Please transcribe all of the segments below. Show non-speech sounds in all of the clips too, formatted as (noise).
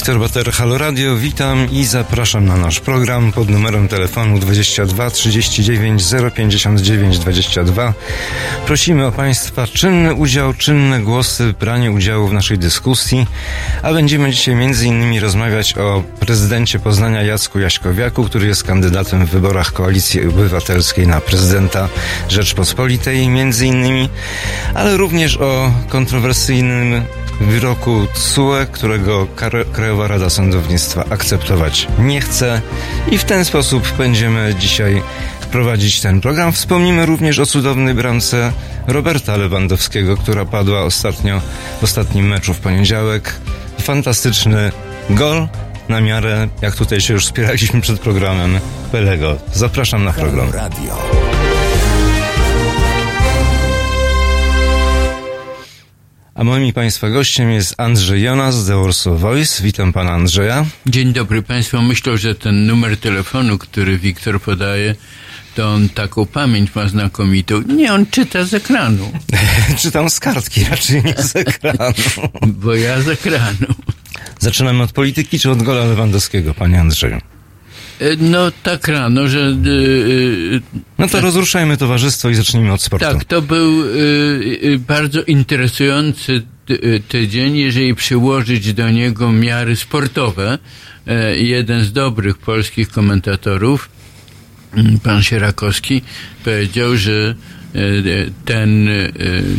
Wiktor Bater, Halo Radio, witam i zapraszam na nasz program pod numerem telefonu 22 39 059 22. Prosimy o Państwa czynny udział, czynne głosy, branie udziału w naszej dyskusji, a będziemy dzisiaj innymi rozmawiać o prezydencie Poznania Jacku Jaśkowiaku, który jest kandydatem w wyborach Koalicji Obywatelskiej na prezydenta Rzeczpospolitej innymi, ale również o kontrowersyjnym wyroku TSUE, którego Krajowa Rada Sądownictwa akceptować nie chce i w ten sposób będziemy dzisiaj prowadzić ten program. Wspomnimy również o cudownej bramce Roberta Lewandowskiego, która padła ostatnio w ostatnim meczu w poniedziałek. Fantastyczny gol na miarę, jak tutaj się już wspieraliśmy przed programem, Pelego. Zapraszam na program. Radio. A moim Państwa gościem jest Andrzej Jonas z The Warsaw Voice. Witam Pana Andrzeja. Dzień dobry Państwu. Myślę, że ten numer telefonu, który Wiktor podaje, to on taką pamięć ma znakomitą. Nie, on czyta z ekranu. (laughs) Czytam z kartki, (laughs) raczej nie z ekranu. Bo ja z ekranu. Zaczynamy od polityki czy od gola Lewandowskiego, Panie Andrzeju? E, no tak rano, że... Yy, no to rozruszajmy towarzystwo i zacznijmy od sportu. Tak, to był bardzo interesujący tydzień, jeżeli przyłożyć do niego miary sportowe. Jeden z dobrych polskich komentatorów, pan Sierakowski, powiedział, że ten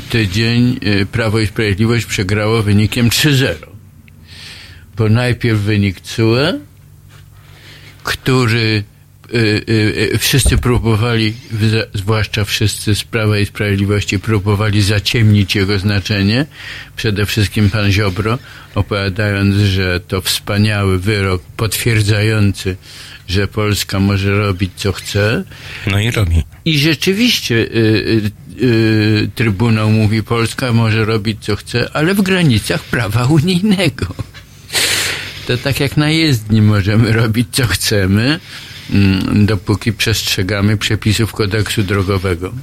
tydzień Prawo i Sprawiedliwość przegrało wynikiem 3-0. Bo najpierw wynik CUE, który y, y, y, wszyscy próbowali, zwłaszcza wszyscy z Prawa i Sprawiedliwości, próbowali zaciemnić jego znaczenie. Przede wszystkim pan Ziobro, opowiadając, że to wspaniały wyrok potwierdzający, że Polska może robić co chce. No i robi. I rzeczywiście Trybunał mówi, Polska może robić co chce, ale w granicach prawa unijnego to tak jak na jezdni możemy (laughs) robić co chcemy, mm, dopóki przestrzegamy przepisów kodeksu drogowego.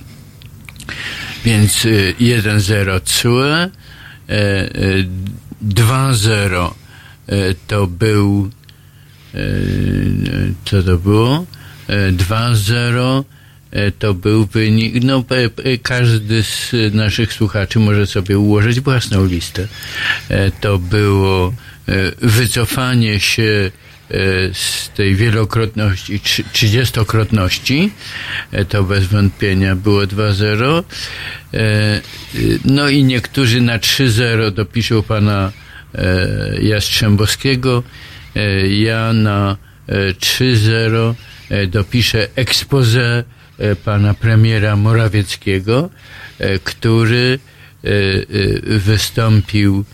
Więc 1-0 CUE, 2-0 to był co to było? 2-0 to był wynik, no każdy z naszych słuchaczy może sobie ułożyć własną listę. To było wycofanie się e, z tej wielokrotności, trzydziestokrotności, e, to bez wątpienia było 2-0. No i niektórzy na 3-0 dopiszą pana Jastrzębowskiego, ja na 3-0 dopiszę expose pana premiera Morawieckiego, który wystąpił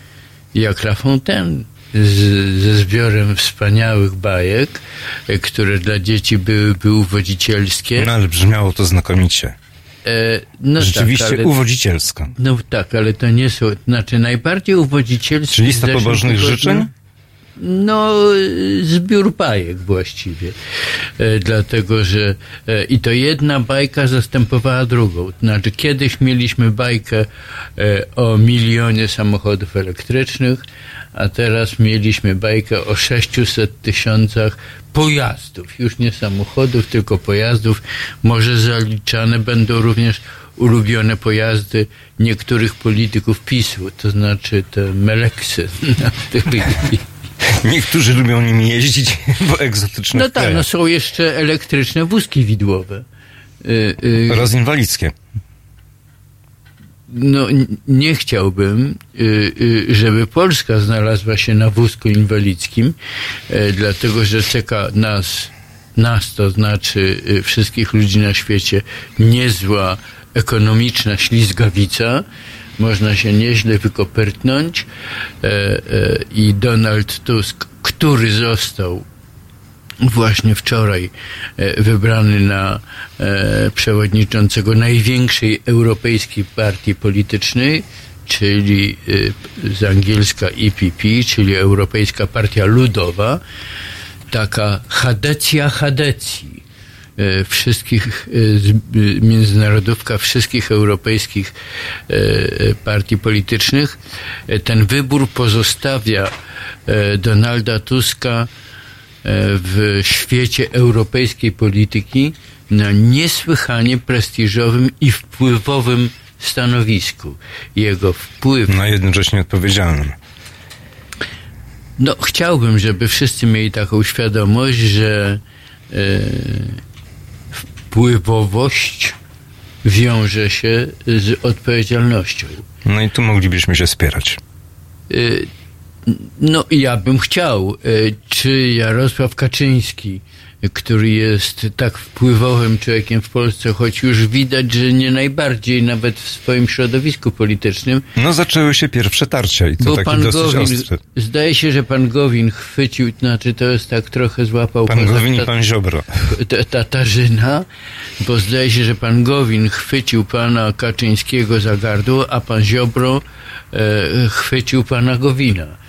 jak La Fontaine z, ze zbiorem wspaniałych bajek, e, które dla dzieci byłyby uwodzicielskie. No ale brzmiało to znakomicie. E, no tak, Rzeczywiście tak, ale, uwodzicielsko. No tak, ale to nie są, znaczy najbardziej uwodzicielskie... Czy lista pobożnych życzeń? No, zbiór bajek właściwie. E, dlatego, że e, i to jedna bajka zastępowała drugą. Znaczy, kiedyś mieliśmy bajkę e, o milionie samochodów elektrycznych, a teraz mieliśmy bajkę o 600 tysiącach pojazdów. Już nie samochodów, tylko pojazdów. Może zaliczane będą również ulubione pojazdy niektórych polityków PiSu, to znaczy te meleksy, (laughs) na Niektórzy lubią nimi jeździć, (laughs) bo egzotyczne. No tak, no są jeszcze elektryczne wózki widłowe. Y, y, Oraz inwalidzkie. No, nie chciałbym, y, żeby Polska znalazła się na wózku inwalidzkim, dlatego że czeka nas, nas to znaczy wszystkich ludzi na świecie, niezła ekonomiczna ślizgawica, można się nieźle wykopertnąć e, e, i Donald Tusk, który został właśnie wczoraj e, wybrany na przewodniczącego największej europejskiej partii politycznej, czyli z angielska EPP, czyli Europejska Partia Ludowa, taka chadecja chadecji, e, wszystkich międzynarodówka wszystkich europejskich partii politycznych. Ten wybór pozostawia Donalda Tuska w świecie europejskiej polityki na niesłychanie prestiżowym i wpływowym stanowisku. Jego wpływ. Na jednocześnie odpowiedzialnym. No, chciałbym, żeby wszyscy mieli taką świadomość, że e, wpływowość wiąże się z odpowiedzialnością. No i tu moglibyśmy się spierać. E, no, ja bym chciał. E, czy Jarosław Kaczyński który jest tak wpływowym człowiekiem w Polsce, choć już widać, że nie najbardziej nawet w swoim środowisku politycznym. No zaczęły się pierwsze tarcia i to bo takie pan dosyć Gowin, ostre. Zdaje się, że pan Gowin chwycił, znaczy to jest tak trochę złapał... Pan Gowin i pan Ziobro. Tatarzyna, bo zdaje się, że pan Gowin chwycił pana Kaczyńskiego za gardło, a pan Ziobro e, chwycił pana Gowina.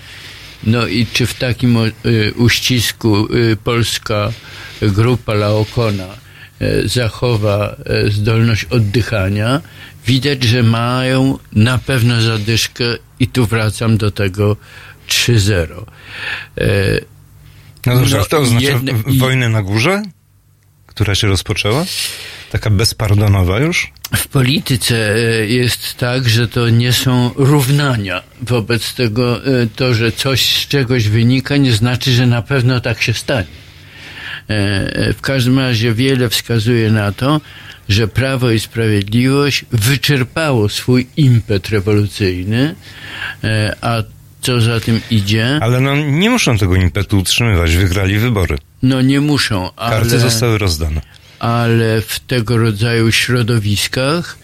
No i czy w takim y, uścisku y, polska grupa Laokona y, zachowa zdolność oddychania, widać, że mają na pewno zadyszkę i tu wracam do tego 3-0. No dobrze, no, to oznacza jedne, wojnę na górze, która się rozpoczęła? Taka bezpardonowa już? W polityce e, jest tak, że to nie są równania. Wobec tego e, to, że coś z czegoś wynika, nie znaczy, że na pewno tak się stanie. E, w każdym razie wiele wskazuje na to, że Prawo i Sprawiedliwość wyczerpało swój impet rewolucyjny, a co za tym idzie. Ale no nie muszą tego impetu utrzymywać, wygrali wybory. No nie muszą, ale. Karty zostały rozdane ale w tego rodzaju środowiskach,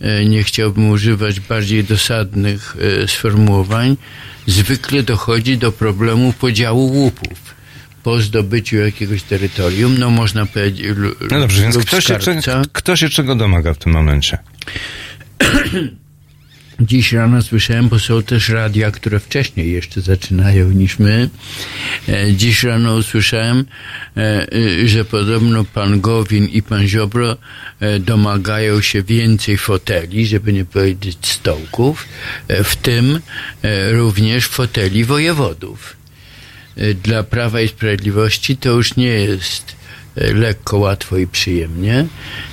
e, nie chciałbym używać bardziej dosadnych e, sformułowań, zwykle dochodzi do problemu podziału łupów po zdobyciu jakiegoś terytorium, no można powiedzieć. No dobrze, więc kto się, kto się czego domaga w tym momencie? (coughs) Dziś rano słyszałem, bo są też radia, które wcześniej jeszcze zaczynają niż my. E, dziś rano usłyszałem, e, e, że podobno pan Gowin i pan Ziobro domagają się więcej foteli, żeby nie powiedzieć stołków, w tym również foteli wojewodów. Dla Prawa i Sprawiedliwości to już nie jest lekko, łatwo i przyjemnie.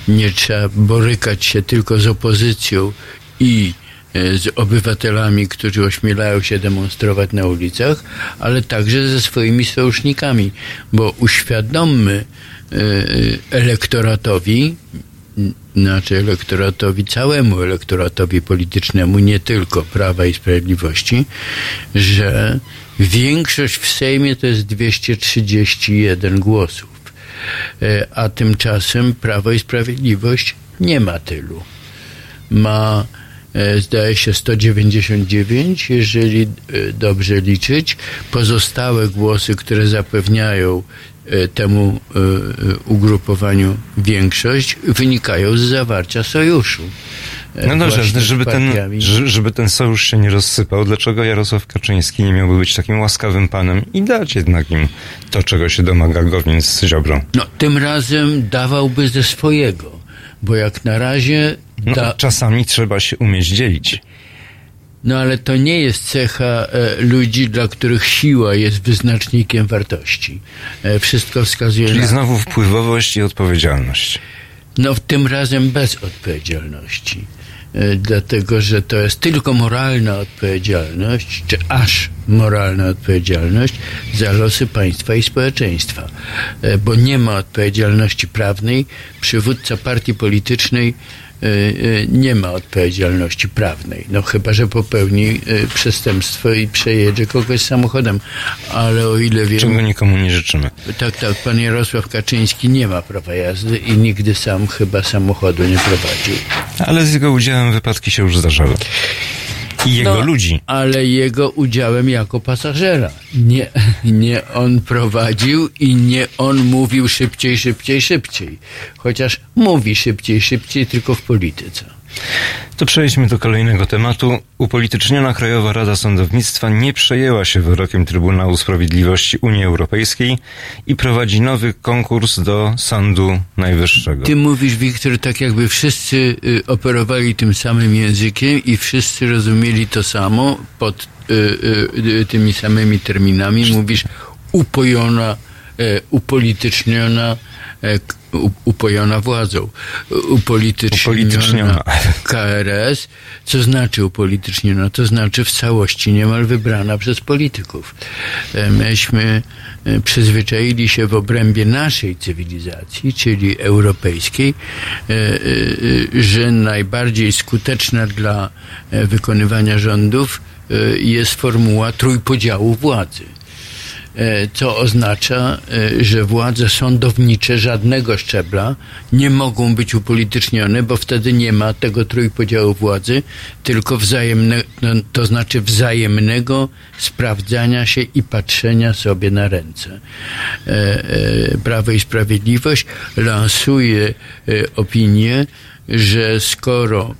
Nie trzeba borykać się tylko z opozycją i z obywatelami, którzy ośmielają się demonstrować na ulicach, ale także ze swoimi sojusznikami, bo uświadommy e, elektoratowi, znaczy elektoratowi, całemu elektoratowi politycznemu, nie tylko Prawa i Sprawiedliwości, że większość w Sejmie to jest 231 głosów, e, a tymczasem Prawo i Sprawiedliwość nie ma tylu. Ma E, zdaje się 199, jeżeli e, dobrze liczyć. Pozostałe głosy, które zapewniają e, temu ugrupowaniu większość, wynikają z zawarcia sojuszu. No dobrze, żeby ten, żeby ten sojusz się nie rozsypał, dlaczego Jarosław Kaczyński nie miałby być takim łaskawym panem i dać jednak im to, czego się domaga Gowin z Ziobrą? No, tym razem dawałby ze swojego, bo jak na razie no. Czasami trzeba się umieć dzielić. No ale to nie jest cecha e, ludzi, dla których siła jest wyznacznikiem wartości. E, wszystko wskazuje Czyli na... znowu wpływowość i odpowiedzialność. No tym razem bez odpowiedzialności. E, dlatego, że to jest tylko moralna odpowiedzialność, czy aż moralna odpowiedzialność za losy państwa i społeczeństwa. E, bo nie ma odpowiedzialności prawnej. Przywódca partii politycznej nie ma odpowiedzialności prawnej. No chyba, że popełni y, przestępstwo i przejedzie kogoś samochodem. Ale o ile wiem... Czego nikomu nie życzymy. Tak, tak. Pan Jarosław Kaczyński nie ma prawa jazdy i nigdy sam chyba samochodu nie prowadził. Ale z jego udziałem wypadki się już zdarzały. I jego no, ludzi. Ale jego udziałem jako pasażera. Nie, nie on prowadził i nie on mówił szybciej, szybciej, szybciej. Chociaż mówi szybciej, szybciej tylko w polityce. To przejdźmy do kolejnego tematu. Upolityczniona Krajowa Rada Sądownictwa nie przejęła się wyrokiem Trybunału Sprawiedliwości Unii Europejskiej i prowadzi nowy konkurs do Sądu Najwyższego. Ty mówisz, Wiktor, tak jakby wszyscy y, operowali tym samym językiem i wszyscy rozumieli to samo pod y, y, tymi samymi terminami. Mówisz upojona, upolityczniona upojona władzą, upolityczniona, upolityczniona KRS. Co znaczy upolityczniona? To znaczy w całości niemal wybrana przez polityków. E, myśmy e, przyzwyczaili się w obrębie naszej cywilizacji, czyli europejskiej, e, że najbardziej skuteczna dla wykonywania rządów jest formuła trójpodziału władzy. E, co oznacza, e, że władze sądownicze żadnego szczebla nie mogą być upolitycznione, bo wtedy nie ma tego trójpodziału władzy, tylko wzajemne, no, to znaczy wzajemnego sprawdzania się i patrzenia sobie na ręce. E, Prawo i Sprawiedliwość lansuje opinię, że skoro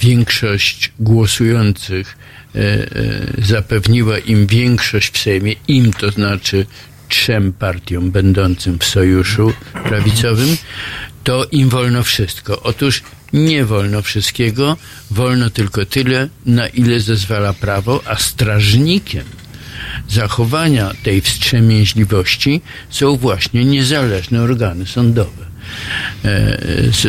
większość głosujących E, e, zapewniła im większość w Sejmie, im to znaczy trzem partiom będącym w sojuszu prawicowym, to im wolno wszystko. Otóż nie wolno wszystkiego, wolno tylko tyle, na ile zezwala prawo, a strażnikiem zachowania tej wstrzemięźliwości są właśnie niezależne organy sądowe. E, z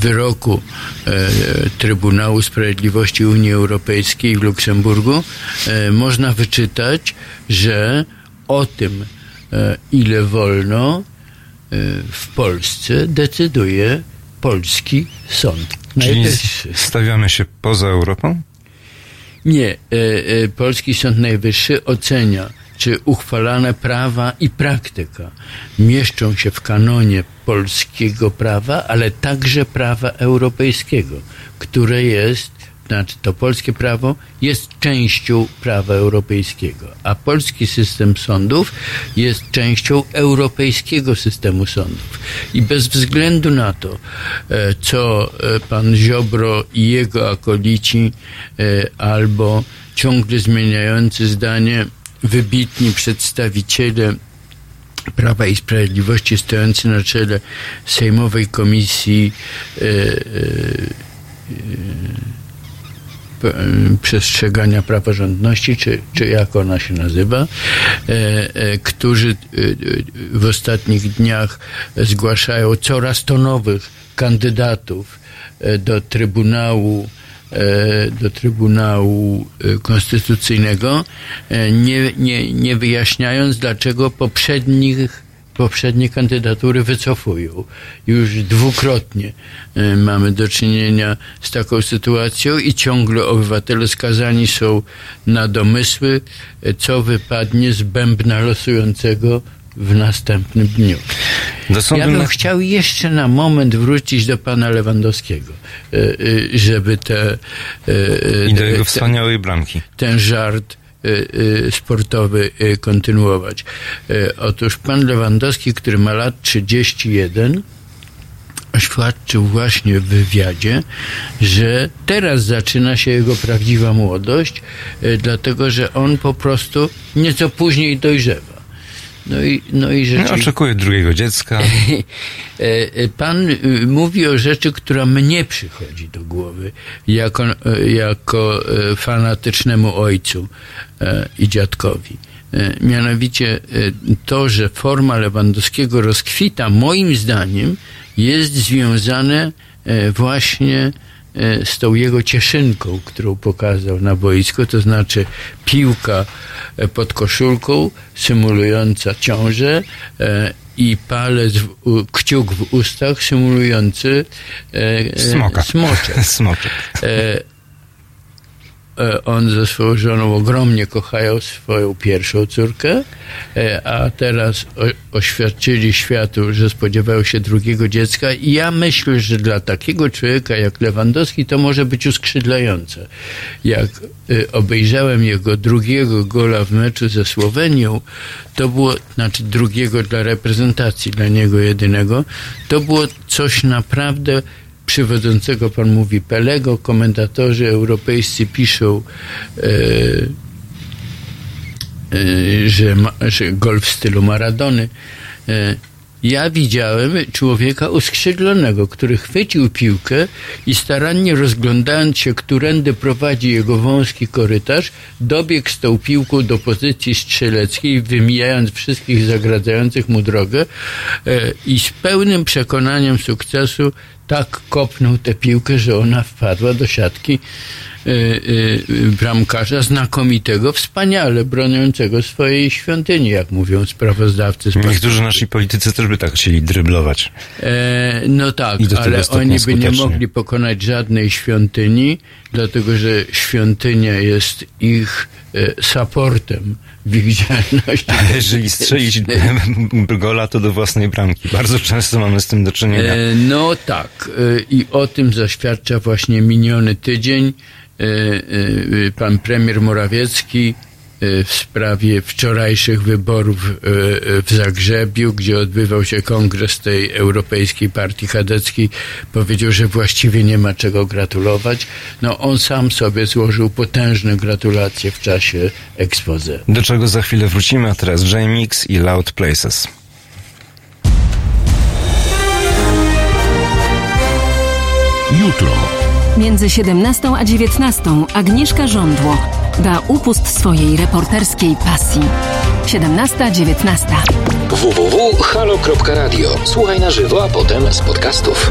wyroku e, Trybunału Sprawiedliwości Unii Europejskiej w Luksemburgu e, można wyczytać, że o tym, ile wolno w Polsce decyduje polski sąd Czyli stawiamy się poza Europą? Nie. Polski Sąd Najwyższy ocenia czy uchwalane prawa i praktyka mieszczą się w kanonie polskiego prawa, ale także prawa europejskiego, które jest, znaczy to polskie prawo jest częścią prawa europejskiego, a polski system sądów jest częścią europejskiego systemu sądów. I bez względu na to, e, co e, pan Ziobro i jego akolici e, albo ciągle zmieniający zdanie wybitni przedstawiciele Prawa i Sprawiedliwości stojący na czele Sejmowej Komisji e, e, e, przestrzegania praworządności, czy, czy jak ona się nazywa, którzy w ostatnich dniach zgłaszają coraz to nowych kandydatów do Trybunału E, do Trybunału e, Konstytucyjnego, e, nie, nie, nie wyjaśniając, dlaczego poprzednich poprzednie kandydatury wycofują. Już dwukrotnie mamy do czynienia z taką sytuacją i ciągle obywatele skazani są na domysły, co wypadnie z bębna losującego w następnym dniu. Ja bym chciał jeszcze na moment wrócić do pana Lewandowskiego, e, e, żeby te... E, I do jego wspaniałej bramki. Ten żart sportowy kontynuować. Otóż pan Lewandowski, który ma lat 31, oświadczył właśnie w wywiadzie, że teraz zaczyna się jego prawdziwa młodość, dlatego że on po prostu nieco później dojrzewa. No i, no i rzeczywiście... Oczekuję drugiego dziecka. (laughs) E, e, pan y, mówi o rzeczy, która mnie przychodzi do głowy jako, e, jako fanatycznemu ojcu i dziadkowi. Mianowicie to, że forma Lewandowskiego rozkwita, moim zdaniem, jest związane właśnie z tą jego cieszynką, którą pokazał na boisku, to znaczy piłka e, pod koszulką, symulująca ciążę e, i palec, w, kciuk w ustach, symulujący Smoka. smoczek. (laughs) smoczek. E, on ze swoją żoną ogromnie kochają swoją pierwszą córkę, e, a teraz oświadczyli światu, że spodziewają się drugiego dziecka i ja myślę, że dla takiego człowieka jak Lewandowski to może być uskrzydlające. Jak e, obejrzałem jego drugiego gola w meczu ze Słowenią, to było, znaczy drugiego dla reprezentacji, dla niego jedynego, to było coś naprawdę przywodzącego, pan mówi Pelego, komentatorzy europejscy piszą, e, e, że, że gol w stylu Maradony. E, ja widziałem człowieka uskrzydlonego, który chwycił piłkę i starannie rozglądając się, którędy prowadzi jego wąski korytarz, dobiegł z tą piłką do pozycji strzeleckiej, wymijając wszystkich zagradzających mu drogę i z pełnym przekonaniem sukcesu tak kopnął tę piłkę, że ona wpadła do siatki bramkarza znakomitego, wspaniale broniącego swojej świątyni, jak mówią sprawozdawcy. Niektórzy nasi politycy też by tak chcieli dryblować. E, no tak, ale oni by nie mogli pokonać żadnej świątyni, dlatego że świątynia jest ich e, supportem w ich działalności. (laughs) Ale jeżeli strzelić gola, to do własnej bramki. Bardzo często mamy z tym do czynienia. E, no tak. E, I o tym zaświadcza właśnie miniony tydzień. E, e, pan premier Morawiecki w sprawie wczorajszych wyborów w Zagrzebiu, gdzie odbywał się kongres tej Europejskiej Partii Kadeckiej, powiedział, że właściwie nie ma czego gratulować. No on sam sobie złożył potężne gratulacje w czasie expose. Do czego za chwilę wrócimy, a teraz J-Mix i Loud Places. Jutro. Między 17 a 19 Agnieszka Żądło da upust swojej reporterskiej pasji. 17-19. www.halo.radio. Słuchaj na żywo, a potem z podcastów.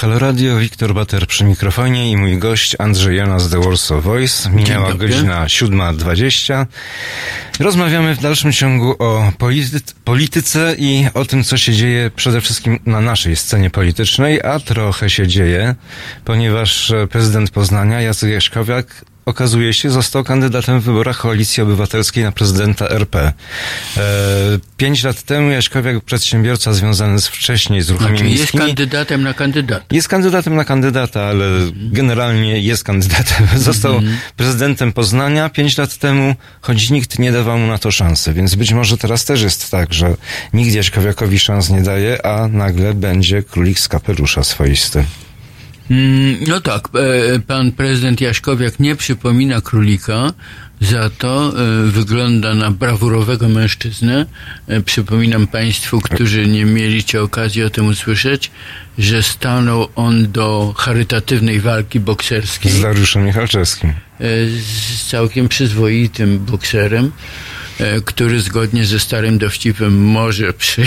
Halo Radio, Wiktor Bater przy mikrofonie i mój gość Andrzej Jana z The Warsaw Voice. Minęła godzina 7.20. Rozmawiamy w dalszym ciągu o polity- polityce i o tym, co się dzieje przede wszystkim na naszej scenie politycznej, a trochę się dzieje, ponieważ prezydent Poznania, Jacek Jaśkowiak, okazuje się, został kandydatem w wyborach Koalicji Obywatelskiej na prezydenta RP. E, pięć lat temu Jaśkowiak, przedsiębiorca związany z wcześniej z ruchami Znaczy jest miejskimi, kandydatem na kandydata. jest kandydatem na kandydata, ale generalnie jest kandydatem. (laughs) Został Mhm. prezydentem Poznania pięć lat temu, choć nikt nie dawał mu na to szansy. Więc być może teraz też jest tak, że nikt Jaśkowiakowi szans nie daje, a nagle będzie królik z kapelusza swoisty. Mm, No tak, e, pan prezydent Jaśkowiak nie przypomina królika, za to e, wygląda na brawurowego mężczyznę. E, Przypominam Państwu, którzy nie mieliście okazji o tym usłyszeć, że stanął on do charytatywnej walki bokserskiej Z Dariuszem Michalczewskim. z całkiem przyzwoitym bokserem, który zgodnie ze starym dowcipem może przy...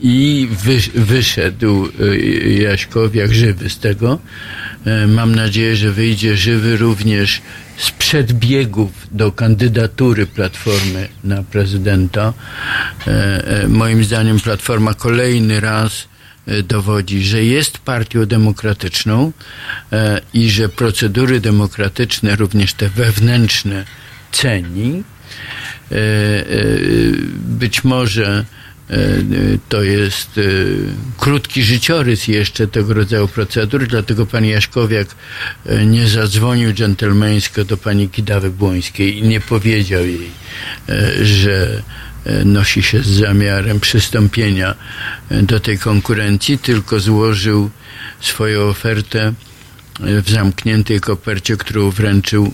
I wy, wyszedł e, Jaśkowiak żywy z tego. E, Mam nadzieję, że wyjdzie żywy również z przedbiegów do kandydatury Platformy na prezydenta. E, e, Moim zdaniem Platforma kolejny raz dowodzi, że jest partią demokratyczną i że procedury demokratyczne, również te wewnętrzne, ceni. Być może to jest e, krótki życiorys jeszcze tego rodzaju procedur, dlatego pan Jaśkowiak e, nie zadzwonił dżentelmeńsko do pani Kidawy Błońskiej i nie powiedział jej, e, że e, nosi się z zamiarem przystąpienia e, do tej konkurencji, tylko złożył swoją ofertę e, w zamkniętej kopercie, którą wręczył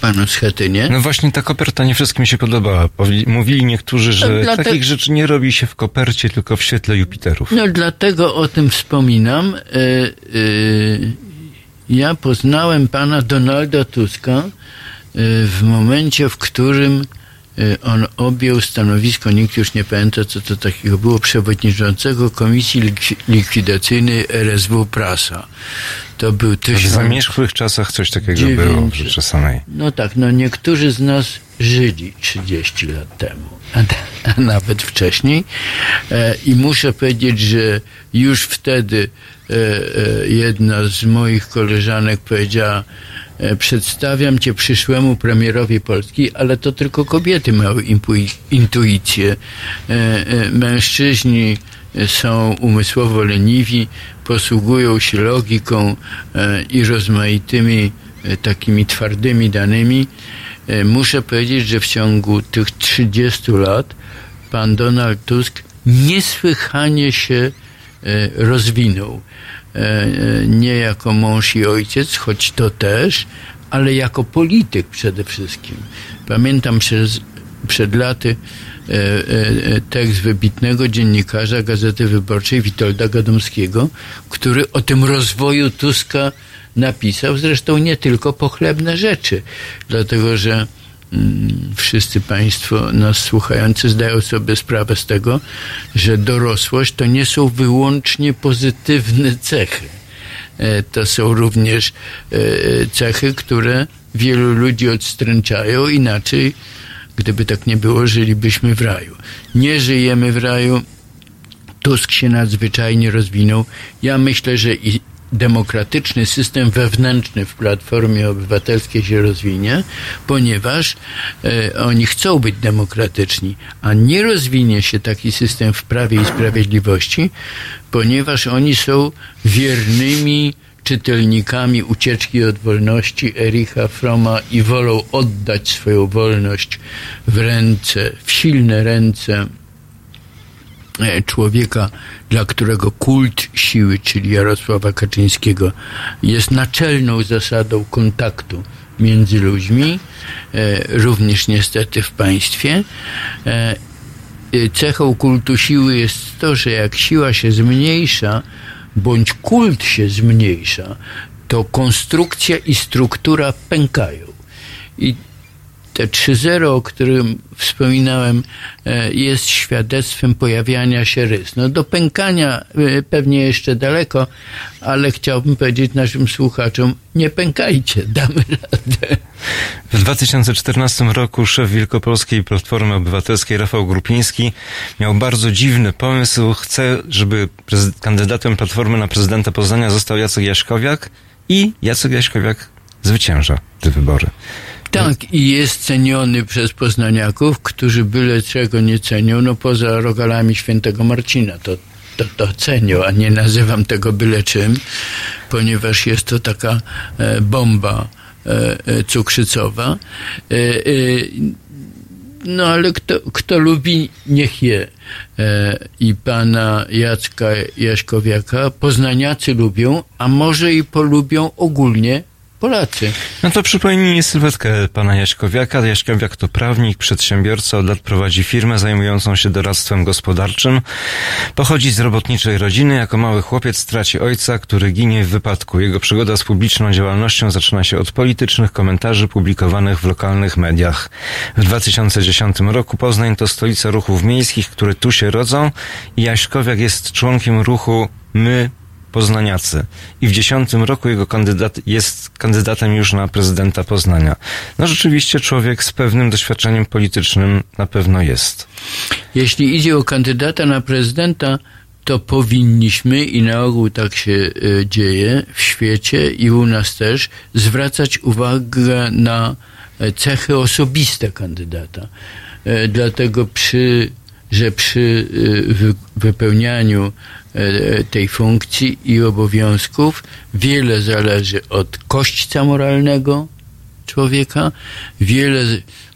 panu Schetynie. No właśnie ta koperta nie wszystkim się podobała. Mówili niektórzy, że No, takich rzeczy nie robi się w kopercie, tylko w świetle Jupiterów. No dlatego o tym wspominam. E, e, ja poznałem pana Donalda Tuska e, w momencie, w którym e, on objął stanowisko, nikt już nie pamięta, co to takiego było, przewodniczącego Komisji Lik- Likwidacyjnej RSW Prasa. To był W tysiąc... zamierzchłych czasach coś takiego było w. No tak, no niektórzy z nas żyli 30 lat temu, a, a nawet wcześniej. E, I muszę powiedzieć, że już wtedy e, e, jedna z moich koleżanek powiedziała, e, przedstawiam cię przyszłemu premierowi Polski, ale to tylko kobiety mają intuicję. E, e, mężczyźni są umysłowo leniwi, posługują się logiką e, i rozmaitymi e, takimi twardymi danymi. E, Muszę powiedzieć, że w ciągu tych 30 lat pan Donald Tusk niesłychanie się rozwinął. Nie jako mąż i ojciec, choć to też, ale jako polityk przede wszystkim. Pamiętam przez, przed laty tekst wybitnego dziennikarza Gazety Wyborczej Witolda Gadomskiego, który o tym rozwoju Tuska napisał, zresztą nie tylko pochlebne rzeczy, dlatego że mm, wszyscy Państwo nas słuchający zdają sobie sprawę z tego, że dorosłość to nie są wyłącznie pozytywne cechy. E, To są również e, cechy, które wielu ludzi odstręczają, inaczej, gdyby tak nie było, żylibyśmy w raju. Nie żyjemy w raju, Tusk się nadzwyczajnie rozwinął. Ja myślę, że i demokratyczny system wewnętrzny w Platformie Obywatelskiej się rozwinie, ponieważ e, oni chcą być demokratyczni, a nie rozwinie się taki system w Prawie i Sprawiedliwości, ponieważ oni są wiernymi czytelnikami ucieczki od wolności Ericha Froma i wolą oddać swoją wolność w ręce, w silne ręce e, człowieka, dla którego kult siły, czyli Jarosława Kaczyńskiego, jest naczelną zasadą kontaktu między ludźmi, e, również niestety w państwie. E, cechą kultu siły jest to, że jak siła się zmniejsza, bądź kult się zmniejsza, to konstrukcja i struktura pękają. I te 3.0, o którym wspominałem, e, jest świadectwem pojawiania się rys. No do pękania e, pewnie jeszcze daleko, ale chciałbym powiedzieć naszym słuchaczom, nie pękajcie, (laughs) damy radę. W 2014 roku szef Wielkopolskiej Platformy Obywatelskiej Rafał Grupiński miał bardzo dziwny pomysł. Chce, żeby kandydatem Platformy na prezydenta Poznania został Jacek Jaśkowiak i Jacek Jaśkowiak zwycięża te wybory. Tak, i jest ceniony przez poznaniaków, którzy byle czego nie cenią, no poza rogalami świętego Marcina, to, to, to cenią, a nie nazywam tego byle czym, ponieważ jest to taka e, bomba e, e cukrzycowa. E, e, no ale kto, kto lubi, niech je. E, I pana Jacka Jaśkowiaka poznaniacy lubią, a może i polubią ogólnie Polacy. No to przypomnij sylwetkę pana Jaśkowiaka. Jaśkowiak to prawnik, przedsiębiorca, od lat prowadzi firmę zajmującą się doradztwem gospodarczym. Pochodzi z robotniczej rodziny. Jako mały chłopiec traci ojca, który ginie w wypadku. Jego przygoda z publiczną działalnością zaczyna się od politycznych komentarzy publikowanych w lokalnych mediach. W 2010 roku Poznań to stolica ruchów miejskich, które tu się rodzą i Jaśkowiak jest członkiem ruchu My poznaniacy. I w dziesiątym roku jego kandydat jest kandydatem już na prezydenta Poznania. No rzeczywiście człowiek z pewnym doświadczeniem politycznym na pewno jest. Jeśli idzie o kandydata na prezydenta, to powinniśmy, i na ogół tak się y, dzieje w świecie i u nas też, zwracać uwagę na e, cechy osobiste kandydata. E, dlatego przy, że przy wypełnianiu E, tej funkcji i obowiązków. Wiele zależy od kośćca moralnego człowieka, wiele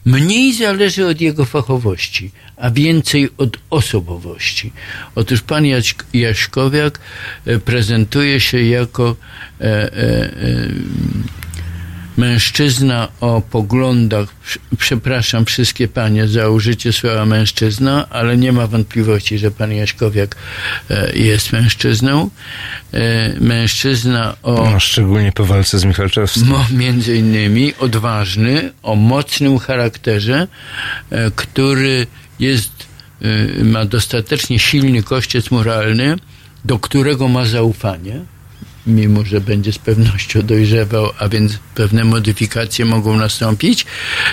mniej zależy od jego fachowości, a więcej od osobowości. Otóż pan Jaśkowiak e, prezentuje się jako e, e, e, mężczyzna o poglądach, przepraszam wszystkie panie za użycie słowa mężczyzna, ale nie ma wątpliwości, że pan Jaśkowiak e, jest mężczyzną. E, mężczyzna o... No, szczególnie po walce z Michalczewskim. Między innymi odważny, o mocnym charakterze, e, który jest, ma dostatecznie silny kościec moralny, do którego ma zaufanie mimo że będzie z pewnością dojrzewał, a więc pewne modyfikacje mogą nastąpić,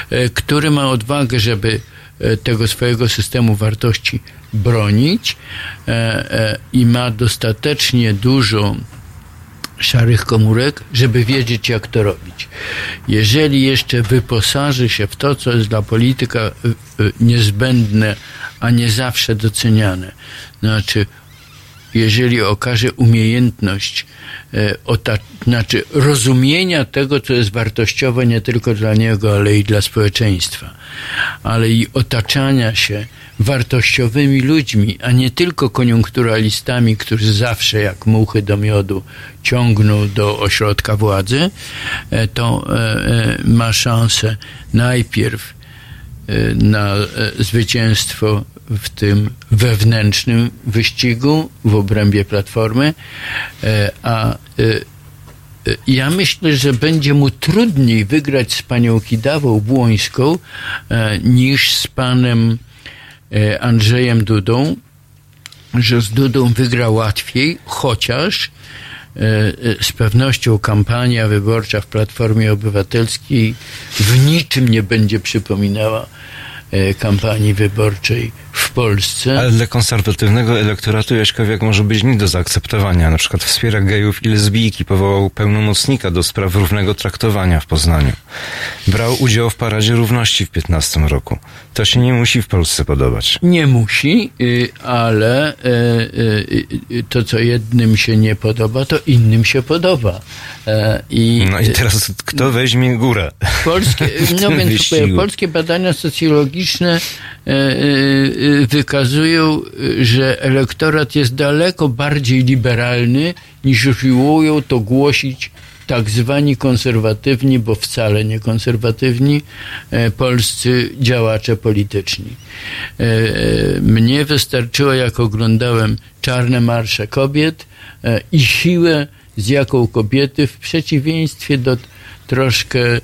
e, który ma odwagę, żeby e, tego swojego systemu wartości bronić e, i ma dostatecznie dużo szarych komórek, żeby wiedzieć, jak to robić. Jeżeli jeszcze wyposaży się w to, co jest dla polityka niezbędne, a nie zawsze doceniane, znaczy jeżeli okaże umiejętność e, znaczy rozumienia tego, co jest wartościowe nie tylko dla niego, ale i dla społeczeństwa, ale i otaczania się wartościowymi ludźmi, a nie tylko koniunkturalistami, którzy zawsze jak muchy do miodu ciągną do ośrodka władzy, e, to e, ma szansę najpierw na zwycięstwo w tym wewnętrznym wyścigu w obrębie Platformy, e, a e, e, ja myślę, że będzie mu trudniej wygrać z panią Kidawą Błońską niż z panem Andrzejem Dudą, że z Dudą wygra łatwiej, chociaż z pewnością kampania wyborcza w Platformie Obywatelskiej w niczym nie będzie przypominała kampanii wyborczej w Polsce. Ale dla konserwatywnego elektoratu Jaśkowiak może być nie do zaakceptowania. Na przykład wspiera gejów i lesbijki, powołał pełnomocnika do spraw równego traktowania w Poznaniu. Brał udział w Paradzie Równości w 15 roku. To się nie musi w Polsce podobać. Nie musi, y, ale y, y, to, co jednym się nie podoba, to innym się podoba. E, I, no i teraz kto weźmie górę? Polskie, (laughs) no więc polskie badania socjologiczne e, e, wykazują, że elektorat jest daleko bardziej liberalny niż usiłują to głosić tak zwani konserwatywni, bo wcale nie konserwatywni, e, polscy działacze polityczni. E, mnie wystarczyło, jak oglądałem czarne marsze kobiet i siłę, z jaką kobiety w przeciwieństwie do troszkę E, e,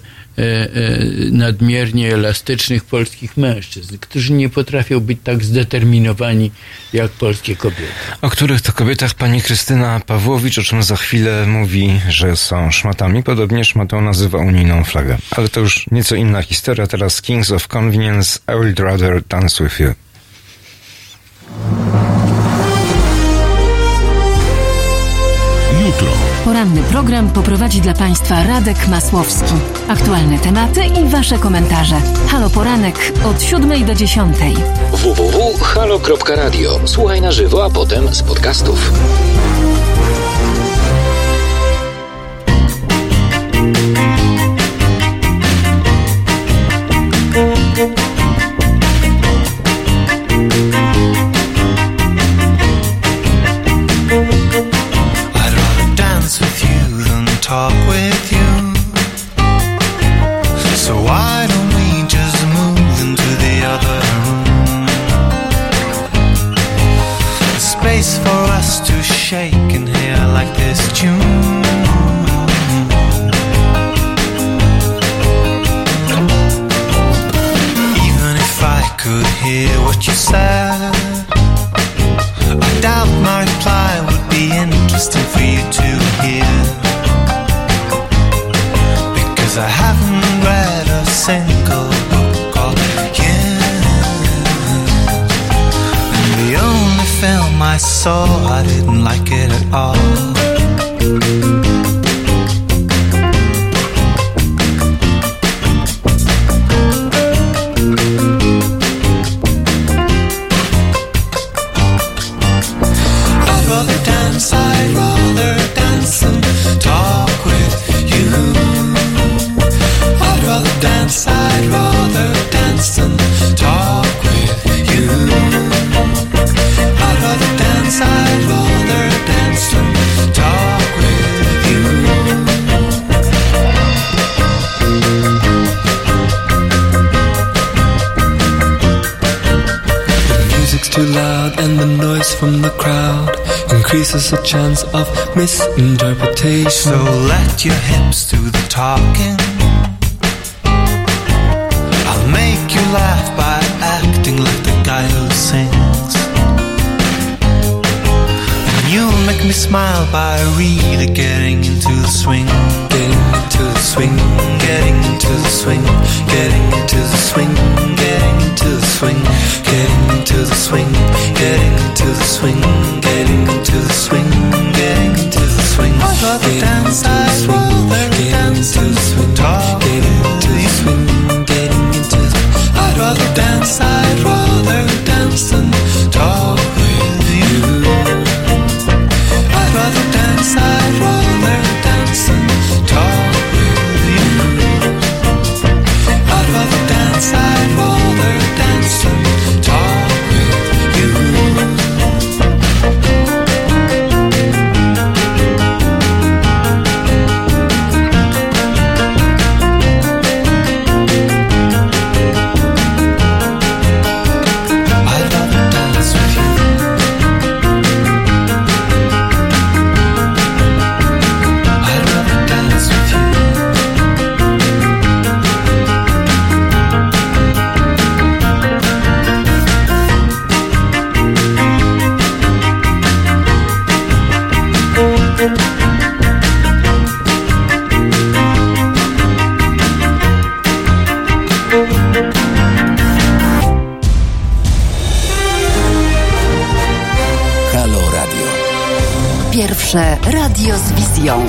nadmiernie elastycznych polskich mężczyzn, którzy nie potrafią być tak zdeterminowani jak polskie kobiety. O których to kobietach pani Krystyna Pawłowicz, o czym za chwilę mówi, że są szmatami. Podobnie szmatą nazywa unijną flagę. Ale to już nieco inna historia. Teraz Kings of Convenience, I would rather dance with you. Poranny program poprowadzi dla Państwa Radek Masłowski. Aktualne tematy i Wasze komentarze. Halo Poranek od 7 do 10. www.halo.radio. Słuchaj na żywo, a potem z podcastów. Like it at all. Increases a chance of misinterpretation. So let your hips do the talking. Getting into the swing, getting into the swing, getting into the swing. I'd rather dance, I'd rather dance to the swing, getting into the swing, getting into the. I'd rather dance, I'd radio z wizją.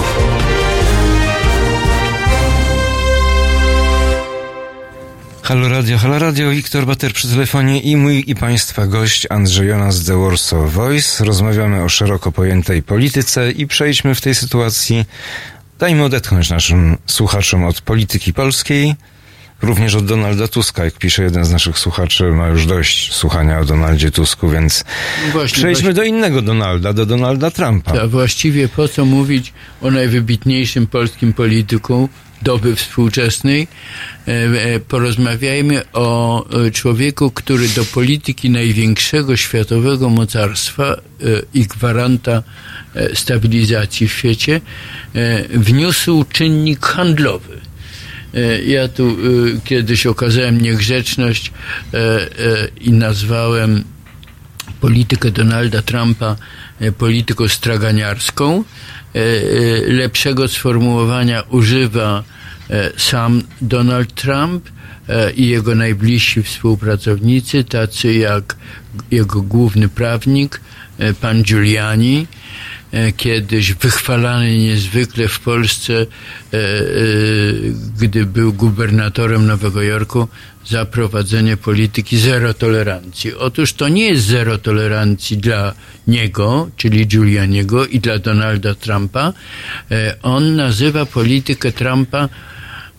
Halo Radio, Halo Radio, Wiktor Bater przy telefonie i mój i Państwa gość Andrzej Jonas The Warsaw Voice. Rozmawiamy o szeroko pojętej polityce i przejdźmy w tej sytuacji, dajmy odetchnąć naszym słuchaczom od polityki polskiej, Również od Donalda Tuska, jak pisze jeden z naszych słuchaczy, ma już dość słuchania o Donaldzie Tusku, więc No Właśnie, przejdźmy właśnie- do innego Donalda, do Donalda Trumpa. A właściwie po co mówić o najwybitniejszym polskim polityku doby współczesnej? E, e, Porozmawiajmy o e, człowieku, który do polityki największego światowego mocarstwa i gwaranta stabilizacji w świecie wniósł czynnik handlowy. E, Ja tu e, kiedyś okazałem niegrzeczność e, i nazwałem politykę Donalda Trumpa polityką straganiarską. Lepszego sformułowania używa sam Donald Trump i jego najbliżsi współpracownicy, tacy jak jego główny prawnik, pan Giuliani, kiedyś wychwalany niezwykle w Polsce, e, e, gdy był gubernatorem Nowego Jorku, za prowadzenie polityki zero tolerancji. Otóż to nie jest zero tolerancji dla niego, czyli Giulianiego i dla Donalda Trumpa. E, On nazywa politykę Trumpa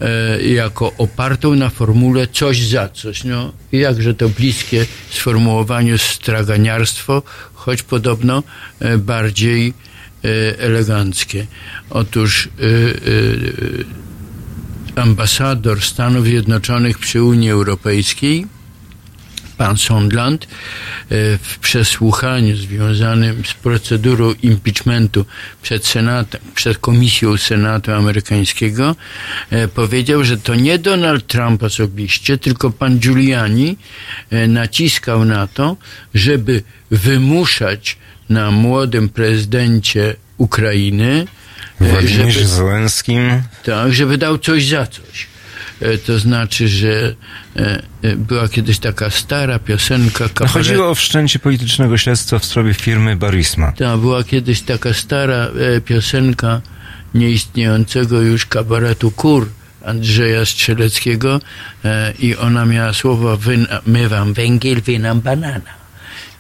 e, jako opartą na formule coś za coś. No, jakże to bliskie sformułowaniu straganiarstwo, choć podobno e, bardziej e, eleganckie. Otóż e, ambasador Stanów Zjednoczonych przy Unii Europejskiej, pan Sondland, e, w przesłuchaniu związanym z procedurą impeachmentu przed Senatem, przed Komisją Senatu Amerykańskiego, e, powiedział, że to nie Donald Trump osobiście, tylko pan Giuliani e, naciskał na to, żeby wymuszać na młodym prezydencie Ukrainy, e, Władimirze Zełenskim. tak, żeby dał coś za coś. E, To znaczy, że e, e, była kiedyś taka stara piosenka No, kabaret... chodziło o wszczęcie politycznego śledztwa w sprawie firmy Barisma. Ta była kiedyś taka stara piosenka nieistniejącego już kabaretu Kur Andrzeja Strzeleckiego e, i ona miała słowo wy, my wam węgiel, wy nam banana.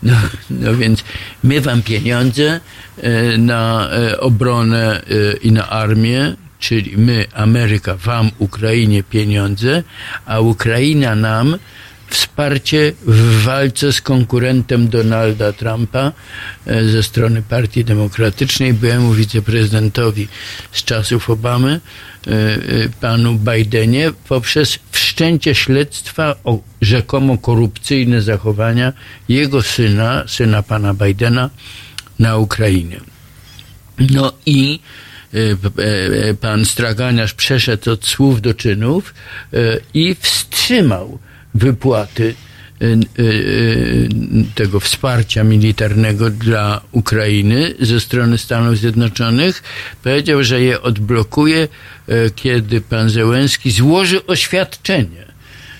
No, no więc my wam pieniądze e, na e, obronę i na armię, czyli my, Ameryka, wam, Ukrainie pieniądze, a Ukraina nam wsparcie w walce z konkurentem Donalda Trumpa e, ze strony Partii Demokratycznej, byłemu wiceprezydentowi z czasów Obamy, e, e, panu Bidenie, poprzez wszczęcie śledztwa o rzekomo korupcyjne zachowania jego syna, syna pana Bidena, na Ukrainie. No i pan Straganiarz przeszedł od słów do czynów e, i wstrzymał wypłaty e, e, tego wsparcia militarnego dla Ukrainy ze strony Stanów Zjednoczonych. Powiedział, że je odblokuje, e, kiedy pan Zełenski złoży oświadczenie,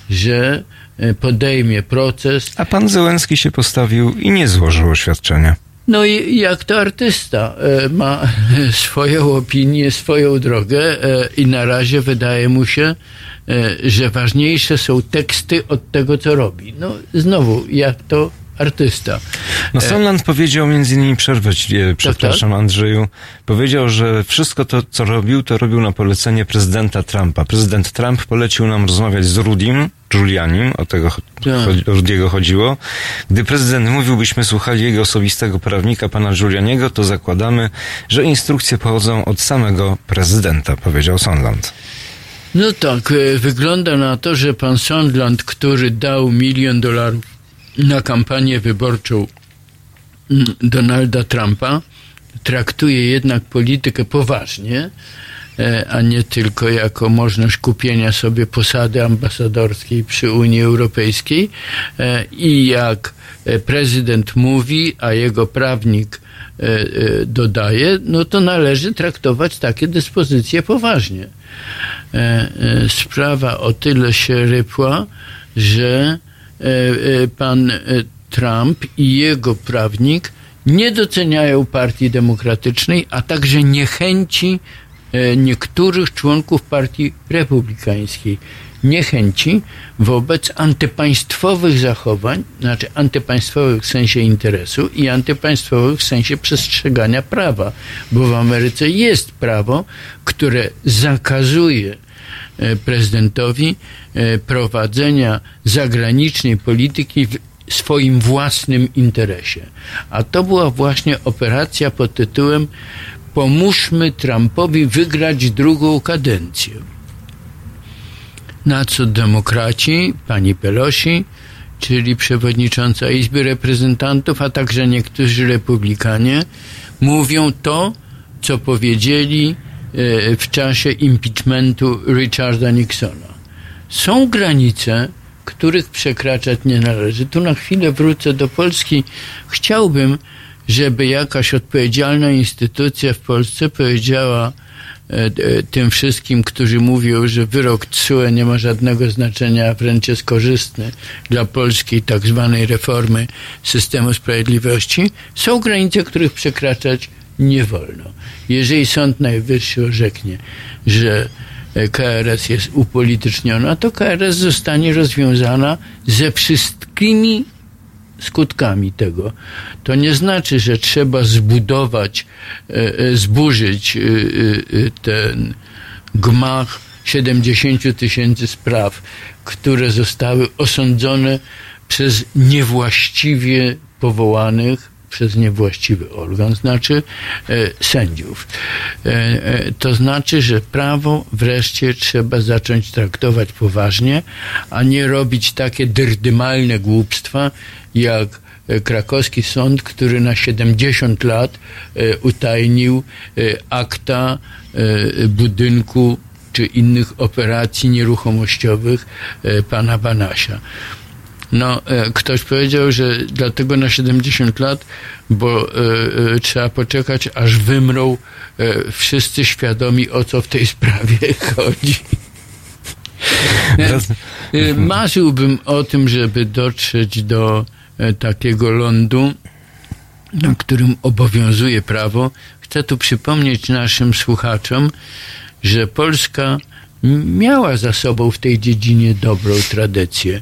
że e, podejmie proces A pan Zełenski się postawił i nie złożył oświadczenia. No i jak to artysta e, ma (laughs) swoją opinię, swoją drogę e, i na razie wydaje mu się, e, że ważniejsze są teksty od tego, co robi. No znowu, jak to artysta. No Sondland powiedział między innymi przerwę e, przepraszam Andrzeju, powiedział, że wszystko to, co robił, to robił na polecenie prezydenta Trumpa. Prezydent Trump polecił nam rozmawiać z Rudim, Giulianim, o tego Tak. Rudiego chodziło. Gdy prezydent mówił, byśmy słuchali jego osobistego prawnika, pana Giulianiego, to zakładamy, że instrukcje pochodzą od samego prezydenta, powiedział Sondland. No tak, e, wygląda na to, że pan Sondland, który dał milion dolarów na kampanię wyborczą mm, Donalda Trumpa, traktuje jednak politykę poważnie, e, a nie tylko jako możliwość kupienia sobie posady ambasadorskiej przy Unii Europejskiej. E, I jak e, prezydent mówi, a jego prawnik dodaje, no to należy traktować takie dyspozycje poważnie. Sprawa o tyle się rypła, że pan e, Trump i jego prawnik nie doceniają Partii Demokratycznej, a także niechęci e, niektórych członków Partii Republikańskiej. Niechęci wobec antypaństwowych zachowań, znaczy antypaństwowych w sensie interesu i antypaństwowych w sensie przestrzegania prawa, bo w Ameryce jest prawo, które zakazuje e, prezydentowi e, prowadzenia zagranicznej polityki w swoim własnym interesie. A to była właśnie operacja pod tytułem Pomóżmy Trumpowi wygrać drugą kadencję. Na co demokraci, pani Pelosi, czyli przewodnicząca Izby Reprezentantów, a także niektórzy republikanie, mówią to, co powiedzieli e, w czasie impeachmentu Richarda Nixona. Są granice, których przekraczać nie należy. Tu na chwilę wrócę do Polski. Chciałbym, żeby jakaś odpowiedzialna instytucja w Polsce powiedziała e, e, tym wszystkim, którzy mówią, że wyrok TSUE nie ma żadnego znaczenia, wręcz jest korzystny dla polskiej tak zwanej reformy systemu sprawiedliwości, są granice, których przekraczać nie wolno. Jeżeli Sąd Najwyższy orzeknie, że e, KRS jest upolityczniona, to KRS zostanie rozwiązana ze wszystkimi skutkami tego. To nie znaczy, że trzeba zbudować, e, e, zburzyć ten gmach 70 tysięcy spraw, które zostały osądzone przez niewłaściwie powołanych przez niewłaściwy organ, znaczy e, sędziów. E, e, to znaczy, że prawo wreszcie trzeba zacząć traktować poważnie, a nie robić takie dyrdymalne głupstwa, jak krakowski sąd, który na 70 lat utajnił akta budynku czy innych operacji nieruchomościowych pana Banasia. No, e, ktoś powiedział, że dlatego na 70 lat, bo e, e, trzeba poczekać, aż wymrą wszyscy świadomi, o co w tej (laughs) sprawie chodzi. (laughs) Marzyłbym o tym, żeby dotrzeć do takiego lądu, na którym obowiązuje prawo. Chcę tu przypomnieć naszym słuchaczom, że Polska miała za sobą w tej dziedzinie dobrą tradycję.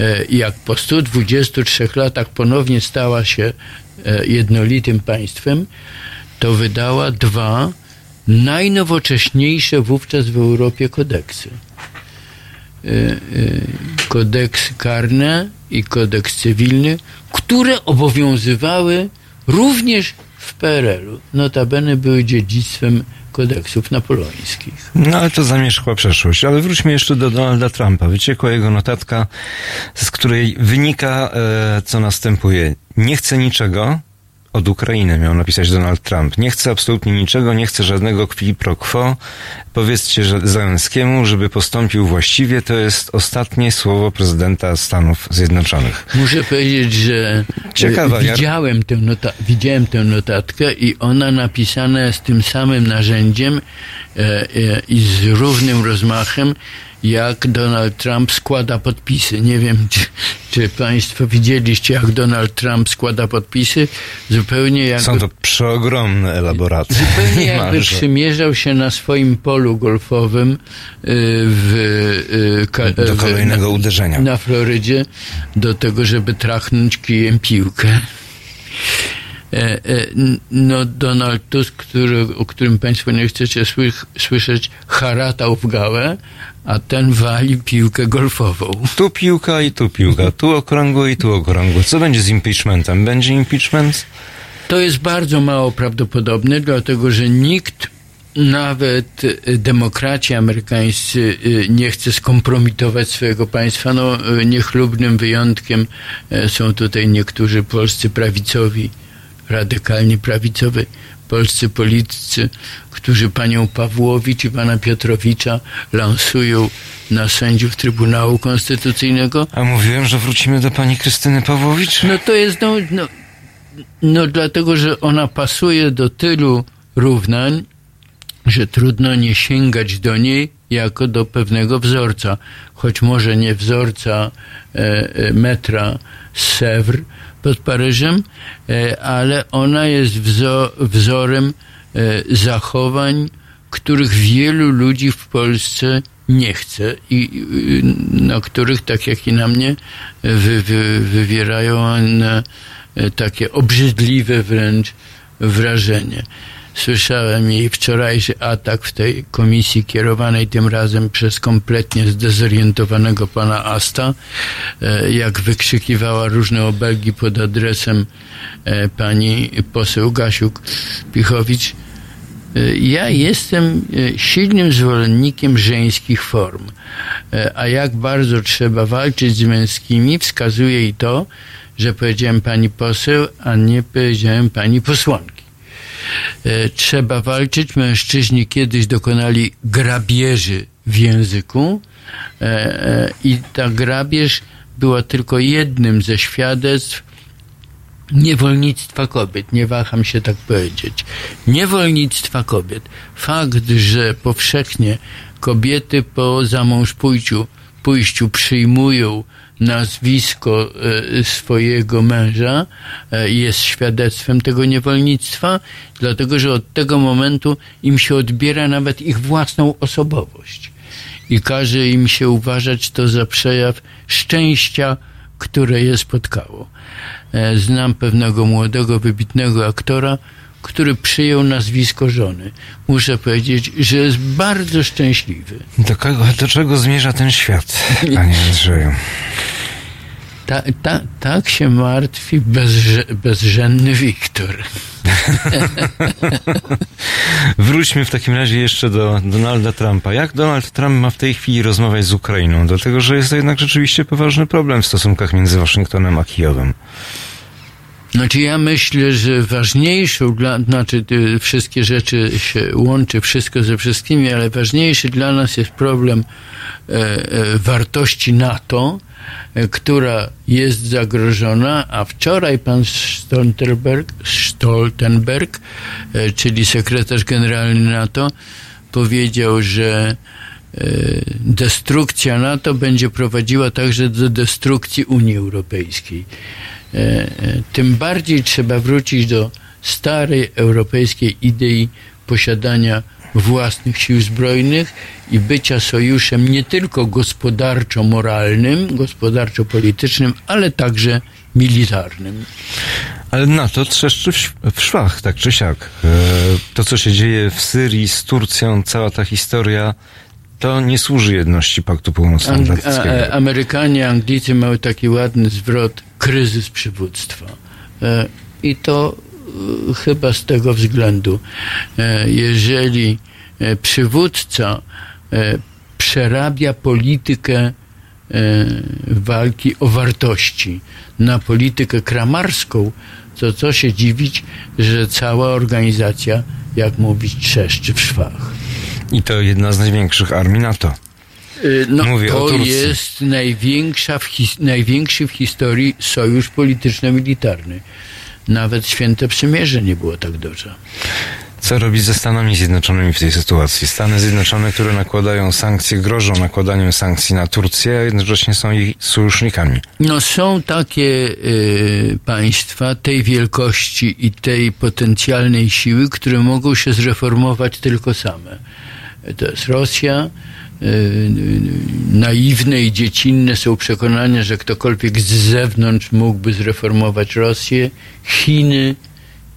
E, Jak po 123 latach ponownie stała się e, jednolitym państwem, to wydała dwa najnowocześniejsze wówczas w Europie kodeksy. E, Kodeks karne i kodeks cywilny, które obowiązywały również w PRL-u. Notabene były dziedzictwem kodeksów napoleońskich. No ale to zamierzchła przeszłość. Ale wróćmy jeszcze do Donalda Trumpa. Wyciekła jego notatka, z której wynika, e, co następuje. Nie chce niczego. Od Ukrainy miał napisać Donald Trump. Nie chce absolutnie niczego, nie chce żadnego qui pro quo. Powiedzcie Załęskiemu, żeby postąpił właściwie. To jest ostatnie słowo prezydenta Stanów Zjednoczonych. Muszę powiedzieć, że Ciekawa, e, ja- widziałem, tę nota- widziałem tę notatkę i ona napisana jest tym samym narzędziem e, e, i z równym rozmachem, jak Donald Trump składa podpisy. Nie wiem, czy, czy Państwo widzieliście, jak Donald Trump składa podpisy. Zupełnie jakby Są to przeogromne elaboraty. Zupełnie (laughs) jakby przymierzał się na swoim polu golfowym y, w, y, Do kolejnego uderzenia. na Florydzie do tego, żeby trachnąć kijem piłkę. E, e, No Donald Tusk, który, o którym Państwo nie chcecie słych, słyszeć, haratał w gałę, a ten wali piłkę golfową. Tu piłka i tu piłka. Tu okrągło i tu okrągło. Co będzie z impeachmentem? Będzie impeachment? To jest bardzo mało prawdopodobne, dlatego że nikt, nawet y, demokraci amerykańscy, y, nie chce skompromitować swojego państwa. No, y, niechlubnym wyjątkiem są tutaj niektórzy polscy prawicowi, radykalnie prawicowi, polscy politycy, którzy panią Pawłowicz i pana Piotrowicza lansują na sędziów Trybunału Konstytucyjnego. A mówiłem, że wrócimy do pani Krystyny Pawłowicz? No to jest, no, no, no dlatego, że ona pasuje do tylu równań, że trudno nie sięgać do niej jako do pewnego wzorca. Choć może nie wzorca e, e, metra z Sèvres pod Paryżem, e, ale ona jest wzo, wzorem e, zachowań, których wielu ludzi w Polsce nie chce i na których, tak jak i na mnie, wy, wy, wywierają one takie obrzydliwe wręcz wrażenie. Słyszałem jej wczorajszy atak w tej komisji kierowanej tym razem przez kompletnie zdezorientowanego pana Asta, e, jak wykrzykiwała różne obelgi pod adresem e, pani poseł Gasiuk-Pichowicz. E, Ja jestem silnym zwolennikiem żeńskich form, a jak bardzo trzeba walczyć z męskimi, wskazuje i to, że powiedziałem pani poseł, a nie powiedziałem pani posłanki. E, Trzeba walczyć. Mężczyźni kiedyś dokonali grabieży w języku e, e, i ta grabież była tylko jednym ze świadectw niewolnictwa kobiet, nie waham się tak powiedzieć. Niewolnictwa kobiet. Fakt, że powszechnie kobiety po zamążpójściu pójściu przyjmują nazwisko e, swojego męża e, jest świadectwem tego niewolnictwa, dlatego że od tego momentu im się odbiera nawet ich własną osobowość i każe im się uważać to za przejaw szczęścia, które je spotkało. E, Znam pewnego młodego, wybitnego aktora, który przyjął nazwisko żony. Muszę powiedzieć, że jest bardzo szczęśliwy. Do, kogo, do czego zmierza ten świat, panie Andrzeju? Ta, ta, tak się martwi bezże, bezżenny Wiktor. (laughs) Wróćmy w takim razie jeszcze do Donalda Trumpa. Jak Donald Trump ma w tej chwili rozmawiać z Ukrainą? Dlatego, że jest to jednak rzeczywiście poważny problem w stosunkach między Waszyngtonem a Kijowem. Znaczy ja myślę, że ważniejszą dla, znaczy te wszystkie rzeczy się łączy, wszystko ze wszystkimi, ale ważniejszy dla nas jest problem e, e, wartości NATO, która jest zagrożona, a wczoraj pan Stoltenberg, Stoltenberg e, czyli sekretarz generalny NATO, powiedział, że e, destrukcja NATO będzie prowadziła także do destrukcji Unii Europejskiej. Tym bardziej trzeba wrócić do starej europejskiej idei posiadania własnych sił zbrojnych i bycia sojuszem nie tylko gospodarczo-moralnym, gospodarczo-politycznym, ale także militarnym. Ale NATO trzeszczy w, szwach, tak czy siak. E, To, co się dzieje w Syrii z Turcją, cała ta historia, to nie służy jedności Paktu Ang- Północnoatlantyckiego. e, Amerykanie, Anglicy mają taki ładny zwrot kryzys przywództwa. E, I to chyba z tego względu, e, jeżeli e, przywódca e, przerabia politykę e, walki o wartości na politykę kramarską, to co się dziwić, że cała organizacja, jak mówić, trzeszczy w szwach. I to jedna z największych armii NATO. No, Mówię to jest największa w his- największy w historii sojusz polityczno-militarny. Nawet Święte Przymierze nie było tak duże. Co robić ze Stanami Zjednoczonymi w tej sytuacji? Stany Zjednoczone, które nakładają sankcje, grożą nakładaniem sankcji na Turcję, a jednocześnie są ich sojusznikami. No są takie y, państwa tej wielkości i tej potencjalnej siły, które mogą się zreformować tylko same. To jest Rosja. Y, y, Naiwne i dziecinne są przekonania, że ktokolwiek z zewnątrz mógłby zreformować Rosję, Chiny,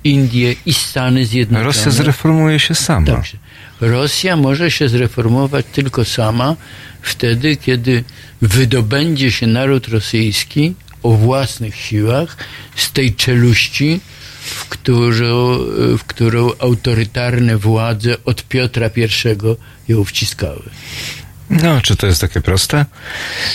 Indie i Stany Zjednoczone. Rosja zreformuje się sama. Także Rosja może się zreformować tylko sama wtedy, kiedy wydobędzie się naród rosyjski o własnych siłach z tej czeluści, w którą, w którą autorytarne władze od Piotra I ją wciskały. No, czy to jest takie proste?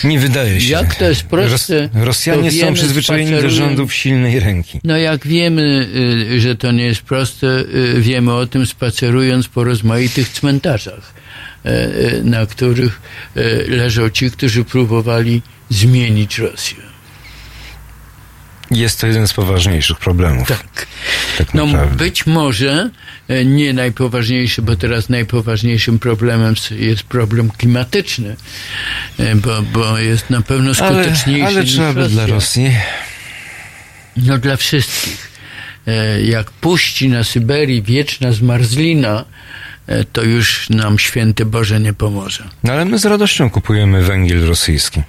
Nie wydaje się. Jak to jest proste, Rosjanie to są wiemy, przyzwyczajeni do rządów silnej ręki. No jak wiemy, y, że to nie jest proste, y, wiemy o tym spacerując po rozmaitych cmentarzach, y, na których leżą ci, którzy próbowali zmienić Rosję. Jest to jeden z poważniejszych problemów. Tak. tak No być może nie najpoważniejszy, bo teraz najpoważniejszym problemem jest problem klimatyczny, e, bo, bo jest na pewno ale, skuteczniejszy ale niż trzeba by dla Rosji. No dla wszystkich. E, Jak puści na Syberii wieczna zmarzlina, e, to już nam święty Boże nie pomoże. No ale my z radością kupujemy węgiel rosyjski.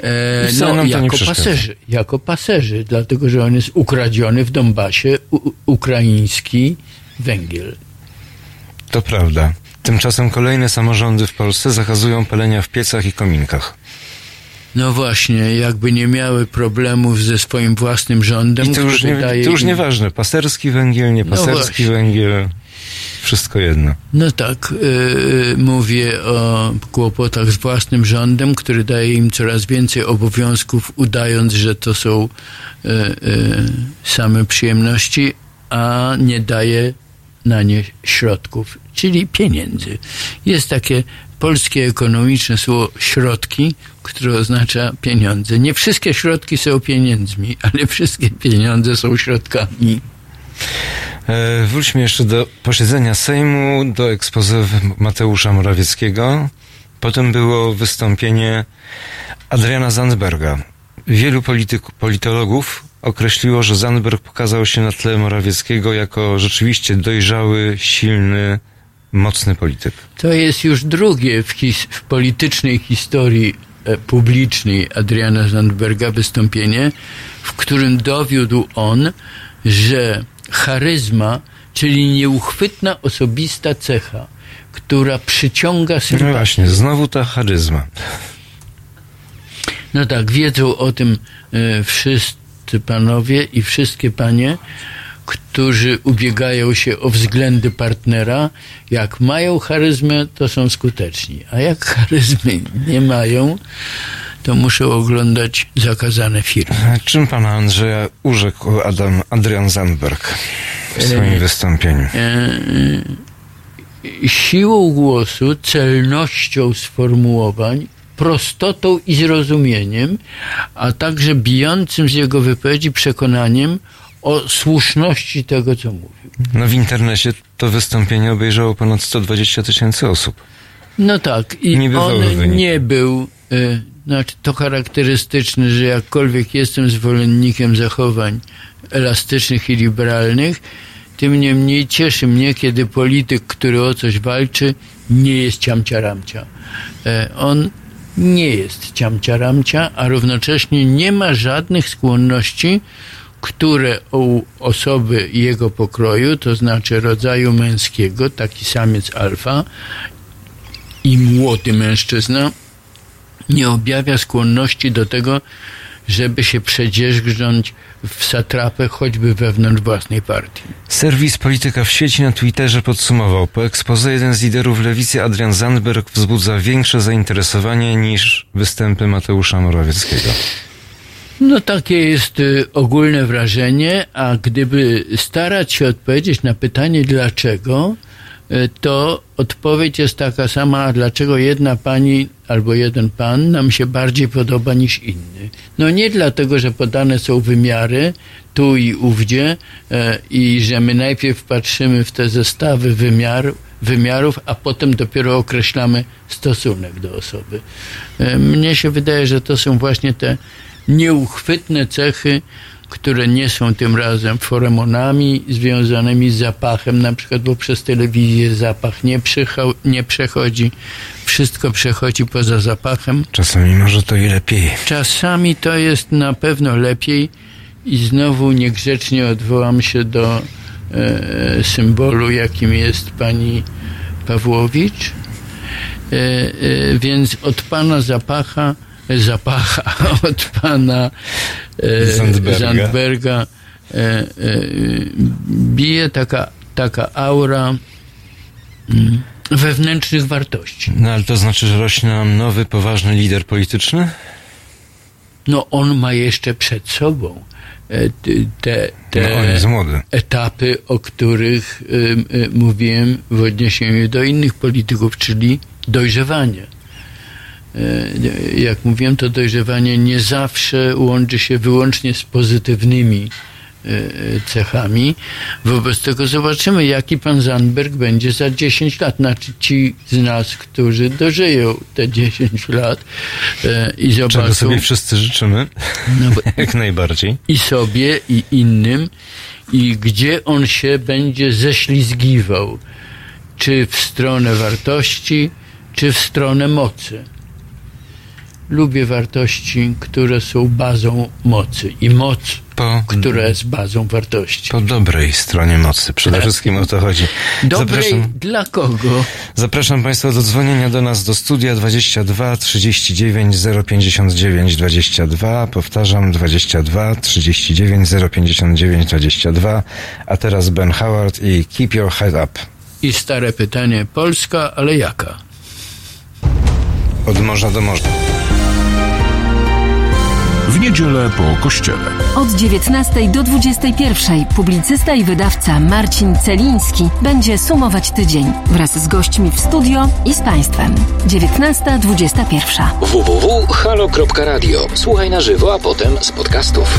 E, no, nam to nie jako paserzy, jako paserzy, dlatego że on jest ukradziony w Donbasie, u, ukraiński węgiel. To prawda. Tymczasem kolejne samorządy w Polsce zakazują palenia w piecach i kominkach. No właśnie, jakby nie miały problemów ze swoim własnym rządem, I to już, nie, to już im- nieważne. Paserski węgiel, nie No paserski właśnie. węgiel. Wszystko jedno. No tak, yy, mówię o kłopotach z własnym rządem, który daje im coraz więcej obowiązków, udając, że to są yy, yy, same przyjemności, a nie daje na nie środków, czyli pieniędzy. Jest takie polskie ekonomiczne słowo środki, które oznacza pieniądze. Nie wszystkie środki są pieniędzmi, ale wszystkie pieniądze są środkami. E, wróćmy jeszcze do posiedzenia Sejmu, do ekspozy Mateusza Morawieckiego. Potem było wystąpienie Adriana Zandberga. Wielu polityk, politologów określiło, że Zandberg pokazał się na tle Morawieckiego jako rzeczywiście dojrzały, silny, mocny polityk. To jest już drugie w, his- w politycznej historii e, publicznej Adriana Zandberga wystąpienie, w którym dowiódł on, że charyzma, czyli nieuchwytna osobista cecha, która przyciąga No sympatię. właśnie, znowu ta charyzma. No tak, wiedzą o tym e, wszyscy panowie i wszystkie panie, którzy ubiegają się o względy partnera. Jak mają charyzmę, to są skuteczni, a jak charyzmy nie mają, to muszą oglądać zakazane filmy. A Czym pana Andrzeja urzekł Adam, Adrian Zandberg w swoim E, wystąpieniu? siłą głosu, celnością sformułowań, prostotą i zrozumieniem, a także bijącym z jego wypowiedzi przekonaniem o słuszności tego, co mówił. No w internecie to wystąpienie obejrzało ponad 120 tysięcy osób. No tak, i Niebywały on wynik. nie był, y, znaczy to charakterystyczne, że jakkolwiek jestem zwolennikiem zachowań elastycznych i liberalnych, tym niemniej cieszy mnie, kiedy polityk, który o coś walczy, nie jest ciamcia-ramcia. E, On nie jest ciamcia-ramcia, a równocześnie nie ma żadnych skłonności, które u osoby jego pokroju, to znaczy rodzaju męskiego, taki samiec alfa, i młody mężczyzna nie objawia skłonności do tego, żeby się przedzierzgnąć w satrapę choćby wewnątrz własnej partii. Serwis Polityka w sieci na Twitterze podsumował. Po ekspoze jeden z liderów lewicy, Adrian Zandberg, wzbudza większe zainteresowanie niż występy Mateusza Morawieckiego. No takie jest y, ogólne wrażenie, a gdyby starać się odpowiedzieć na pytanie dlaczego, to odpowiedź jest taka sama, dlaczego jedna pani albo jeden pan nam się bardziej podoba niż inny. No nie dlatego, że podane są wymiary tu i ówdzie e, i że my najpierw patrzymy w te zestawy wymiar, wymiarów, a potem dopiero określamy stosunek do osoby. E, Mnie się wydaje, że to są właśnie te nieuchwytne cechy, które nie są tym razem feromonami związanymi z zapachem, na przykład, bo przez telewizję zapach nie, nie przechodzi, wszystko przechodzi poza zapachem. Czasami może to i lepiej. Czasami to jest na pewno lepiej i znowu niegrzecznie odwołam się do e, symbolu, jakim jest pani Pawłowicz. E, e, więc od pana zapacha, zapacha, (laughs) od pana e, Zandberga. Zandberga e, e, bije taka, taka aura mm, wewnętrznych wartości. No ale to znaczy, że rośnie nam nowy, poważny lider polityczny? No on ma jeszcze przed sobą te, te No, etapy, o których y, y, mówiłem w odniesieniu do innych polityków, czyli dojrzewanie. E, Jak mówiłem, to dojrzewanie nie zawsze łączy się wyłącznie z pozytywnymi e, cechami. Wobec tego zobaczymy, jaki pan Zandberg będzie za 10 lat. Znaczy ci z nas, którzy dożyją te 10 lat e, i Czego zobaczą sobie wszyscy życzymy, no, bo (laughs) jak najbardziej. i sobie, i innym, i gdzie on się będzie ześlizgiwał. Czy w stronę wartości, czy w stronę mocy. Lubię wartości, które są bazą mocy. I moc po, która jest bazą wartości. po dobrej stronie mocy. Przede wszystkim o to chodzi. Dobrej Zapraszam, dla kogo? zapraszam Państwa do dzwonienia do nas do studia 22 39 059 22. Powtarzam 22 39 059 22. A teraz Ben Howard i Keep Your Head Up. I stare pytanie, Polska, ale jaka? Od morza do morza. W niedzielę po kościele. Od 19 do 21 publicysta i wydawca Marcin Celiński będzie sumować tydzień wraz z gośćmi w studio i z Państwem. 19.21. www.halo.radio. Słuchaj na żywo, a potem z podcastów.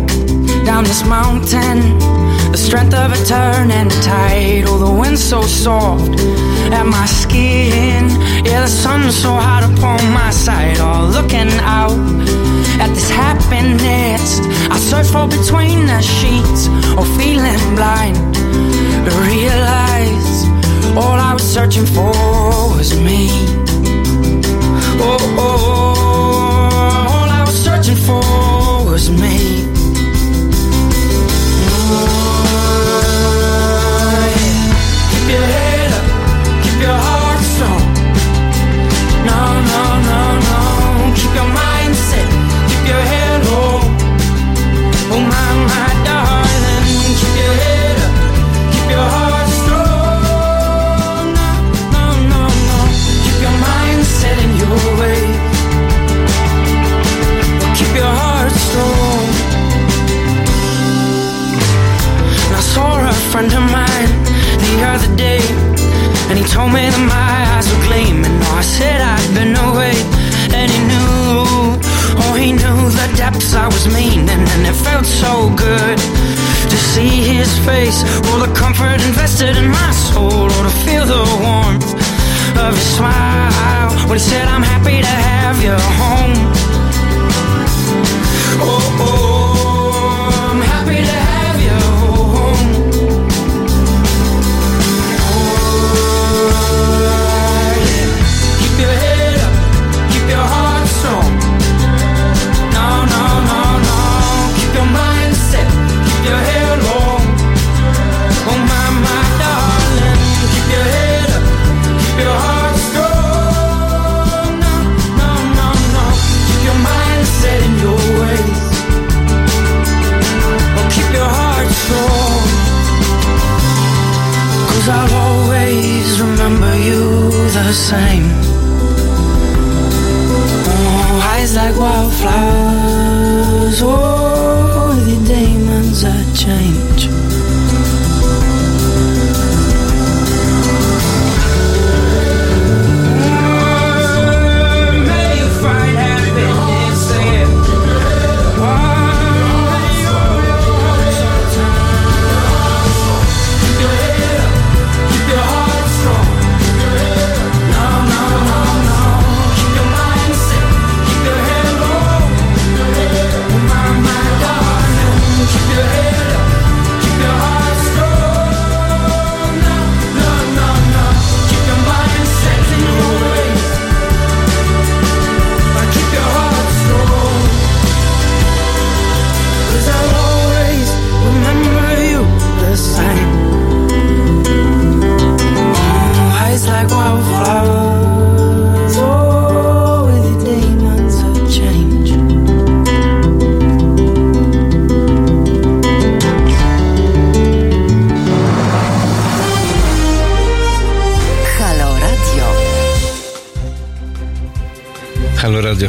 down this mountain, the strength of a turning tide. Oh, the wind so soft at my skin. Yeah, the sun so hot upon my side. Oh, looking out at this happiness. I search for between the sheets, or feeling blind to realize all I was searching for was me. Told me that my eyes were gleaming. Oh, I said I'd been away, and he knew, oh, he knew the depths I was meaning, and it felt so good to see his face, all the comfort invested in my soul, or to feel the warmth of his smile when he said, I'm happy to have you home. Oh, oh, I'll always remember you the same. Oh, eyes like wildflowers. Oh, your demons that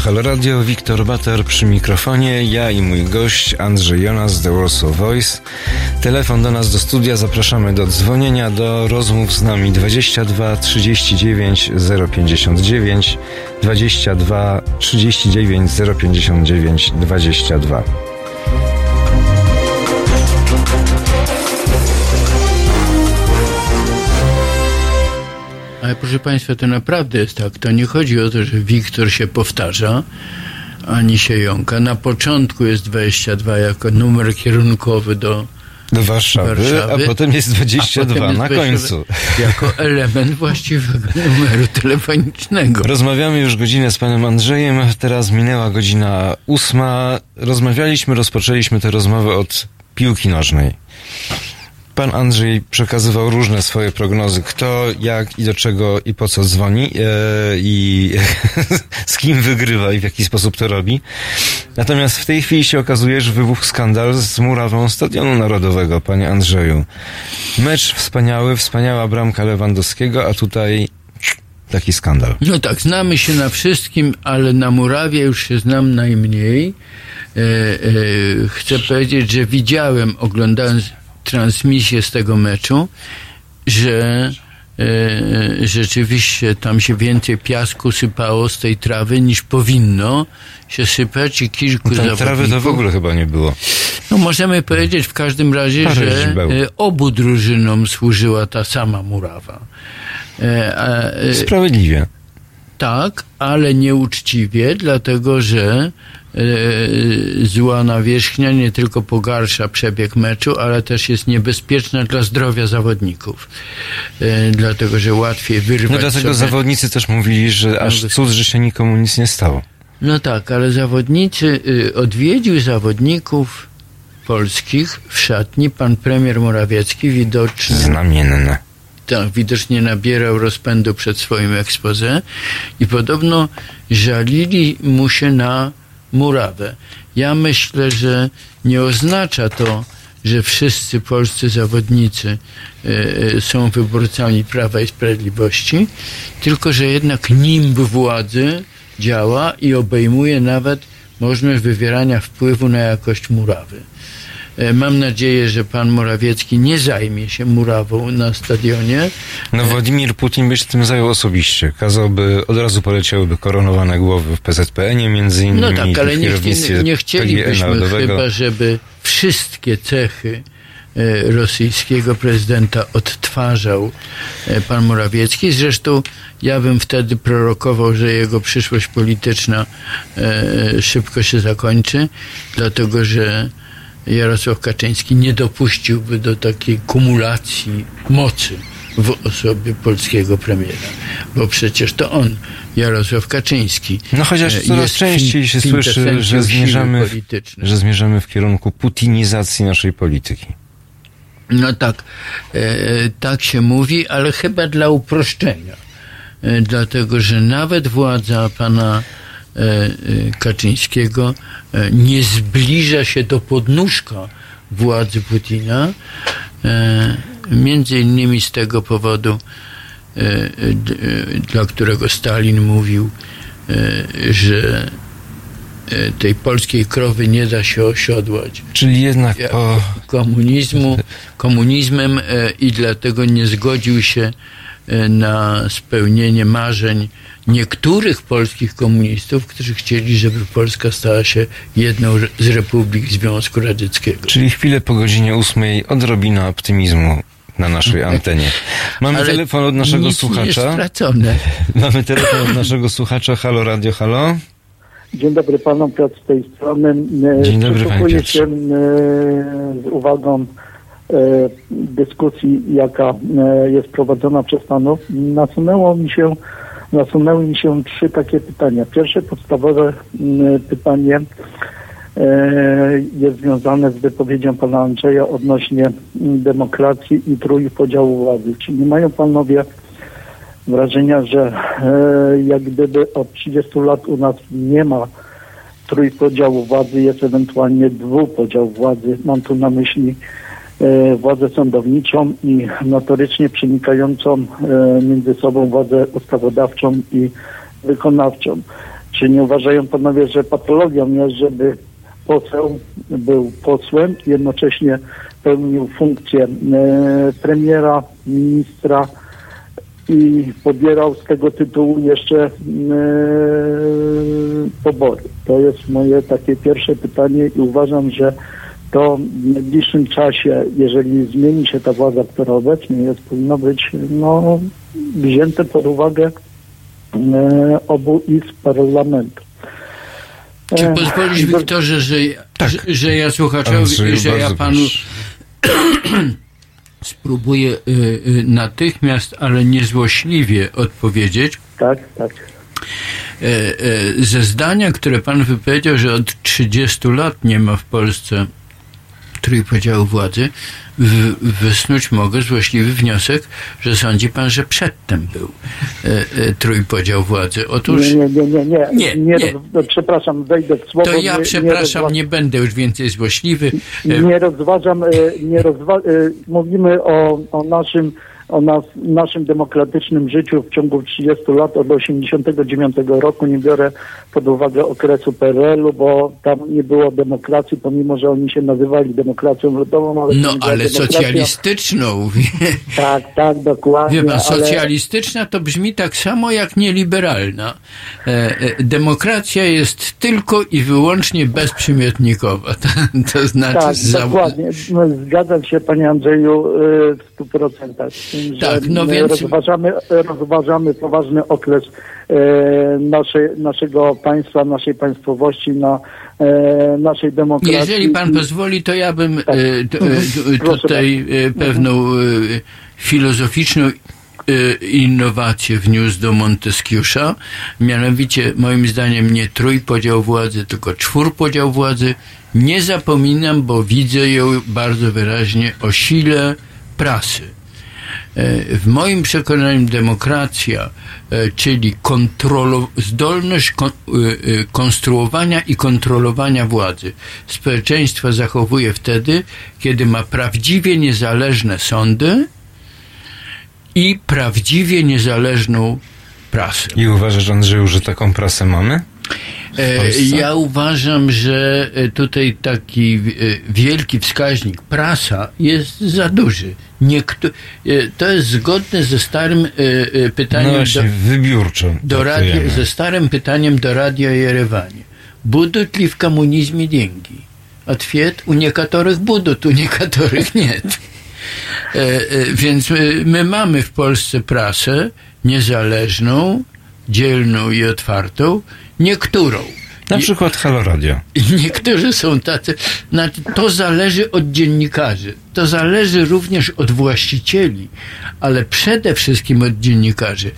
Halo Radio, Wiktor Bater przy mikrofonie, ja i mój gość Andrzej Jonas z The Warsaw Voice. Telefon do nas do studia, zapraszamy do dzwonienia, do rozmów z nami 22 39 059 22 39 059 22. Ale proszę Państwa, to naprawdę jest tak. To nie chodzi o to, że Wiktor się powtarza, ani się jąka. Na początku jest 22 jako numer kierunkowy do Do Warszawy, Warszawy, a potem jest a 22 potem jest na 22 końcu. Jako element (laughs) właściwego numeru telefonicznego. Rozmawiamy już godzinę z panem Andrzejem, teraz minęła godzina ósma. Rozmawialiśmy, rozpoczęliśmy tę rozmowę od piłki nożnej. Pan Andrzej przekazywał różne swoje prognozy, kto, jak i do czego i po co dzwoni e, i (laughs) z kim wygrywa i w jaki sposób to robi. Natomiast w tej chwili się okazuje, że wybuchł skandal z murawą Stadionu Narodowego, panie Andrzeju. Mecz wspaniały, wspaniała bramka Lewandowskiego, a tutaj taki skandal. No tak, znamy się na wszystkim, ale na murawie już się znam najmniej. E, e, chcę powiedzieć, że widziałem, oglądając transmisję z tego meczu, że e, rzeczywiście tam się więcej piasku sypało z tej trawy niż powinno się sypać i kilku Tam trawy to w ogóle chyba nie było. No możemy powiedzieć w każdym razie, Parę że e, obu drużynom służyła ta sama murawa. E, a, e, Sprawiedliwie. tak, ale nieuczciwie, dlatego że e, zła nawierzchnia nie tylko pogarsza przebieg meczu, ale też jest niebezpieczna dla zdrowia zawodników. E, dlatego, że łatwiej wyrwać No dlatego sobie... zawodnicy też mówili, że aż cud, że się nikomu nic nie stało. No tak, ale zawodnicy, y, odwiedził zawodników polskich w szatni pan premier Morawiecki widocznie Znamienne. tak, widocznie nabierał rozpędu przed swoim expose i podobno żalili mu się na murawę. Ja myślę, że nie oznacza to, że wszyscy polscy zawodnicy e, e, są wyborcami Prawa i Sprawiedliwości, tylko że jednak nimb władzy działa i obejmuje nawet możliwość wywierania wpływu na jakość murawy. E, Mam nadzieję, że pan Morawiecki nie zajmie się murawą na stadionie. No Władimir Putin by się tym zajął osobiście. Kazałby, od razu poleciałyby koronowane głowy w PZPN-ie między innymi. No tak, ale nie, chci- nie chcielibyśmy chyba, żeby wszystkie cechy e, rosyjskiego prezydenta odtwarzał e, pan Morawiecki. Zresztą ja bym wtedy prorokował, że jego przyszłość polityczna e, szybko się zakończy, dlatego że Jarosław Kaczyński nie dopuściłby do takiej kumulacji mocy w osobie polskiego premiera, bo przecież to on, Jarosław Kaczyński, No chociaż e, coraz częściej się słyszy, że zmierzamy, że zmierzamy w kierunku putinizacji naszej polityki. No tak, e, tak się mówi, ale chyba dla uproszczenia. E, dlatego, że nawet władza pana Kaczyńskiego. E, nie zbliża się do podnóżka władzy Putina, e, między innymi z tego powodu, e, e, e, dla którego Stalin mówił, e, że e, tej polskiej krowy nie da się osiodłać. Czyli jednak po, komunizmu, komunizmem e, i dlatego nie zgodził się e, na spełnienie marzeń niektórych polskich komunistów, którzy chcieli, żeby Polska stała się jedną z republik Związku Radzieckiego. czyli chwilę po godzinie ósmej odrobina optymizmu na naszej (laughs) antenie. Mamy Ale telefon od naszego nic Nie jest słuchacza. stracone. (laughs) Mamy telefon od naszego słuchacza. Halo Radio, halo. Dzień dobry panom, Piotr z tej strony. E, Dzień dobry, panie Piotrze. się e, z uwagą e, dyskusji, jaka jest prowadzona przez panów. Nasunęło mi się, nasunęły mi się trzy takie pytania. Pierwsze podstawowe m, pytanie e, jest związane z wypowiedzią pana Andrzeja odnośnie m, demokracji i trójpodziału władzy. Czy nie mają panowie wrażenia, że e, jak gdyby od 30 lat u nas nie ma trójpodziału władzy, jest ewentualnie dwupodział władzy. Mam tu na myśli władzę sądowniczą i notorycznie przenikającą e, między sobą władzę ustawodawczą i wykonawczą. Czy nie uważają panowie, że patologią jest, żeby poseł był posłem, jednocześnie pełnił funkcję e, premiera, ministra i pobierał z tego tytułu jeszcze e, pobory. To jest moje takie pierwsze pytanie i uważam, że to w najbliższym czasie, jeżeli zmieni się ta władza, która obecnie jest, powinno być no, wzięte pod uwagę e, obu izb parlamentu. Czy E, pozwolisz, do- Wiktorze, że, Tak. że, że ja słuchaczowi, że ja panu (clears throat) spróbuję y, y, natychmiast, ale niezłośliwie odpowiedzieć. Tak, tak. E, e, ze zdania, które pan wypowiedział, że od 30 lat nie ma w Polsce trójpodziału władzy, w, wysnuć mogę złośliwy wniosek, że sądzi pan, że przedtem był e, e, trójpodział władzy. Otóż Nie, nie, nie, nie, nie. Nie, Przepraszam, wejdę w słowo. to ja przepraszam, nie będę już więcej złośliwy. E, Nie rozważam, e, nie rozwa- mówimy o, o naszym o nas, naszym demokratycznym życiu w ciągu 30 lat od 89 roku. Nie biorę pod uwagę okresu PRL-u, bo tam nie było demokracji, pomimo, że oni się nazywali demokracją ludową. Ale no, ale socjalistyczną. Tak, tak, dokładnie. Wie pan, socjalistyczna ale... to brzmi tak samo jak nieliberalna. E, e, demokracja jest tylko i wyłącznie bezprzymiotnikowa. (laughs) To, to znaczy... Tak, za... dokładnie. No, zgadzam się, panie Andrzeju, y, w 100%. Tak, no więc- rozważamy, rozważamy poważny okres e, naszej, naszego państwa, naszej państwowości, na e, naszej demokracji. Jeżeli pan pozwoli, to ja bym Tak. e, e, t, Proszę tutaj e, pewną e, filozoficzną e, innowację wniósł do Monteskiusza. Mianowicie, moim zdaniem, nie trójpodział władzy, tylko czwórpodział władzy. Nie zapominam, bo widzę ją bardzo wyraźnie o sile prasy. E, W moim przekonaniu demokracja, e, czyli kontrolo- zdolność y, konstruowania i kontrolowania władzy, społeczeństwo zachowuje wtedy, kiedy ma prawdziwie niezależne sądy i prawdziwie niezależną prasę. I uważasz, Andrzeju, że taką prasę mamy? E, Polsce? Ja uważam, że e, tutaj taki e, wielki wskaźnik prasa jest za duży. Niektó- e, to jest zgodne ze starym e, e, No pytaniem właśnie, do, wybiórczo. do radio, traktujemy. ze starym pytaniem do Radia Jerewanie. Budut li w komunizmie деньги? Ответ u niektórych budut, u niektórych nie. E, e, Więc my, my mamy w Polsce prasę niezależną, dzielną i otwartą, niektórą. Na przykład Halo Radio. niektórzy są tacy, znaczy to zależy od dziennikarzy, to zależy również od właścicieli, ale przede wszystkim od dziennikarzy,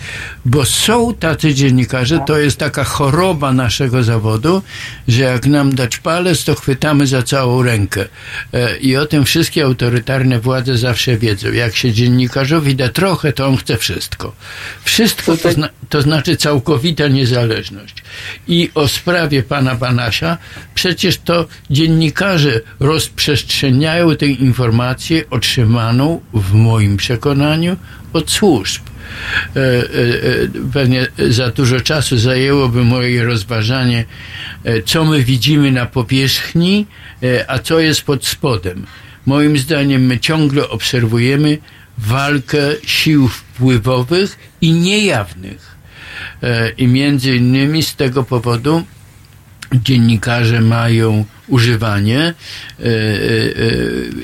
bo są tacy dziennikarze, to jest taka choroba naszego zawodu, że jak nam dać palec, to chwytamy za całą rękę. E, I o tym wszystkie autorytarne władze zawsze wiedzą. Jak się dziennikarzowi da trochę, to on chce wszystko. Wszystko to, zna, to znaczy całkowita niezależność. I o sprawie pana Banasia, przecież to dziennikarze rozprzestrzeniają tę informację otrzymaną, w moim przekonaniu, od służb. E, e, e, Pewnie za dużo czasu zajęłoby moje rozważanie, co my widzimy na powierzchni, a co jest pod spodem. Moim zdaniem my ciągle obserwujemy walkę sił wpływowych i niejawnych. I między innymi z tego powodu dziennikarze mają używanie. E, e,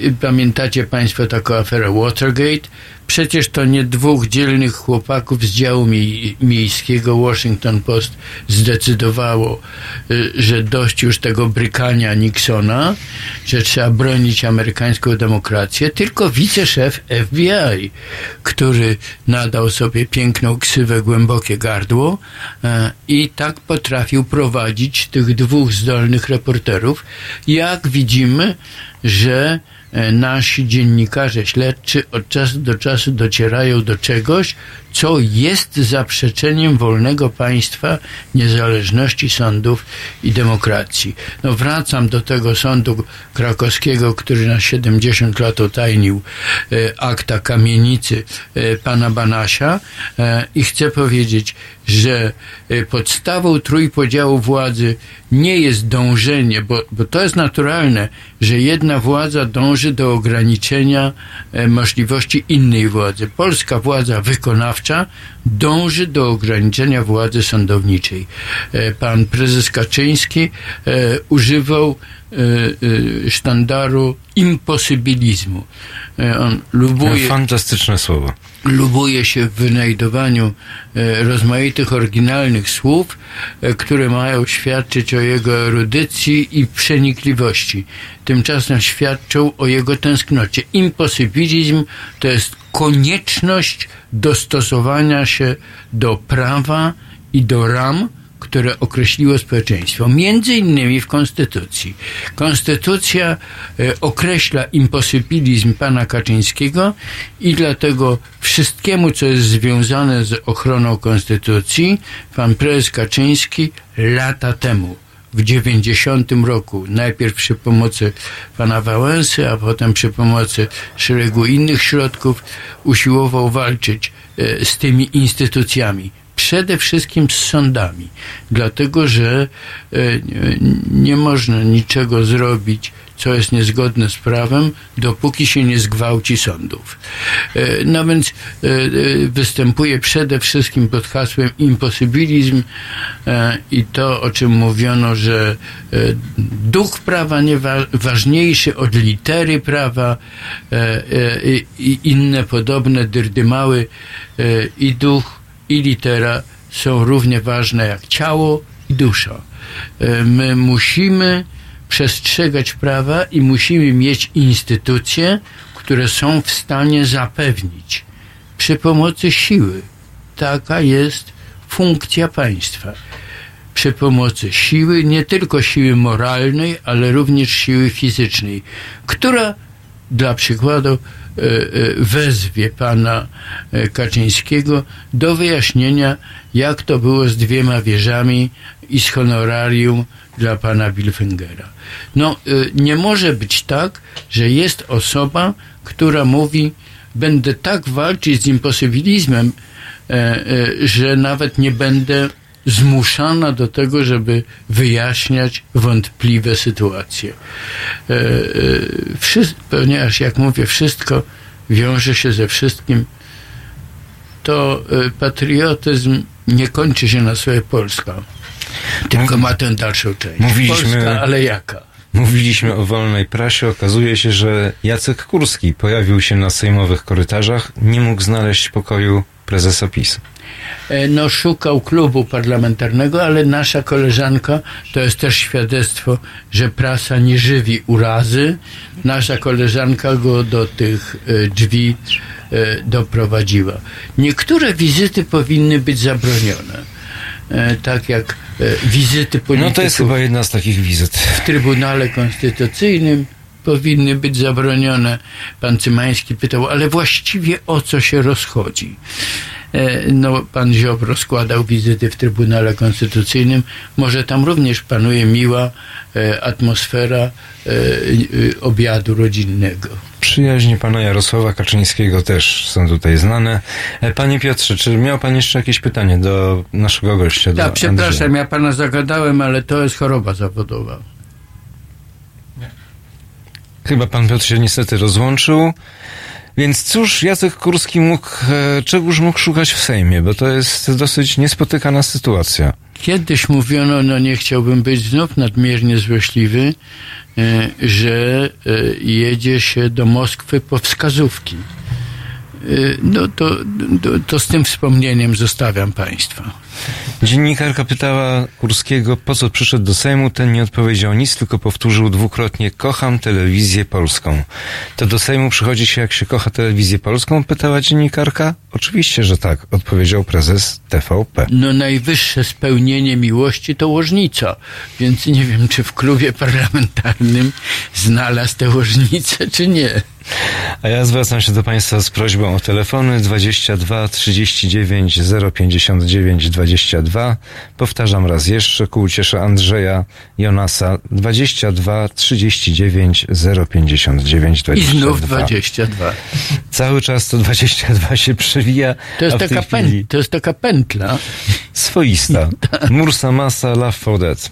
e, Pamiętacie Państwo taką aferę Watergate? Przecież to nie dwóch dzielnych chłopaków z działu mie- miejskiego Washington Post zdecydowało, że dość już tego brykania Nixona, że trzeba bronić amerykańską demokrację, tylko wiceszef FBI, który nadał sobie piękną ksywę głębokie gardło i tak potrafił prowadzić tych dwóch zdolnych reporterów. Jak widzimy, że e, nasi dziennikarze śledczy od czasu do czasu docierają do czegoś, co jest zaprzeczeniem wolnego państwa, niezależności sądów i demokracji. No wracam do tego sądu krakowskiego, który na 70 lat otajnił e, akta kamienicy e, pana Banasia e, i chcę powiedzieć, że e, podstawą trójpodziału władzy nie jest dążenie, bo, bo to jest naturalne, że jedna władza dąży do ograniczenia e, możliwości innej władzy. Polska władza wykonawcza dąży do ograniczenia władzy sądowniczej. E, Pan prezes Kaczyński e, używał sztandaru imposybilizmu. E, On lubuje Fantastyczne słowo. lubuje się w wynajdowaniu e, rozmaitych oryginalnych słów, e, które mają świadczyć o jego erudycji i przenikliwości. Tymczasem świadczą o jego tęsknocie. Imposybilizm to jest konieczność dostosowania się do prawa i do ram, które określiło społeczeństwo, między innymi w Konstytucji. Konstytucja e, określa imposybilizm pana Kaczyńskiego i dlatego wszystkiemu, co jest związane z ochroną Konstytucji, pan prezes Kaczyński lata temu w 90 roku, najpierw przy pomocy pana Wałęsy, a potem przy pomocy szeregu innych środków, usiłował walczyć e, z tymi instytucjami. Przede wszystkim z sądami, dlatego że e, nie można niczego zrobić, co jest niezgodne z prawem, dopóki się nie zgwałci sądów. E, No więc e, występuje przede wszystkim pod hasłem imposybilizm i to, o czym mówiono, że duch prawa nie wa- ważniejszy od litery prawa i- inne podobne dyrdymały i duch i litera są równie ważne jak ciało i dusza. E, My musimy przestrzegać prawa i musimy mieć instytucje, które są w stanie zapewnić przy pomocy siły. Taka jest funkcja państwa. Przy pomocy siły, nie tylko siły moralnej, ale również siły fizycznej, która dla przykładu wezwie pana e, Kaczyńskiego do wyjaśnienia, jak to było z dwiema wieżami i z honorarium dla pana Bilfingera. No, e, nie może być tak, że jest osoba, która mówi, będę tak walczyć z imposybilizmem, e, e, że nawet nie będę zmuszana do tego, żeby wyjaśniać wątpliwe sytuacje. E, e, wszy- ponieważ, jak mówię, wszystko wiąże się ze wszystkim, to e, patriotyzm nie kończy się na słowie Polska, tylko ma tę dalszą część. Mówiliśmy- Polska, ale jaka? Mówiliśmy o wolnej prasie. Okazuje się, że Jacek Kurski pojawił się na sejmowych korytarzach. Nie mógł znaleźć pokoju prezesa PiS. E, no, szukał klubu parlamentarnego, ale nasza koleżanka, to jest też świadectwo, że prasa nie żywi urazy. Nasza koleżanka go do tych e, drzwi e, doprowadziła. Niektóre wizyty powinny być zabronione. Tak jak wizyty polityków No to jest chyba jedna z takich wizyt. w Trybunale Konstytucyjnym powinny być zabronione. Pan Cymański pytał, ale właściwie o co się rozchodzi? E, No, pan Ziobro składał wizyty w Trybunale Konstytucyjnym. Może tam również panuje miła e, atmosfera e, obiadu rodzinnego. Przyjaźnie pana Jarosława Kaczyńskiego też są tutaj znane. Panie Piotrze, czy miał pan jeszcze jakieś pytanie do naszego gościa? Tak, przepraszam, Andrzeja? ja pana zagadałem, ale to jest choroba zawodowa. Chyba pan Piotr się niestety rozłączył. Więc cóż Jacek Kurski mógł, e, czegoż mógł szukać w Sejmie, bo to jest dosyć niespotykana sytuacja. Kiedyś mówiono, no nie chciałbym być znów nadmiernie złośliwy, e, że e, jedzie się do Moskwy po wskazówki. No to, to, to z tym wspomnieniem zostawiam Państwa. Dziennikarka pytała Kurskiego, po co przyszedł do Sejmu. Ten nie odpowiedział nic, tylko powtórzył dwukrotnie: Kocham telewizję polską. To do Sejmu przychodzi się, jak się kocha telewizję polską? Pytała dziennikarka. Oczywiście, że tak, odpowiedział prezes TVP. No najwyższe spełnienie miłości to łożnica, więc nie wiem, czy w klubie parlamentarnym znalazł tę łożnicę, czy nie. A ja zwracam się do Państwa z prośbą o telefony 22 39 059 22. Powtarzam raz jeszcze ku uciesze Andrzeja Jonasa 22 39 059 22. I znów 22. Cały czas to 22 się przewija. To jest, taka, pę- chwili to jest taka pętla. swoista. (laughs) Mursa Masa Love for Dead.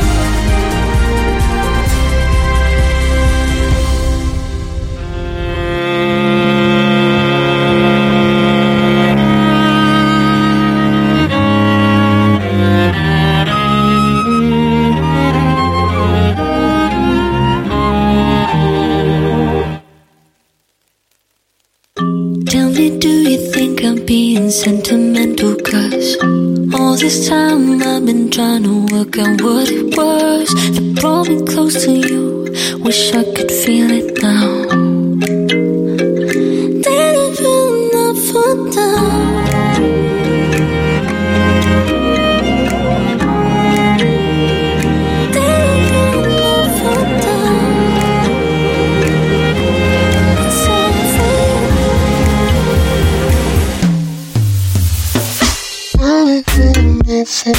Do you think I'm being sentimental? Cause all this time I've been trying to work out what it was that brought me close to you. Wish I could feel it now. dancing,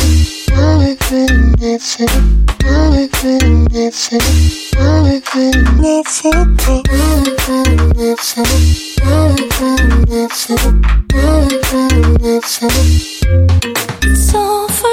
always been dancing, always been dancing, always been dancing, always been dancing, always been dancing, always been dancing. It's all for you.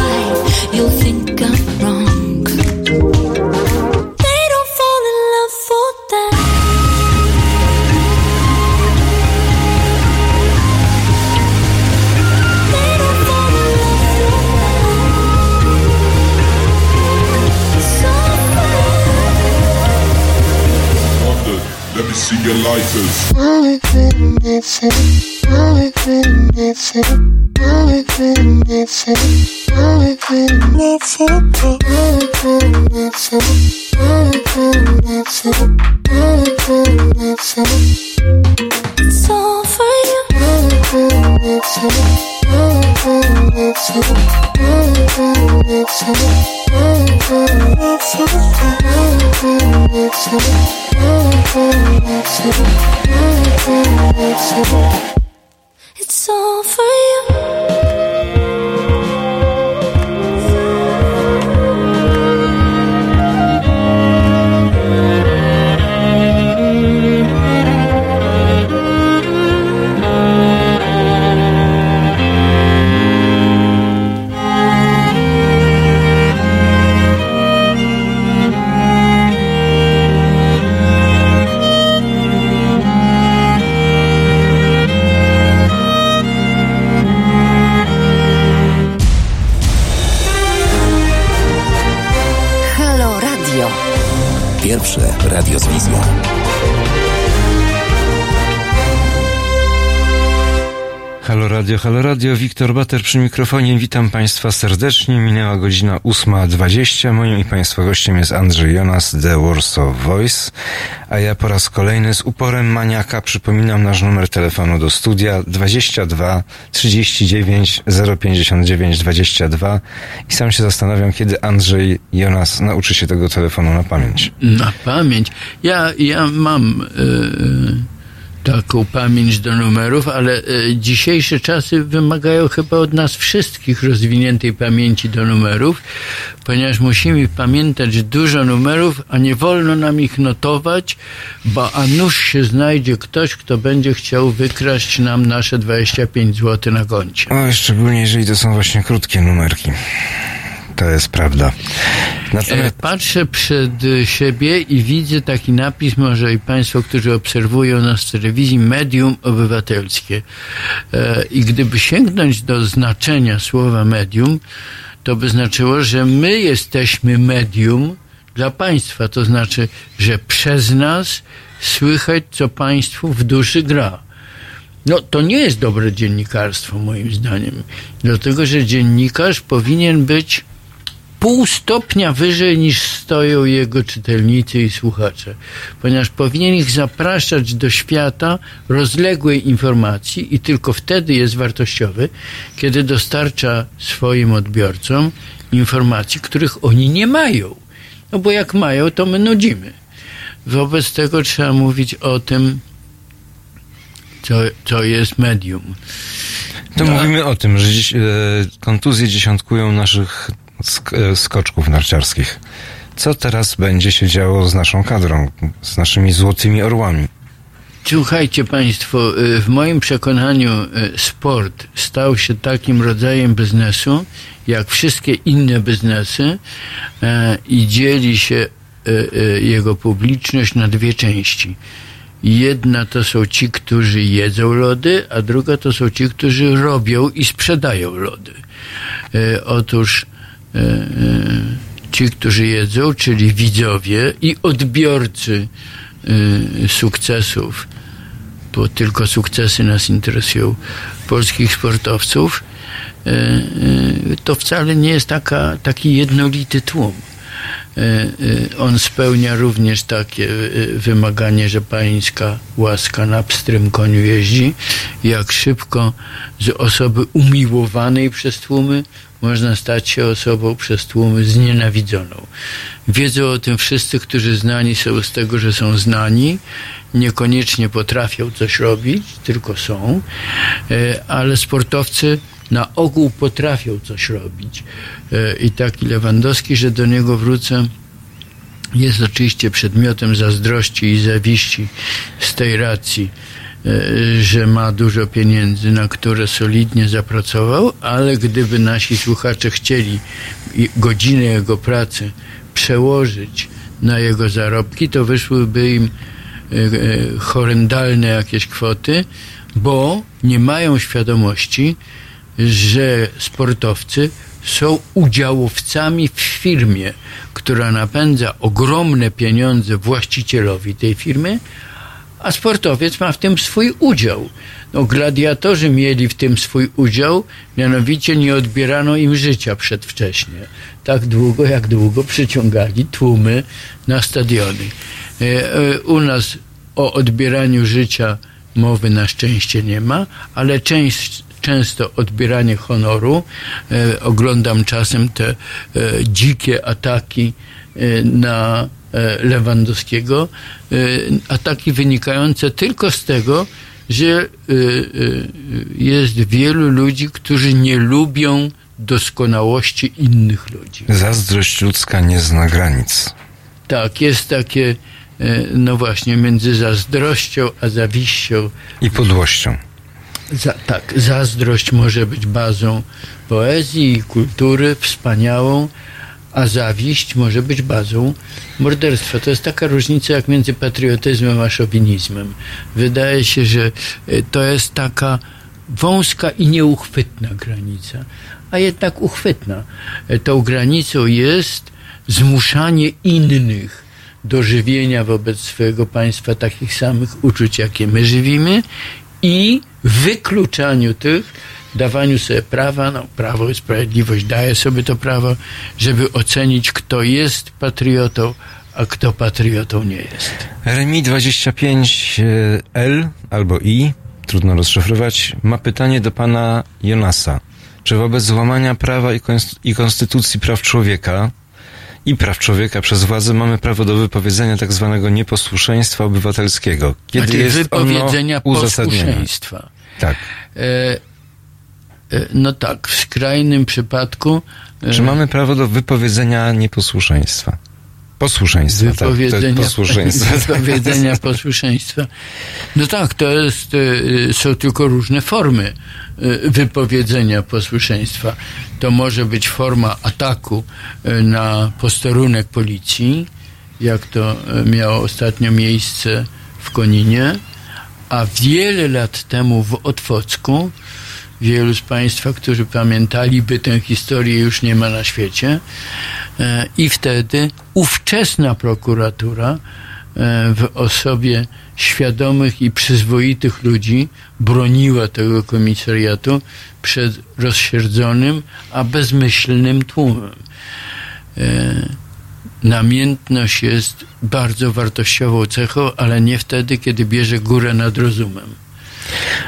lighters. It's all for you. It's all for you. Pierwsze radio Halo Radio, Halo Radio, Wiktor Bater przy mikrofonie. Witam Państwa serdecznie. Minęła godzina 8.20. Moim i Państwa gościem jest Andrzej Jonas, The Warsaw Voice. A ja po raz kolejny z uporem maniaka przypominam nasz numer telefonu do studia 22 39 059 22 i sam się zastanawiam, kiedy Andrzej Jonas nauczy się tego telefonu na pamięć. Na pamięć. Ja, ja mam e, taką pamięć do numerów, ale e, dzisiejsze czasy wymagają chyba od nas wszystkich rozwiniętej pamięci do numerów, ponieważ musimy pamiętać dużo numerów, a nie wolno nam ich notować, bo a nuż się znajdzie ktoś, kto będzie chciał wykraść nam nasze 25 zł na koncie. O, szczególnie jeżeli to są właśnie krótkie numerki. To jest prawda. E, Natomiast Patrzę przed siebie i widzę taki napis, może i Państwo, którzy obserwują nas w telewizji, medium obywatelskie. E, I gdyby sięgnąć do znaczenia słowa medium, to by znaczyło, że my jesteśmy medium dla Państwa. To znaczy, że przez nas słychać, co Państwu w duszy gra. No, to nie jest dobre dziennikarstwo, moim zdaniem. Dlatego, że dziennikarz powinien być pół stopnia wyżej niż stoją jego czytelnicy i słuchacze, ponieważ powinien ich zapraszać do świata rozległej informacji i tylko wtedy jest wartościowy, kiedy dostarcza swoim odbiorcom informacji, których oni nie mają. No bo jak mają, to my nudzimy. Wobec tego trzeba mówić o tym, co, co jest medium. to No. mówimy o tym, że dziś, e, kontuzje dziesiątkują naszych sk- skoczków narciarskich. Co teraz będzie się działo z naszą kadrą, z naszymi złotymi orłami? Słuchajcie Państwo, y, w moim przekonaniu y, sport stał się takim rodzajem biznesu, jak wszystkie inne biznesy e, i dzieli się jego publiczność na dwie części. Jedna to są ci, którzy jedzą lody, a druga to są ci, którzy robią i sprzedają lody. Otóż ci, którzy jedzą, czyli widzowie i odbiorcy e, sukcesów, bo tylko sukcesy nas interesują, polskich sportowców, e, e, to wcale nie jest taka, taki jednolity tłum. E, e, On spełnia również takie e, wymaganie, że pańska łaska na pstrym koniu jeździ. Jak szybko z osoby umiłowanej przez tłumy można stać się osobą przez tłumy znienawidzoną. Wiedzą o tym wszyscy, którzy znani są z tego, że są znani, niekoniecznie potrafią coś robić, tylko są, e, ale sportowcy na ogół potrafią coś robić. E, I taki Lewandowski, że do niego wrócę, jest oczywiście przedmiotem zazdrości i zawiści z tej racji, że ma dużo pieniędzy, na które solidnie zapracował, ale gdyby nasi słuchacze chcieli godzinę jego pracy przełożyć na jego zarobki, to wyszłyby im e, e, horrendalne jakieś kwoty, bo nie mają świadomości, że sportowcy są udziałowcami w firmie, która napędza ogromne pieniądze właścicielowi tej firmy, a sportowiec ma w tym swój udział. No, gladiatorzy mieli w tym swój udział, mianowicie nie odbierano im życia przedwcześnie. Tak długo, jak długo przyciągali tłumy na stadiony. E, e, U nas o odbieraniu życia mowy na szczęście nie ma, ale część, często odbieranie honoru. E, oglądam czasem te dzikie ataki na Lewandowskiego. E, ataki wynikające tylko z tego, że e, e, jest wielu ludzi, którzy nie lubią doskonałości innych ludzi. Zazdrość ludzka nie zna granic. Tak, jest takie, e, no właśnie, między zazdrością a zawiścią. I podłością. Za, tak, zazdrość może być bazą poezji i kultury wspaniałą, a zawiść może być bazą morderstwa. To jest taka różnica jak między patriotyzmem a szowinizmem. Wydaje się, że e, to jest taka wąska i nieuchwytna granica, a jednak uchwytna. E, Tą granicą jest zmuszanie innych do żywienia wobec swojego państwa takich samych uczuć, jakie my żywimy i wykluczaniu tych, dawaniu sobie prawa, no Prawo i Sprawiedliwość daje sobie to prawo, żeby ocenić, kto jest patriotą, a kto patriotą nie jest. RMI 25L albo I, trudno rozszyfrować, ma pytanie do pana Jonasa. Czy wobec złamania prawa i, konst- i konstytucji praw człowieka i praw człowieka przez władzę mamy prawo do wypowiedzenia tak zwanego nieposłuszeństwa obywatelskiego. Kiedy Znaczy jest wypowiedzenia ono uzasadnione. posłuszeństwa. Tak. E, e, no tak, w skrajnym przypadku. e, Czy mamy prawo do wypowiedzenia nieposłuszeństwa? Posłuszeństwa, tak. Wypowiedzenia, posłuszeństwo. wypowiedzenia posłuszeństwa. No tak, to jest, e, są tylko różne formy e, wypowiedzenia posłuszeństwa. To może być forma ataku e, na posterunek policji, jak to e, miało ostatnio miejsce w Koninie, a wiele lat temu w Otwocku wielu z Państwa, którzy pamiętaliby tę historię, już nie ma na świecie. E, I wtedy ówczesna prokuratura e, w osobie świadomych i przyzwoitych ludzi broniła tego komisariatu przed rozsierdzonym, a bezmyślnym tłumem. E, Namiętność jest bardzo wartościową cechą, ale nie wtedy, kiedy bierze górę nad rozumem.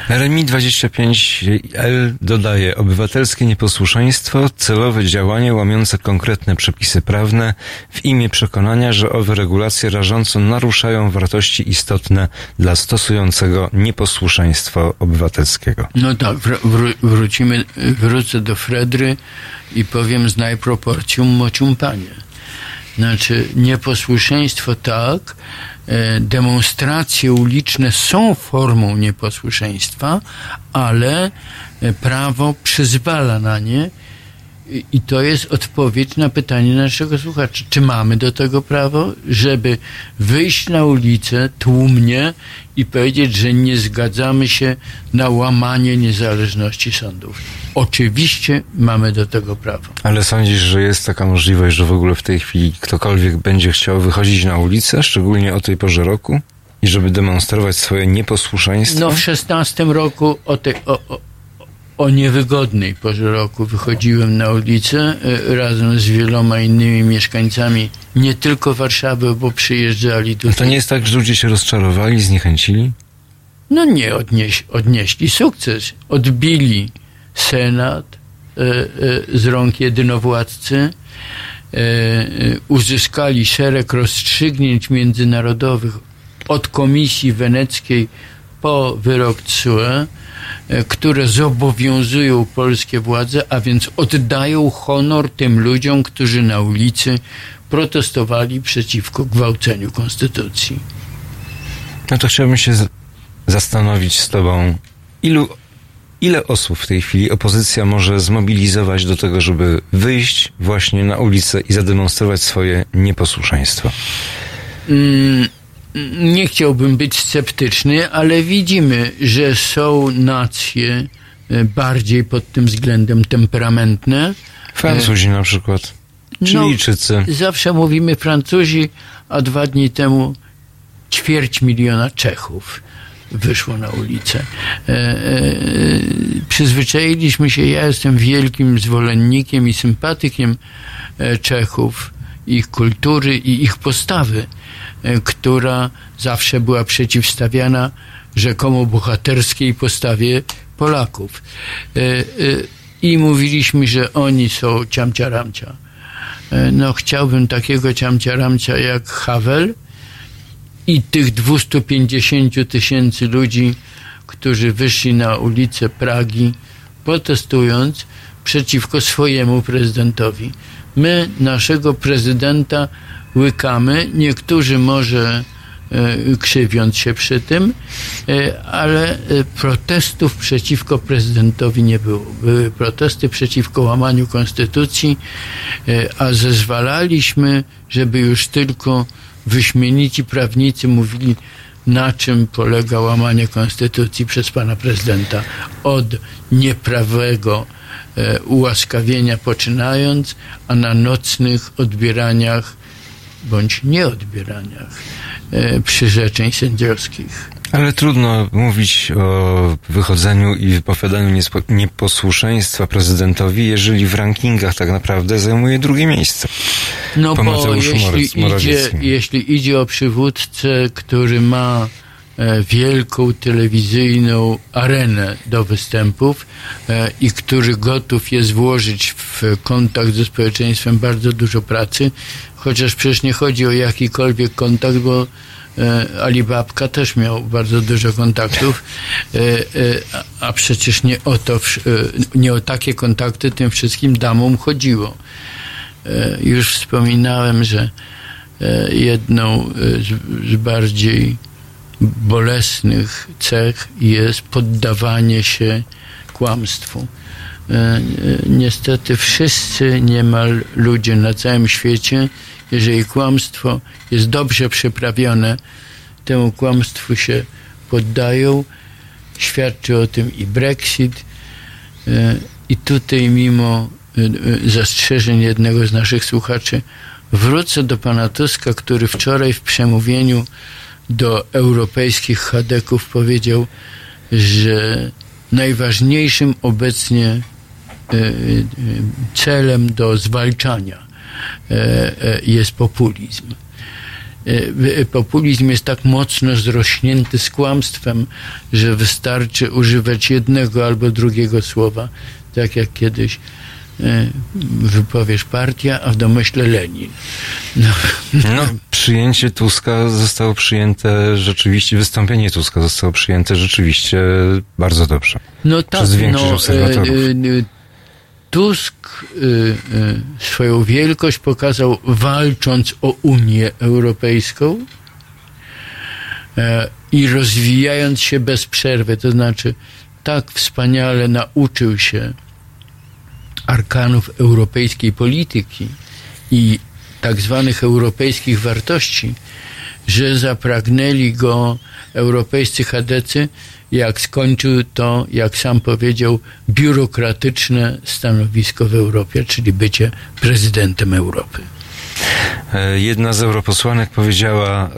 RMI 25L dodaje obywatelskie nieposłuszeństwo, celowe działanie łamiące konkretne przepisy prawne w imię przekonania, że owe regulacje rażąco naruszają wartości istotne dla stosującego nieposłuszeństwo obywatelskiego. No tak, wr- wró- wrócimy, wrócę do Fredry i powiem znaj proporcjum mocium panie. Znaczy, nieposłuszeństwo tak, demonstracje uliczne są formą nieposłuszeństwa, ale e, prawo przyzwala na nie i- to jest odpowiedź na pytanie naszego słuchacza. Czy mamy do tego prawo, żeby wyjść na ulicę tłumnie i powiedzieć, że nie zgadzamy się na łamanie niezależności sądów? Oczywiście mamy do tego prawo. Ale sądzisz, że jest taka możliwość, że w ogóle w tej chwili ktokolwiek będzie chciał wychodzić na ulicę, szczególnie o tej porze roku? I żeby demonstrować swoje nieposłuszeństwo? No w szesnastym roku o, tej, o, o, o niewygodnej porze roku wychodziłem na ulicę e, razem z wieloma innymi mieszkańcami nie tylko Warszawy, bo przyjeżdżali tutaj. To nie jest tak, że ludzie się rozczarowali, zniechęcili? No nie, odnieś, odnieśli sukces. Odbili Senat e, e, z rąk jedynowładcy, e, e, uzyskali szereg rozstrzygnięć międzynarodowych od Komisji Weneckiej po wyrok TSUE, e, które zobowiązują polskie władze, a więc oddają honor tym ludziom, którzy na ulicy protestowali przeciwko gwałceniu konstytucji. No to chciałbym się zastanowić z Tobą, ilu, ile osób w tej chwili opozycja może zmobilizować do tego, żeby wyjść właśnie na ulicę i zademonstrować swoje nieposłuszeństwo? Mm, nie chciałbym być sceptyczny, ale widzimy, że są nacje e, bardziej pod tym względem temperamentne. Francuzi na przykład, No, Chilijczycy. Zawsze mówimy Francuzi, a dwa dni temu ćwierć miliona Czechów wyszło na ulicę. E, e, przyzwyczailiśmy się, ja jestem wielkim zwolennikiem i sympatykiem e, Czechów, ich kultury i ich postawy, e, która zawsze była przeciwstawiana rzekomo bohaterskiej postawie Polaków. E, e, I mówiliśmy, że oni są ciamcia-ramcia. E, No, chciałbym takiego ciamcia-ramcia jak Havel i tych 250 tysięcy ludzi, którzy wyszli na ulicę Pragi, protestując przeciwko swojemu prezydentowi. My naszego prezydenta łykamy, niektórzy może e, krzywiąc się przy tym, e, ale e, protestów przeciwko prezydentowi nie było. Były protesty przeciwko łamaniu konstytucji, a zezwalaliśmy, żeby już tylko wyśmienici prawnicy mówili, na czym polega łamanie konstytucji przez pana prezydenta. Od nieprawego ułaskawienia poczynając, a na nocnych odbieraniach bądź nieodbieraniach e, przyrzeczeń sędziowskich. Ale trudno mówić o wychodzeniu i wypowiadaniu nieposłuszeństwa prezydentowi, jeżeli w rankingach tak naprawdę zajmuje drugie miejsce. No Po bo Mateuszu jeśli Morac- idzie, Morawieckim. jeśli idzie o przywódcę, który ma wielką telewizyjną arenę do występów e, i który gotów jest włożyć w kontakt ze społeczeństwem bardzo dużo pracy, chociaż przecież nie chodzi o jakikolwiek kontakt, bo e, Alibabka też miał bardzo dużo kontaktów, e, e, a- przecież nie o to, e, nie o takie kontakty tym wszystkim damom chodziło. E, Już wspominałem, że e, jedną e, z bardziej bolesnych cech jest poddawanie się kłamstwu. E, Niestety wszyscy niemal ludzie na całym świecie, jeżeli kłamstwo jest dobrze przyprawione, temu kłamstwu się poddają. Świadczy o tym i Brexit. E, I tutaj mimo e, zastrzeżeń jednego z naszych słuchaczy wrócę do pana Tuska, który wczoraj w przemówieniu do europejskich chadeków powiedział, że najważniejszym obecnie e, e, celem do zwalczania e, jest populizm. Populizm jest tak mocno zrośnięty z kłamstwem, że wystarczy używać jednego albo drugiego słowa, tak jak kiedyś wypowiesz partia, a w domyśle Lenin. No, No, przyjęcie Tuska zostało przyjęte rzeczywiście, wystąpienie Tuska zostało przyjęte rzeczywiście bardzo dobrze. No tak, Przez większość no, obserwatorów. e, e, Tusk e, e, swoją wielkość pokazał walcząc o Unię Europejską e, i rozwijając się bez przerwy. To znaczy, tak wspaniale nauczył się arkanów europejskiej polityki i tak zwanych europejskich wartości, że zapragnęli go europejscy chadecy, jak skończył to, jak sam powiedział, biurokratyczne stanowisko w Europie, czyli bycie prezydentem Europy. E, Jedna z europosłanek powiedziała, e,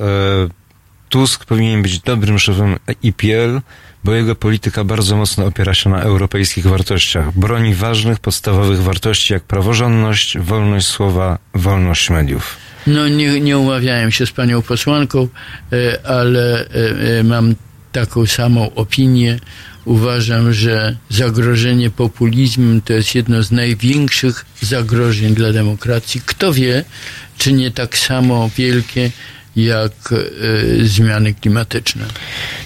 Tusk powinien być dobrym szefem IPL, bo jego polityka bardzo mocno opiera się na europejskich wartościach. Broni ważnych, podstawowych wartości jak praworządność, wolność słowa, wolność mediów. No nie, nie umawiałem się z panią posłanką, e, ale e, e, mam taką samą opinię. Uważam, że zagrożenie populizmem to jest jedno z największych zagrożeń dla demokracji. Kto wie, czy nie tak samo wielkie jak e, zmiany klimatyczne.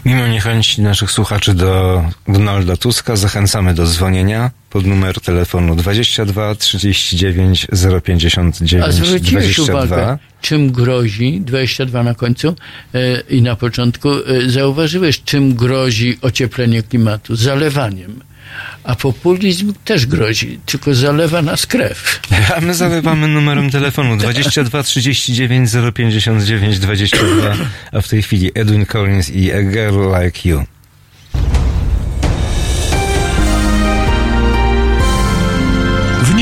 Mimo niechęci naszych słuchaczy do Donalda Tuska, zachęcamy do dzwonienia pod numer telefonu 22 39 059 A zwróciłeś 22. uwagę, czym grozi, 22 na końcu e, i na początku, e, zauważyłeś, czym grozi ocieplenie klimatu? Zalewaniem. A populizm też grozi, tylko zalewa nas krew. A my zalewamy numerem telefonu 22 39 059 22, a w tej chwili Edwin Collins i A Girl Like You.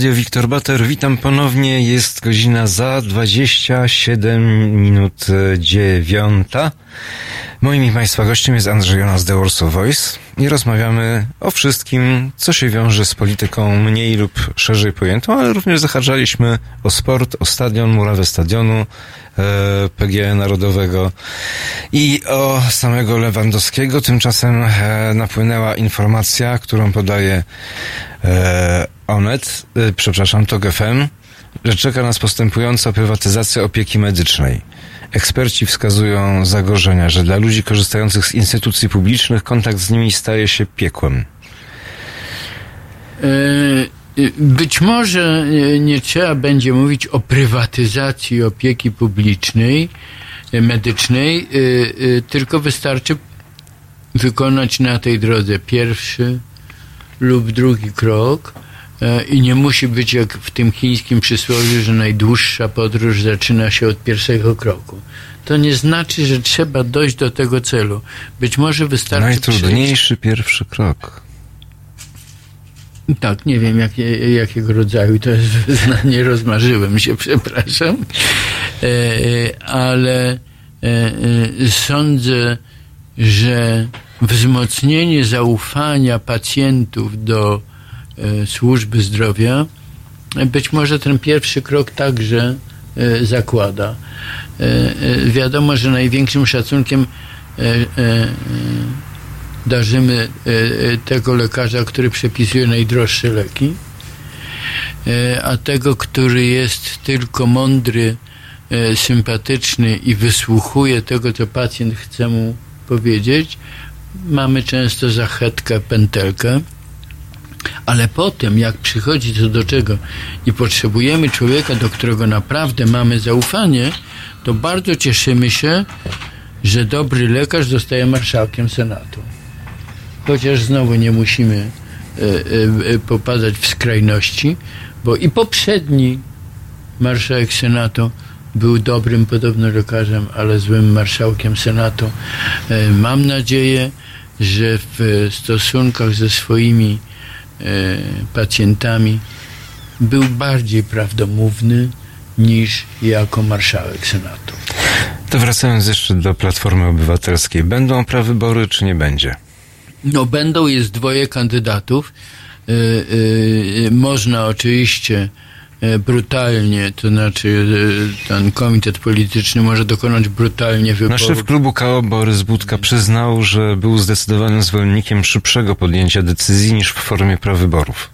Radio, Wiktor Bater, witam ponownie. Jest godzina za 27 minut dziewiąta. Moim i Państwa gościem jest Andrzej Jonas The Warsaw Voice i rozmawiamy o wszystkim, co się wiąże z polityką mniej lub szerzej pojętą, ale również zahaczaliśmy o sport, o stadion, murawę stadionu e, PGE Narodowego i o samego Lewandowskiego. Tymczasem e, napłynęła informacja, którą podaje e, Onet, e, przepraszam, TOG FM, że czeka nas postępująca prywatyzacja opieki medycznej. Eksperci wskazują zagrożenia, że dla ludzi korzystających z instytucji publicznych kontakt z nimi staje się piekłem. E, Być może e, nie trzeba będzie mówić o prywatyzacji opieki publicznej, e, medycznej, e, e, tylko wystarczy wykonać na tej drodze pierwszy lub drugi krok e, i nie musi być jak w tym chińskim przysłowiu, że najdłuższa podróż zaczyna się od pierwszego kroku. To nie znaczy, że trzeba dojść do tego celu. Być może wystarczy Najtrudniejszy pierwszy krok. tak, nie wiem jakie, jakiego rodzaju to jest wyznanie, rozmarzyłem się, przepraszam, e, ale e, e, sądzę, że wzmocnienie zaufania pacjentów do e, służby zdrowia e, być może ten pierwszy krok także e, zakłada. E, e, wiadomo, że największym szacunkiem e, e, e, darzymy e, e, tego lekarza, który przepisuje najdroższe leki, e, a tego, który jest tylko mądry, e, sympatyczny i wysłuchuje tego, co pacjent chce mu powiedzieć, mamy często zachetkę, pętelkę. Ale potem, jak przychodzi to do czego i potrzebujemy człowieka, do którego naprawdę mamy zaufanie, to bardzo cieszymy się, że dobry lekarz zostaje marszałkiem Senatu chociaż znowu nie musimy e, e, e, popadać w skrajności, bo i poprzedni marszałek Senatu był dobrym podobno lekarzem, ale złym marszałkiem Senatu. E, Mam nadzieję, że w stosunkach ze swoimi pacjentami był bardziej prawdomówny niż jako marszałek Senatu. To wracając jeszcze do Platformy Obywatelskiej. Będą prawybory, czy nie będzie? No będą, jest dwoje kandydatów. Y, y, można oczywiście brutalnie, to znaczy y, ten komitet polityczny może dokonać brutalnie Nasz wyborów. szef klubu KO Borys Budka przyznał, że był zdecydowanym zwolennikiem szybszego podjęcia decyzji niż w formie prawyborów.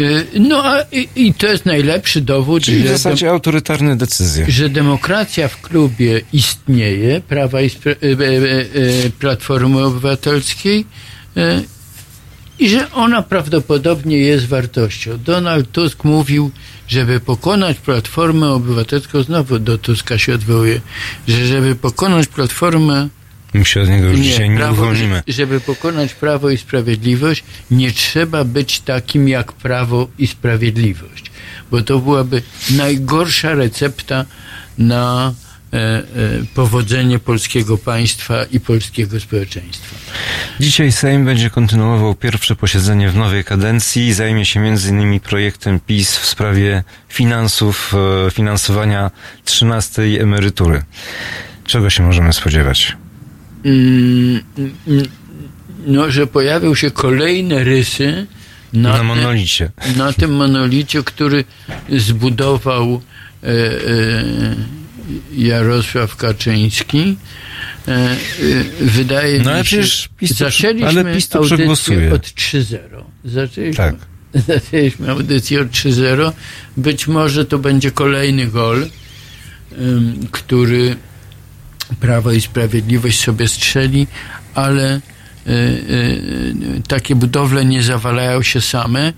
Y, No a i, i to jest najlepszy dowód, Czyli w że, zasadzie autorytarne decyzje. że demokracja w klubie istnieje, Prawa i y, y, Platformy Obywatelskiej y, i że ona prawdopodobnie jest wartością. Donald Tusk mówił, żeby pokonać Platformę Obywatelską, znowu do Tuska się odwołuje, że żeby pokonać Platformę My się od niego już dzisiaj nie prawo, uwolnimy. żeby pokonać Prawo i Sprawiedliwość, nie trzeba być takim jak Prawo i Sprawiedliwość, bo to byłaby najgorsza recepta na e, e, powodzenie polskiego państwa i polskiego społeczeństwa. Dzisiaj Sejm będzie kontynuował pierwsze posiedzenie w nowej kadencji i zajmie się m.in. projektem PiS w sprawie finansów, e, finansowania 13 emerytury. Czego się możemy spodziewać? Mm, mm, no, że pojawią się kolejne rysy na, Na monolicie. na tym monolicie, który zbudował e, e, Jarosław Kaczyński. E, wydaje No mi się, przecież PiS to- zaczęliśmy ale PiS audycję od 3-0. Zaczęliśmy, Tak. (laughs) zaczęliśmy audycję od 3-0. Być może to będzie kolejny gol, który Prawo i Sprawiedliwość sobie strzeli, ale e, e, takie budowle nie zawalają się same,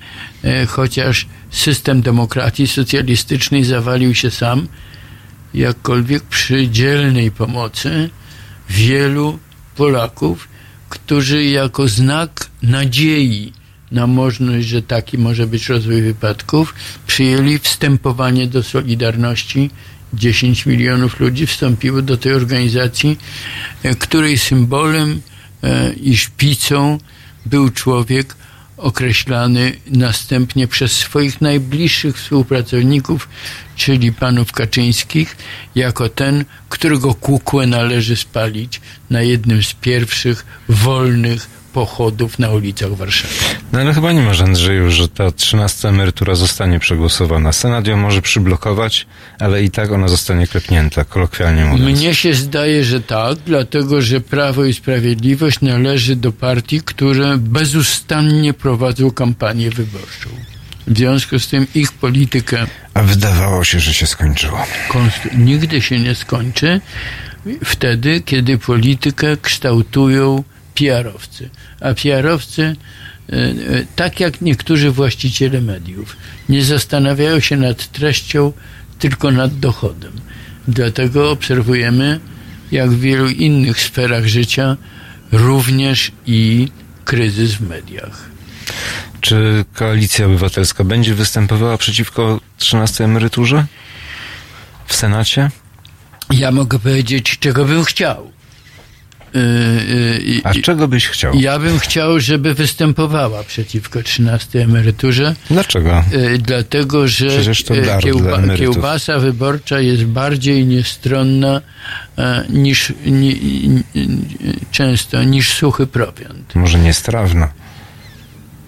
chociaż system demokracji socjalistycznej zawalił się sam, jakkolwiek przy dzielnej pomocy wielu Polaków, którzy jako znak nadziei na możliwość, że taki może być rozwój wypadków, przyjęli wstępowanie do Solidarności. 10 milionów ludzi wstąpiło do tej organizacji, e, której symbolem e, i szpicą był człowiek określany następnie przez swoich najbliższych współpracowników, czyli panów Kaczyńskich, jako ten, którego kukłę należy spalić na jednym z pierwszych wolnych pochodów na ulicach Warszawy. No ale chyba nie masz, Andrzeju, że ta 13 emerytura zostanie przegłosowana. Senat ją może przyblokować, ale i tak ona zostanie klepnięta, kolokwialnie mówiąc. Mnie się zdaje, że tak, dlatego że Prawo i Sprawiedliwość należy do partii, które bezustannie prowadzą kampanię wyborczą. W związku z tym ich politykę A wydawało się, że się skończyło. nigdy się nie skończy wtedy, kiedy politykę kształtują PR-owcy. A PR-owcy, e, e, tak jak niektórzy właściciele mediów, nie zastanawiają się nad treścią, tylko nad dochodem. Dlatego obserwujemy, jak w wielu innych sferach życia, również i kryzys w mediach. Czy Koalicja Obywatelska będzie występowała przeciwko 13 emeryturze? W Senacie? Ja mogę powiedzieć, czego bym chciał. Yy, yy, A czego byś chciał? Ja bym chciał, żeby występowała przeciwko 13 emeryturze. Dlaczego? Y, dlatego, że y, emerytów. kiełbasa wyborcza jest bardziej niestronna e, niż ni, ni, często niż suchy prowiant. Może niestrawna.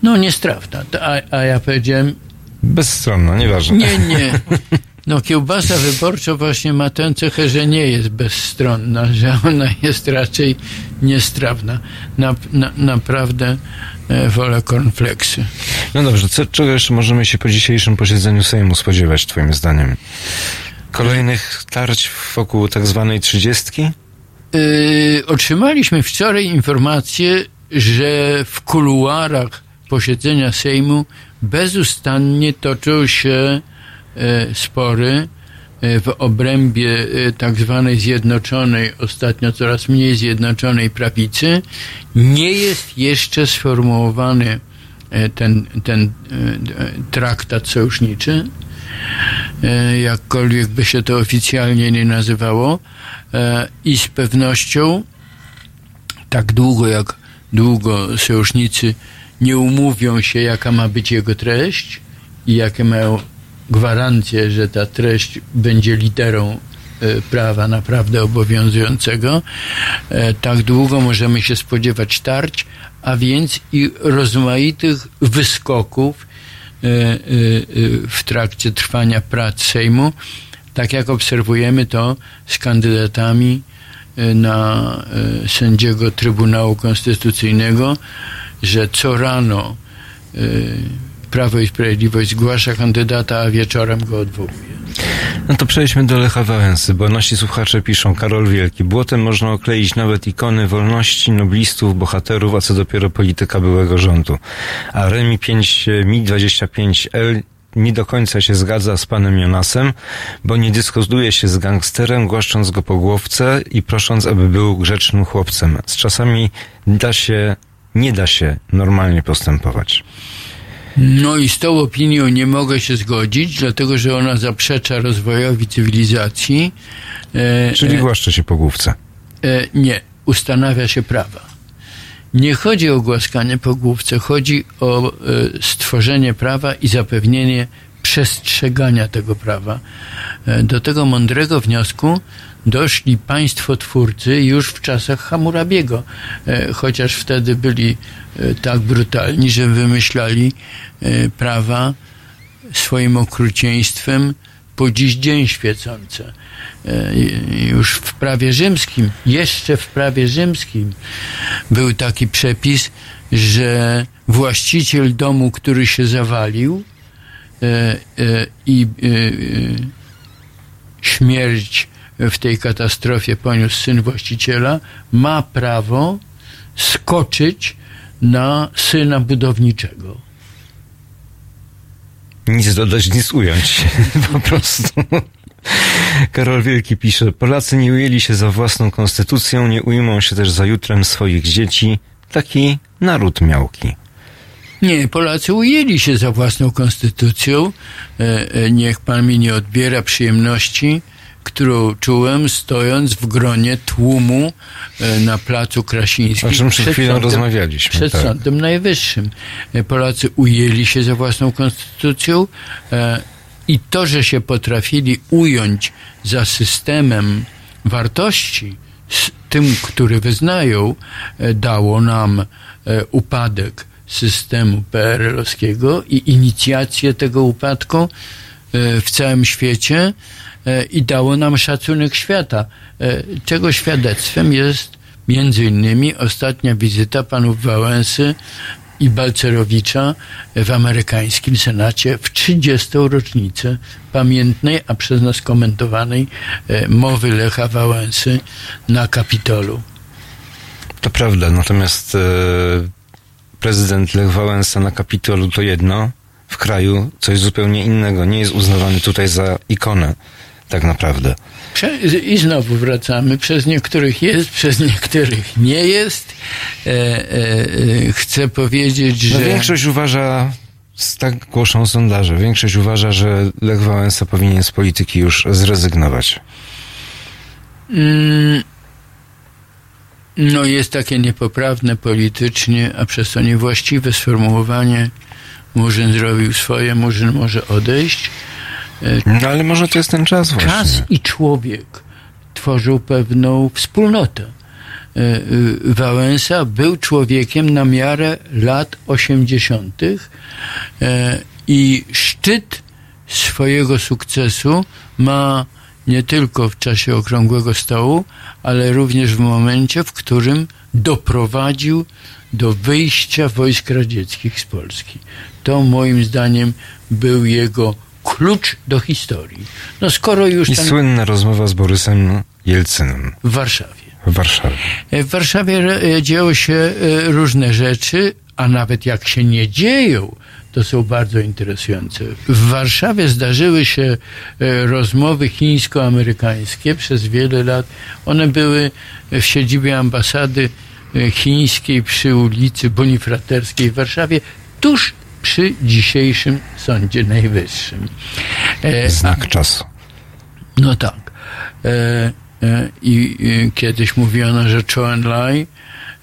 No niestrawna. A, a ja powiedziałem, Bezstronna, nieważne. nie, nie. (laughs) No kiełbasa wyborcza właśnie ma tę cechę, że nie jest bezstronna, że ona jest raczej niestrawna. Na, na, naprawdę e, wolę kornfleksy. No dobrze, co, czego jeszcze możemy się po dzisiejszym posiedzeniu Sejmu spodziewać, twoim zdaniem? Kolejnych tarć wokół tak zwanej trzydziestki? Yy, otrzymaliśmy wczoraj informację, że w kuluarach posiedzenia Sejmu bezustannie toczą się spory e, w obrębie e, tak zwanej zjednoczonej, ostatnio coraz mniej zjednoczonej prawicy. Nie jest jeszcze sformułowany e, ten, ten e, e, traktat sojuszniczy e, jakkolwiek by się to oficjalnie nie nazywało, e, i z pewnością tak długo jak długo sojusznicy nie umówią się, jaka ma być jego treść i jakie mają gwarancje, że ta treść będzie literą e, prawa naprawdę obowiązującego, e, tak długo możemy się spodziewać tarć, a więc i rozmaitych wyskoków e, w trakcie trwania prac Sejmu, tak jak obserwujemy to z kandydatami na sędziego Trybunału Konstytucyjnego, że co rano Prawo i Sprawiedliwość zgłasza kandydata, a wieczorem go odwołuje. No to przejdźmy do Lecha Wałęsy, bo nasi słuchacze piszą, Karol Wielki, błotem można okleić nawet ikony wolności, noblistów, bohaterów, a co dopiero polityka byłego rządu. A Remi 5, Mi-25L nie do końca się zgadza z panem Jonasem, bo nie dyskutuje się z gangsterem, głaszcząc go po głowce i prosząc, aby był grzecznym chłopcem. Z czasami da się, nie da się normalnie postępować. No i z tą opinią nie mogę się zgodzić, dlatego że ona zaprzecza rozwojowi cywilizacji. E, Czyli e, głaszcze się po główce. E, nie, ustanawia się prawa. Nie chodzi o głaskanie po główce, chodzi o stworzenie prawa i zapewnienie przestrzegania tego prawa. Do tego mądrego wniosku doszli państwotwórcy już w czasach Hammurabiego, e, chociaż wtedy byli e, tak brutalni, że wymyślali e, prawa swoim okrucieństwem po dziś dzień świecące. Już w prawie rzymskim, jeszcze w prawie rzymskim był taki przepis, że właściciel domu, który się zawalił i śmierć w tej katastrofie poniósł syn właściciela, ma prawo skoczyć na syna budowniczego. Nic dodać, nic ująć. (laughs) po prostu. Karol Wielki pisze, Polacy nie ujęli się za własną konstytucją, nie ujmą się też za jutrem swoich dzieci. Taki naród miałki. Nie, Polacy ujęli się za własną konstytucją. E, e, niech pan mi nie odbiera przyjemności którą czułem stojąc w gronie tłumu e, na placu Krasińskim. O czym przed chwilą sądem- rozmawialiśmy, Przed tak. Sądem Najwyższym. E, Polacy ujęli się za własną konstytucją e, i to, że się potrafili ująć za systemem wartości, tym, który wyznają, dało nam upadek systemu PRL-owskiego i inicjację tego upadku w całym świecie i dało nam szacunek świata, e, czego świadectwem jest między innymi ostatnia wizyta panów Wałęsy i Balcerowicza w amerykańskim Senacie w 30. rocznicę pamiętnej, a przez nas komentowanej e, mowy Lecha Wałęsy na Kapitolu. To prawda, natomiast e, prezydent Lech Wałęsa na Kapitolu to jedno, w kraju coś zupełnie innego. Nie jest uznawany tutaj za ikonę, tak naprawdę. I znowu wracamy. Przez niektórych jest, przez niektórych nie jest. E, e, e, chcę powiedzieć, że. No większość uważa, tak głoszą sondaże, większość uważa, że Lech Wałęsa powinien z polityki już zrezygnować. Mm, No jest takie niepoprawne politycznie, a przez to niewłaściwe sformułowanie Murzyn zrobił swoje, Murzyn może odejść. No ale może to jest ten czas właśnie. Czas i człowiek tworzył pewną wspólnotę. E, e, Wałęsa był człowiekiem na miarę lat 80. e, i szczyt swojego sukcesu ma nie tylko w czasie okrągłego stołu, ale również w momencie, w którym doprowadził do wyjścia wojsk radzieckich z Polski. To moim zdaniem był jego klucz do historii. No skoro już I słynna rozmowa z Borysem Jelcynem w Warszawie. w Warszawie. E, W Warszawie e, dzieją się e, różne rzeczy, a nawet jak się nie dzieją, to są bardzo interesujące. W Warszawie zdarzyły się rozmowy chińsko-amerykańskie przez wiele lat. One były w siedzibie ambasady chińskiej przy ulicy Bonifraterskiej w Warszawie, tuż przy dzisiejszym Sądzie Najwyższym. E, Znak czasu. no tak. E, e, I kiedyś mówiono, że Chou Enlai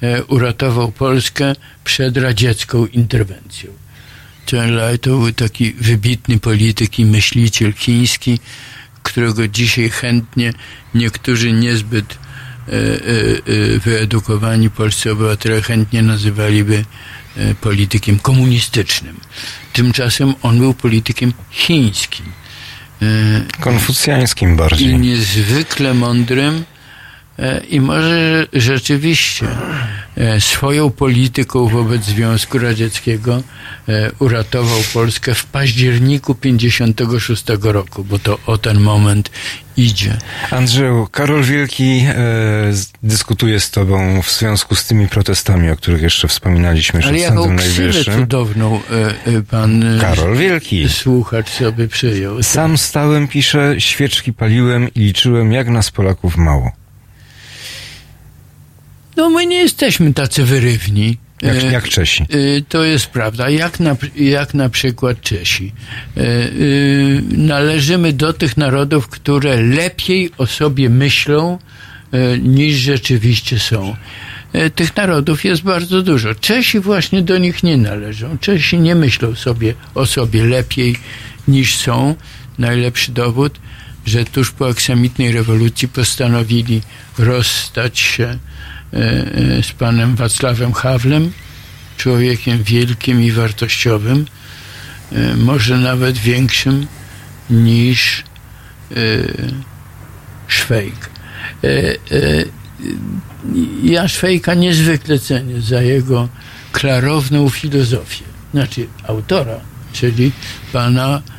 e, uratował Polskę przed radziecką interwencją. Chou Enlai to był taki wybitny polityk i myśliciel chiński, którego dzisiaj chętnie niektórzy niezbyt wyedukowani polscy obywatele chętnie nazywaliby politykiem komunistycznym. Tymczasem on był politykiem chińskim. E, Konfucjańskim i bardziej. niezwykle mądrym e, i może rzeczywiście e, swoją polityką wobec Związku Radzieckiego e, uratował Polskę w październiku 56 roku, bo to o ten moment idzie. Andrzeju, Karol Wielki e, dyskutuje z tobą w związku z tymi protestami, o których jeszcze wspominaliśmy Ale przed Sądem Najwyższym. cudowną e, e, pan e, Karol Wielki. słuchacz sobie przyjął. Sam stałem, pisze, świeczki paliłem i liczyłem, jak nas Polaków mało. No my nie jesteśmy tacy wyrywni. Jak, E, jak Czesi. Y, To jest prawda. Jak na, jak na przykład Czesi. Y, Należymy do tych narodów, które lepiej o sobie myślą niż rzeczywiście są. Tych narodów jest bardzo dużo. Czesi właśnie do nich nie należą. Czesi nie myślą sobie o sobie lepiej niż są. Najlepszy dowód, że tuż po aksamitnej rewolucji postanowili rozstać się e, e, z panem Wacławem Hawlem, człowiekiem wielkim i wartościowym, e, może nawet większym niż e, Szwejk. E, e, Ja Szwejka niezwykle cenię za jego klarowną filozofię. Znaczy autora, czyli pana e,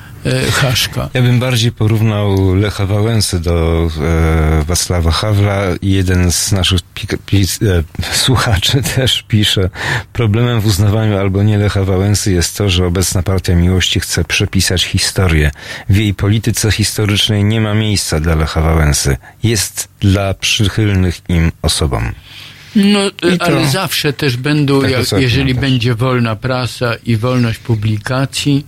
Haszka. Ja bym bardziej porównał Lecha Wałęsy do e, Wacława Hawla jeden z naszych e, słuchaczy (laughs) też pisze, problemem w uznawaniu albo nie Lecha Wałęsy jest to, że obecna Partia Miłości chce przepisać historię. W jej polityce historycznej nie ma miejsca dla Lecha Wałęsy. Jest dla przychylnych im osobom. No, to- ale zawsze też będą, Tak, jak, jeżeli też. będzie wolna prasa i wolność publikacji,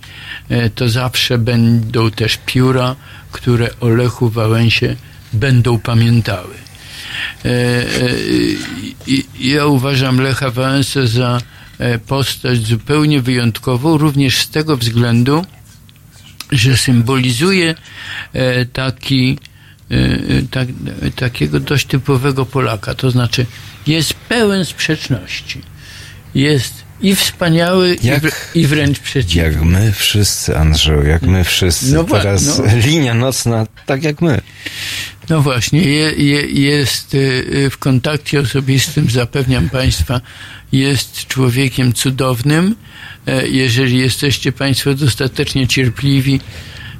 e, to zawsze będą też pióra, które o Lechu Wałęsie będą pamiętały. E, e, Ja uważam Lecha Wałęsę za e, postać zupełnie wyjątkową, również z tego względu, że symbolizuje e, taki, e, e, tak, e, takiego dość typowego Polaka. To znaczy, jest pełen sprzeczności. Jest i wspaniały, i, Jak- wr- i wręcz przeciwny. Jak my wszyscy, Andrzeju, jak my wszyscy. No Teraz no. linia nocna, tak jak my. No właśnie, je, je, jest y, y, w kontakcie osobistym, zapewniam Państwa, jest człowiekiem cudownym. E, Jeżeli jesteście Państwo dostatecznie cierpliwi,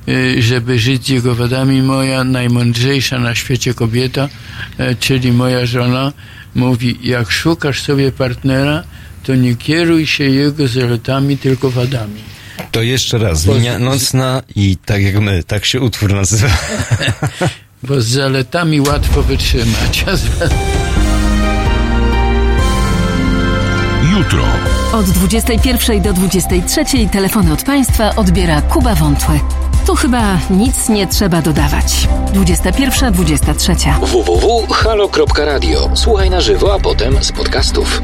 y, żeby żyć z jego wadami, moja najmądrzejsza na świecie kobieta, e, czyli moja żona, mówi, jak szukasz sobie partnera, to nie kieruj się jego zaletami, tylko wadami. To jeszcze raz, linia nocna i tak jak my, tak się utwór nazywa. (laughs) Bo z zaletami łatwo wytrzymać, Jutro. Od 21 do 23 telefony od Państwa odbiera Kuba Wątły. Tu chyba nic nie trzeba dodawać. 21, 23. www.halo.radio. Słuchaj na żywo, a potem z podcastów.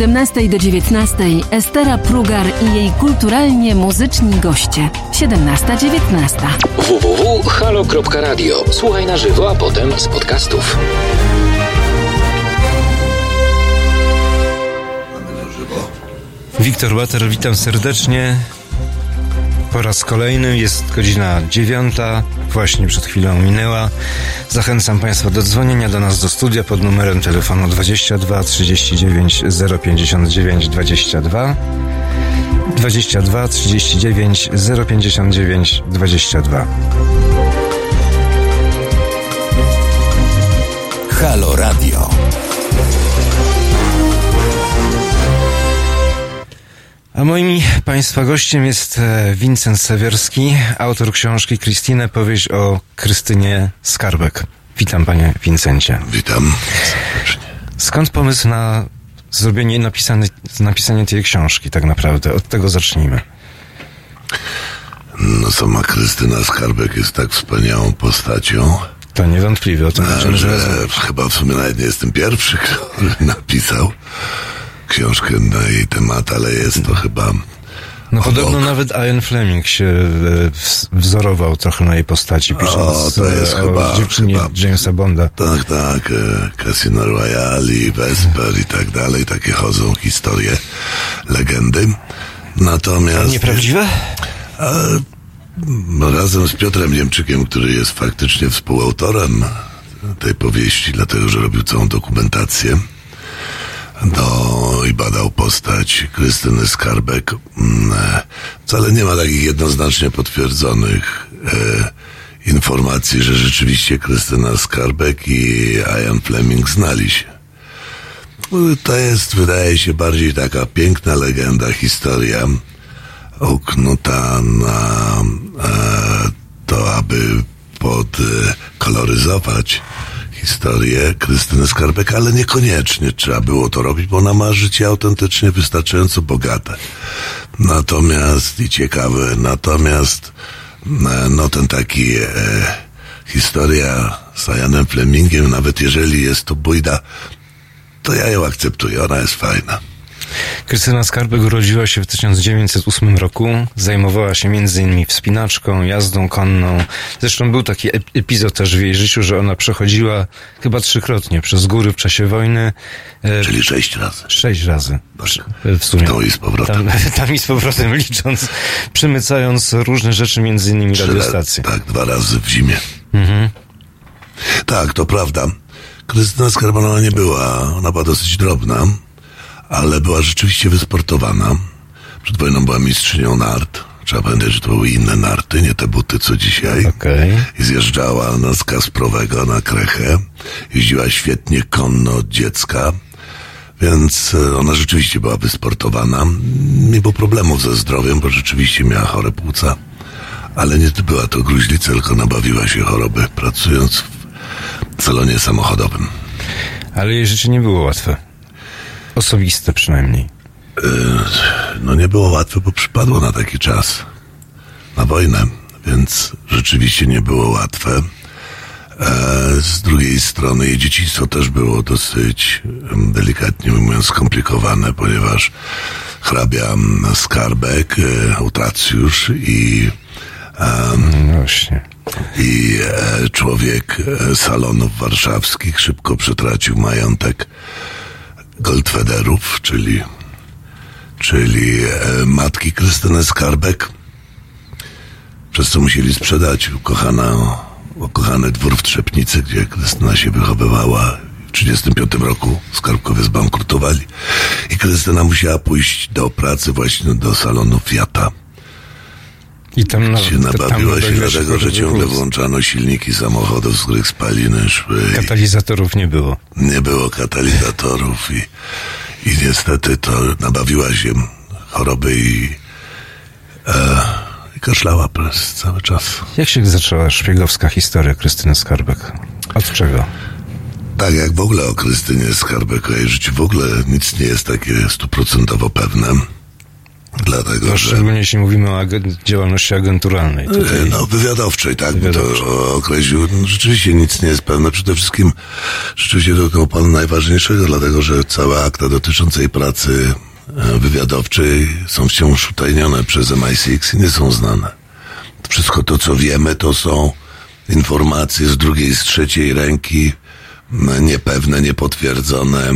17 do 19 Estera Prugar i jej kulturalnie muzyczni goście. 17-19. www.halo.radio. Słuchaj na żywo, a potem z podcastów. Wiktor Water, witam serdecznie. Po raz kolejny jest godzina dziewiąta, właśnie przed chwilą minęła. Zachęcam Państwa do dzwonienia do nas do studia pod numerem telefonu 22 39 059 22 22 39 059 22 Halo Radio. A moim Państwa gościem jest e, Wincent Sewierski, autor książki Krystynę, powieść o Krystynie Skarbek. Witam Panie Wincencie. Witam. Skąd pomysł na zrobienie, napisanie, napisanie tej książki tak naprawdę? Od tego zacznijmy. No sama Krystyna Skarbek jest tak wspaniałą postacią. To niewątpliwie o tym że, że chyba w sumie nawet nie jestem pierwszy, (laughs) który napisał książkę na jej temat, ale jest to chyba. No podobno nawet Ian Fleming się e, wzorował trochę na jej postaci, pisząc o, to jest o chyba, dziewczynie chyba, Jamesa Bonda. Tak, tak. e, Casino Royale, Vesper i tak dalej. Takie chodzą historie, legendy. Natomiast... Nieprawdziwe? A, razem z Piotrem Niemczykiem, który jest faktycznie współautorem tej powieści, dlatego że robił całą dokumentację do, i badał postać Krystyny Skarbek. Mm, e, Wcale nie ma takich jednoznacznie potwierdzonych e, informacji, że rzeczywiście Krystyna Skarbek i Ian Fleming znali się. To jest, wydaje się, bardziej taka piękna legenda, historia uknuta na e, to, aby podkoloryzować historię Krystyny Skarbek, ale niekoniecznie trzeba było to robić, bo ona ma życie autentycznie wystarczająco bogate. Natomiast i ciekawe, natomiast e, no ten taki e, historia z Ianem Flemingiem, nawet jeżeli jest to bójda, to ja ją akceptuję, ona jest fajna. Krystyna Skarbek urodziła się w 1908 roku. Zajmowała się m.in. wspinaczką, jazdą konną. Zresztą był taki epizod też w jej życiu, że ona przechodziła chyba trzykrotnie przez góry w czasie wojny. Czyli sześć razy. Sześć razy. W sumie. Tam i z powrotem. Tam, (laughs) tam i z powrotem licząc, przymycając różne rzeczy, między innymi radiostacje. Tak, dwa razy w zimie. Mhm. Tak, to prawda. Krystyna Skarbanowa nie była, ona była dosyć drobna ale była rzeczywiście wysportowana. Przed wojną była mistrzynią nart. Trzeba pamiętać, że to były inne narty, nie te buty co dzisiaj. Okay. I zjeżdżała na z Kasprowego na Krechę. Jeździła świetnie konno od dziecka. Więc ona rzeczywiście była wysportowana. Nie było problemów ze zdrowiem, bo rzeczywiście miała chore płuca. Ale nie była to gruźlica, tylko nabawiła się choroby, pracując w salonie samochodowym. Ale jej życie nie było łatwe. Osobiste przynajmniej. No nie było łatwe, bo przypadło na taki czas. Na wojnę, więc rzeczywiście nie było łatwe. Z drugiej strony jej dzieciństwo też było dosyć, delikatnie mówiąc, skomplikowane, ponieważ hrabia Skarbek, Utracjusz i no Właśnie. i człowiek salonów warszawskich szybko przetracił majątek Goldfederów, czyli, czyli e, matki Krystyny Skarbek, przez co musieli sprzedać ukochana, ukochany dwór w Trzepnicy, gdzie Krystyna się wychowywała. W 1935 roku Skarbkowie zbankrutowali i Krystyna musiała pójść do pracy właśnie do salonu Fiata. I tam się nabawiła się dlatego, że ciągle włączano silniki samochodów, z których spaliny szły. Katalizatorów nie było. Nie było katalizatorów i, i niestety to nabawiła się choroby i, e, i kaszlała przez cały czas. Jak się zaczęła szpiegowska historia Krystyny Skarbek? Od czego? Tak, jak w ogóle o Krystynie Skarbek, o jej życiu w ogóle nic nie jest takie stuprocentowo pewne Dlatego, że szczególnie jeśli mówimy o agen- działalności agenturalnej. E, Tutaj No, wywiadowczej, tak, by Wywiadowczej. to określił. No, Rzeczywiście nic nie jest pewne. Przede wszystkim rzeczywiście dotknął Pan najważniejszego, dlatego że całe akta dotyczące jej pracy e, wywiadowczej są wciąż utajnione przez MI6 i nie są znane. Wszystko to, co wiemy, to są informacje z drugiej, z trzeciej ręki, niepewne, niepotwierdzone.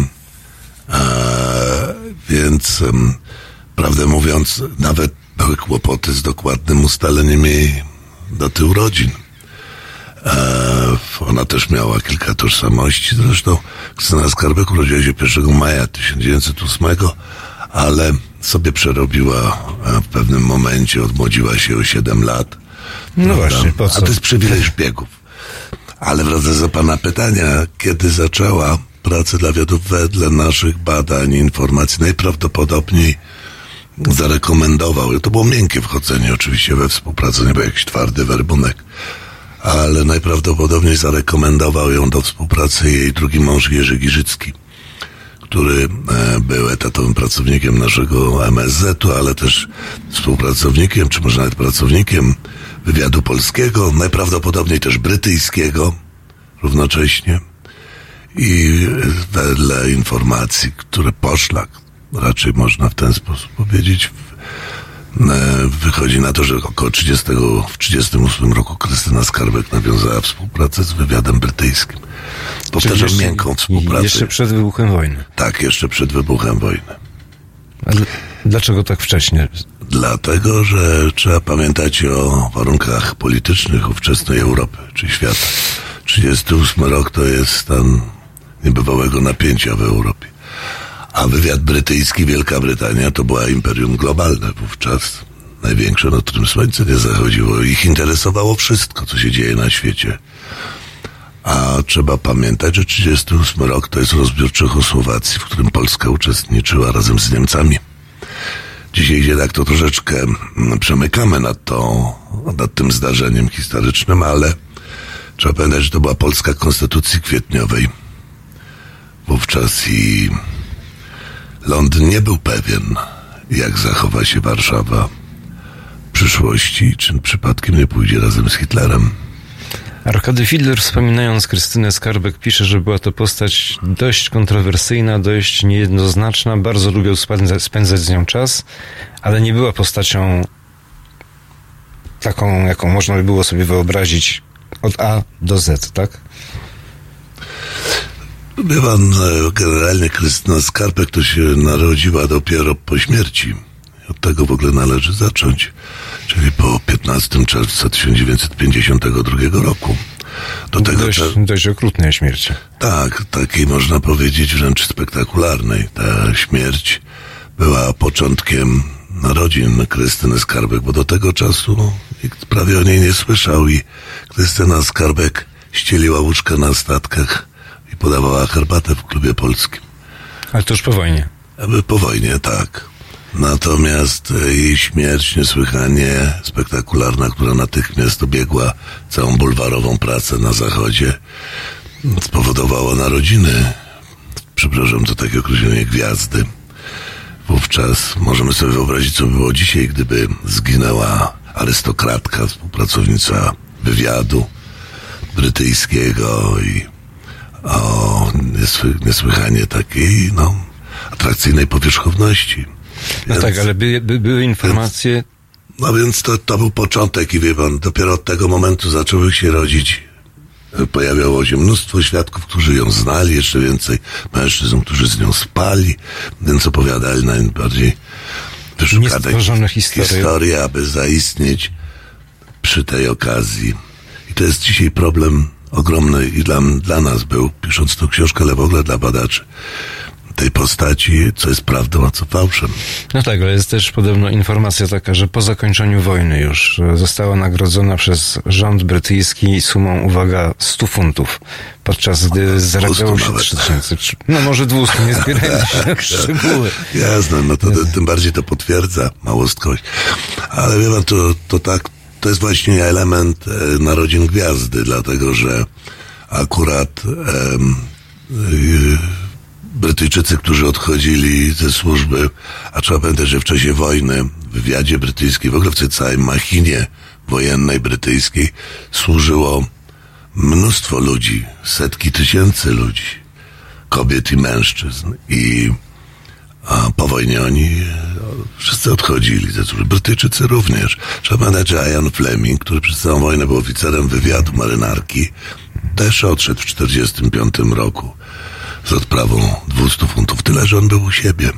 E, więc, em, prawdę mówiąc, nawet były kłopoty z dokładnym ustaleniem jej daty urodzin. E, ona też miała kilka tożsamości. Zresztą Krystyna Skarbek urodziła się 1 maja 1908, ale sobie przerobiła e, w pewnym momencie, odmłodziła się o 7 lat. No Prawda? właśnie, po co? A to jest przywilej szpiegów. Ale wracając do pana pytania, kiedy zaczęła pracę dla wiadów wedle naszych badań i informacji, najprawdopodobniej zarekomendował, to było miękkie wchodzenie oczywiście we współpracę, nie był jakiś twardy werbunek, ale najprawdopodobniej zarekomendował ją do współpracy jej drugi mąż Jerzy Giżycki, który e, był etatowym pracownikiem naszego MSZ-u, ale też współpracownikiem, czy może nawet pracownikiem wywiadu polskiego, najprawdopodobniej też brytyjskiego równocześnie. I wedle informacji, które poszlak, raczej można w ten sposób powiedzieć, e, wychodzi na to, że około 30, w 38 roku Krystyna Skarbek nawiązała współpracę z wywiadem brytyjskim. Powtarzam, jeszcze- miękką współpracę. Jeszcze przed wybuchem wojny. Tak, jeszcze przed wybuchem wojny. A dl- dlaczego tak wcześnie? Dlatego, że trzeba pamiętać o warunkach politycznych ówczesnej Europy czy świata. 38 rok to jest stan niebywałego napięcia w Europie. A wywiad brytyjski, Wielka Brytania to była imperium globalne wówczas. Największe, na którym słońce nie zachodziło. Ich interesowało wszystko, co się dzieje na świecie. A trzeba pamiętać, że 38 rok to jest rozbiór Czechosłowacji, w którym Polska uczestniczyła razem z Niemcami. Dzisiaj tak to troszeczkę mm, przemykamy nad, tą, nad tym zdarzeniem historycznym, ale trzeba pamiętać, że to była Polska Konstytucji Kwietniowej. Wówczas i Londyn nie był pewien, jak zachowa się Warszawa w przyszłości, czy przypadkiem nie pójdzie razem z Hitlerem. Arkady Fidler wspominając Krystynę Skarbek pisze, że była to postać dość kontrowersyjna, dość niejednoznaczna, bardzo lubił spędzać, spędzać z nią czas, ale nie była postacią taką, jaką można by było sobie wyobrazić od A do Z, tak? Pan, e, generalnie Krystyna Skarpek to się narodziła dopiero po śmierci. Od tego w ogóle należy zacząć. Czyli po 15 czerwca 1952 roku. Do tego Dość, dość okrutnej śmierci. tak, takiej można powiedzieć wręcz spektakularnej. Ta śmierć była początkiem narodzin Krystyny Skarbek, bo do tego czasu nikt prawie o niej nie słyszał i Krystyna Skarbek ścieliła łóżka na statkach i podawała herbatę w klubie polskim. Ale to już po wojnie. Aby po wojnie, tak. Natomiast e, jej śmierć niesłychanie spektakularna, która natychmiast obiegła całą bulwarową pracę na zachodzie, spowodowała narodziny, przepraszam, to takie określenie gwiazdy. Wówczas możemy sobie wyobrazić, co by było dzisiaj, gdyby zginęła arystokratka, współpracownica wywiadu brytyjskiego i o niesły, niesłychanie takiej, no, atrakcyjnej powierzchowności. No tak, ale by, by, były informacje, No więc to, to był początek i wie pan, dopiero od tego momentu zaczęły się rodzić. e, Pojawiało się mnóstwo świadków, którzy ją znali, jeszcze więcej mężczyzn, którzy z nią spali, więc opowiadali najbardziej wyszukane historie, aby zaistnieć przy tej okazji. I to jest dzisiaj problem ogromny i dla, dla nas był, pisząc tą książkę, ale w ogóle dla badaczy tej postaci, co jest prawdą, a co fałszem. No tak, ale jest też podobno informacja taka, że po zakończeniu wojny już e, została nagrodzona przez rząd brytyjski sumą, uwaga, 100 funtów, podczas gdy zarabiało się nawet. 3000. Czy- No może 200, nie zbierajmy (laughs) się szczegóły. Jasne, no to, to tym bardziej to potwierdza małostkość. Ale wie pan, to, to tak, to jest właśnie element e, narodzin gwiazdy, dlatego że akurat em, y, Brytyjczycy, którzy odchodzili ze służby, a trzeba pamiętać, że w czasie wojny w wywiadzie brytyjskim, w ogóle w całej machinie wojennej brytyjskiej służyło mnóstwo ludzi, setki tysięcy ludzi, kobiet i mężczyzn. I a po wojnie oni e, wszyscy odchodzili służby. Brytyjczycy również. Że Ian Fleming, który przez całą wojnę był oficerem wywiadu marynarki, też odszedł w 1945 roku z odprawą 200 funtów. Tyle, że on był u siebie.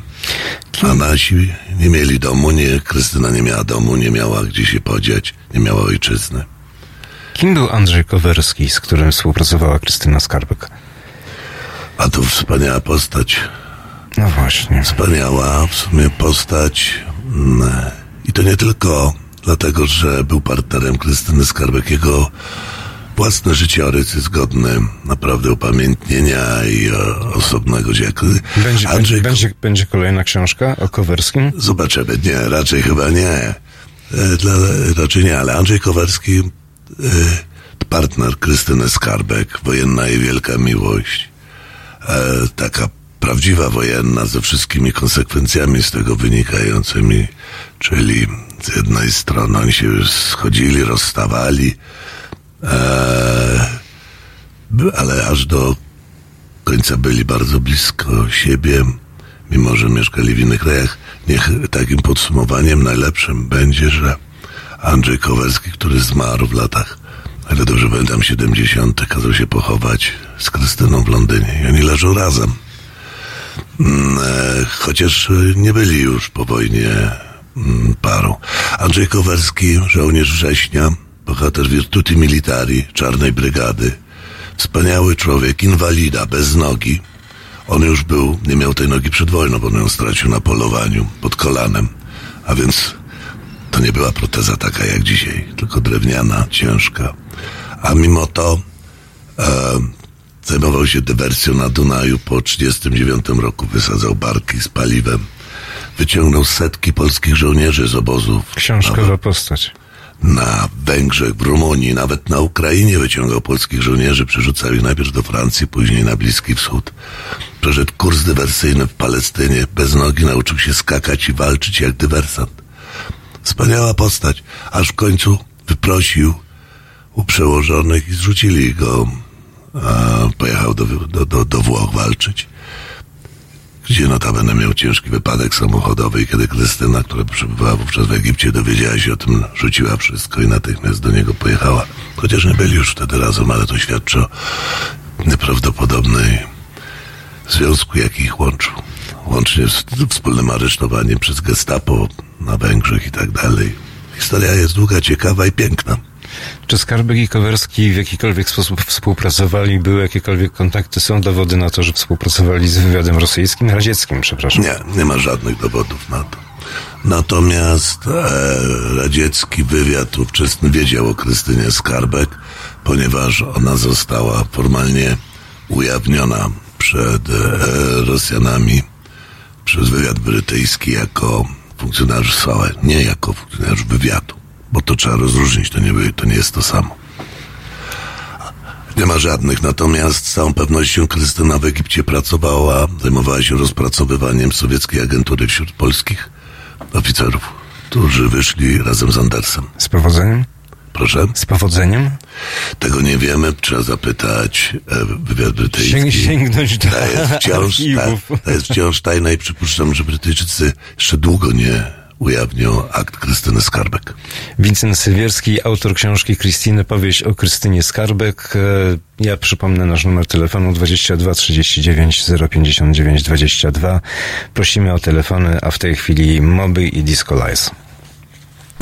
A nasi nie mieli domu, nie, Krystyna nie miała domu, nie miała gdzie się podziać, nie miała ojczyzny. Kim był Andrzej Kowerski, z którym współpracowała Krystyna Skarbek? A to wspaniała postać. No właśnie. Wspaniała w sumie postać. mm, I to nie tylko dlatego, że był partnerem Krystyny Skarbek. Jego własny życiorys jest godny naprawdę upamiętnienia i e, osobnego dziecka. Będzie, będzie, będzie, będzie kolejna książka o Kowerskim? Zobaczymy. Nie, raczej chyba nie. E, Dla, raczej nie, ale Andrzej Kowarski, e, partner Krystyny Skarbek, wojenna i wielka miłość. Taka prawdziwa wojenna ze wszystkimi konsekwencjami z tego wynikającymi, czyli z jednej strony oni się już schodzili, rozstawali, e, by- ale aż do końca byli bardzo blisko siebie, mimo że mieszkali w innych krajach. Niech takim podsumowaniem najlepszym będzie, że Andrzej Kowerski, który zmarł w latach, ale dobrze pamiętam, 70. kazał się pochować z Krystyną w Londynie i oni leżą razem. Mm, e, chociaż e, nie byli już po wojnie mm, parą. Andrzej Kowerski, żołnierz września, bohater Virtuti Militari, Czarnej Brygady, wspaniały człowiek, inwalida, bez nogi. On już był, nie miał tej nogi przed wojną, bo on ją stracił na polowaniu, pod kolanem. A więc to nie była proteza taka jak dzisiaj, tylko drewniana, ciężka. A mimo to e, zajmował się dywersją na Dunaju. Po 1939 roku wysadzał barki z paliwem. Wyciągnął setki polskich żołnierzy z obozów. Książkowa postać. Na Węgrzech, w Rumunii, nawet na Ukrainie wyciągał polskich żołnierzy, przerzucał ich najpierw do Francji, później na Bliski Wschód. Przeszedł kurs dywersyjny w Palestynie, bez nogi nauczył się skakać i walczyć jak dywersant. Wspaniała postać, aż w końcu wyprosił u przełożonych i zrzucili go. Pojechał do, do, do, do Włoch walczyć, gdzie notabene miał ciężki wypadek samochodowy i kiedy Krystyna, która przebywała wówczas w Egipcie, dowiedziała się o tym, rzuciła wszystko i natychmiast do niego pojechała. Chociaż nie byli już wtedy razem, ale to świadczy o nieprawdopodobnej związku, jaki ich łączył. Łącznie z wspólnym aresztowaniem przez gestapo na Węgrzech i tak dalej. Historia jest długa, ciekawa i piękna. Czy Skarbek i Kowerski w jakikolwiek sposób współpracowali? Były jakiekolwiek kontakty? Są dowody na to, że współpracowali z wywiadem rosyjskim, radzieckim, przepraszam. Nie, nie ma żadnych dowodów na to. Natomiast e, radziecki wywiad ówczesny wiedział o Krystynie Skarbek, ponieważ ona została formalnie ujawniona przed e, Rosjanami przez wywiad brytyjski jako funkcjonariusz SOE, nie jako funkcjonariusz wywiadu, bo to trzeba rozróżnić, to nie, to nie jest to samo. Nie ma żadnych, natomiast z całą pewnością Krystyna w Egipcie pracowała, zajmowała się rozpracowywaniem sowieckiej agentury wśród polskich oficerów, którzy wyszli razem z Andersem. Z powodzeniem? Proszę? Z powodzeniem? Tego nie wiemy, trzeba zapytać e, wywiad brytyjski. Sięg- sięgnąć do to jest wciąż, tak, to jest wciąż tajne i przypuszczam, że Brytyjczycy jeszcze długo nie ujawnią akt Krystyny Skarbek. Wincent Sywierski, autor książki Krystyny, powieść o Krystynie Skarbek. E, Ja przypomnę nasz numer telefonu 22 39 059 22. Prosimy o telefony, a w tej chwili Moby i Disco Lies.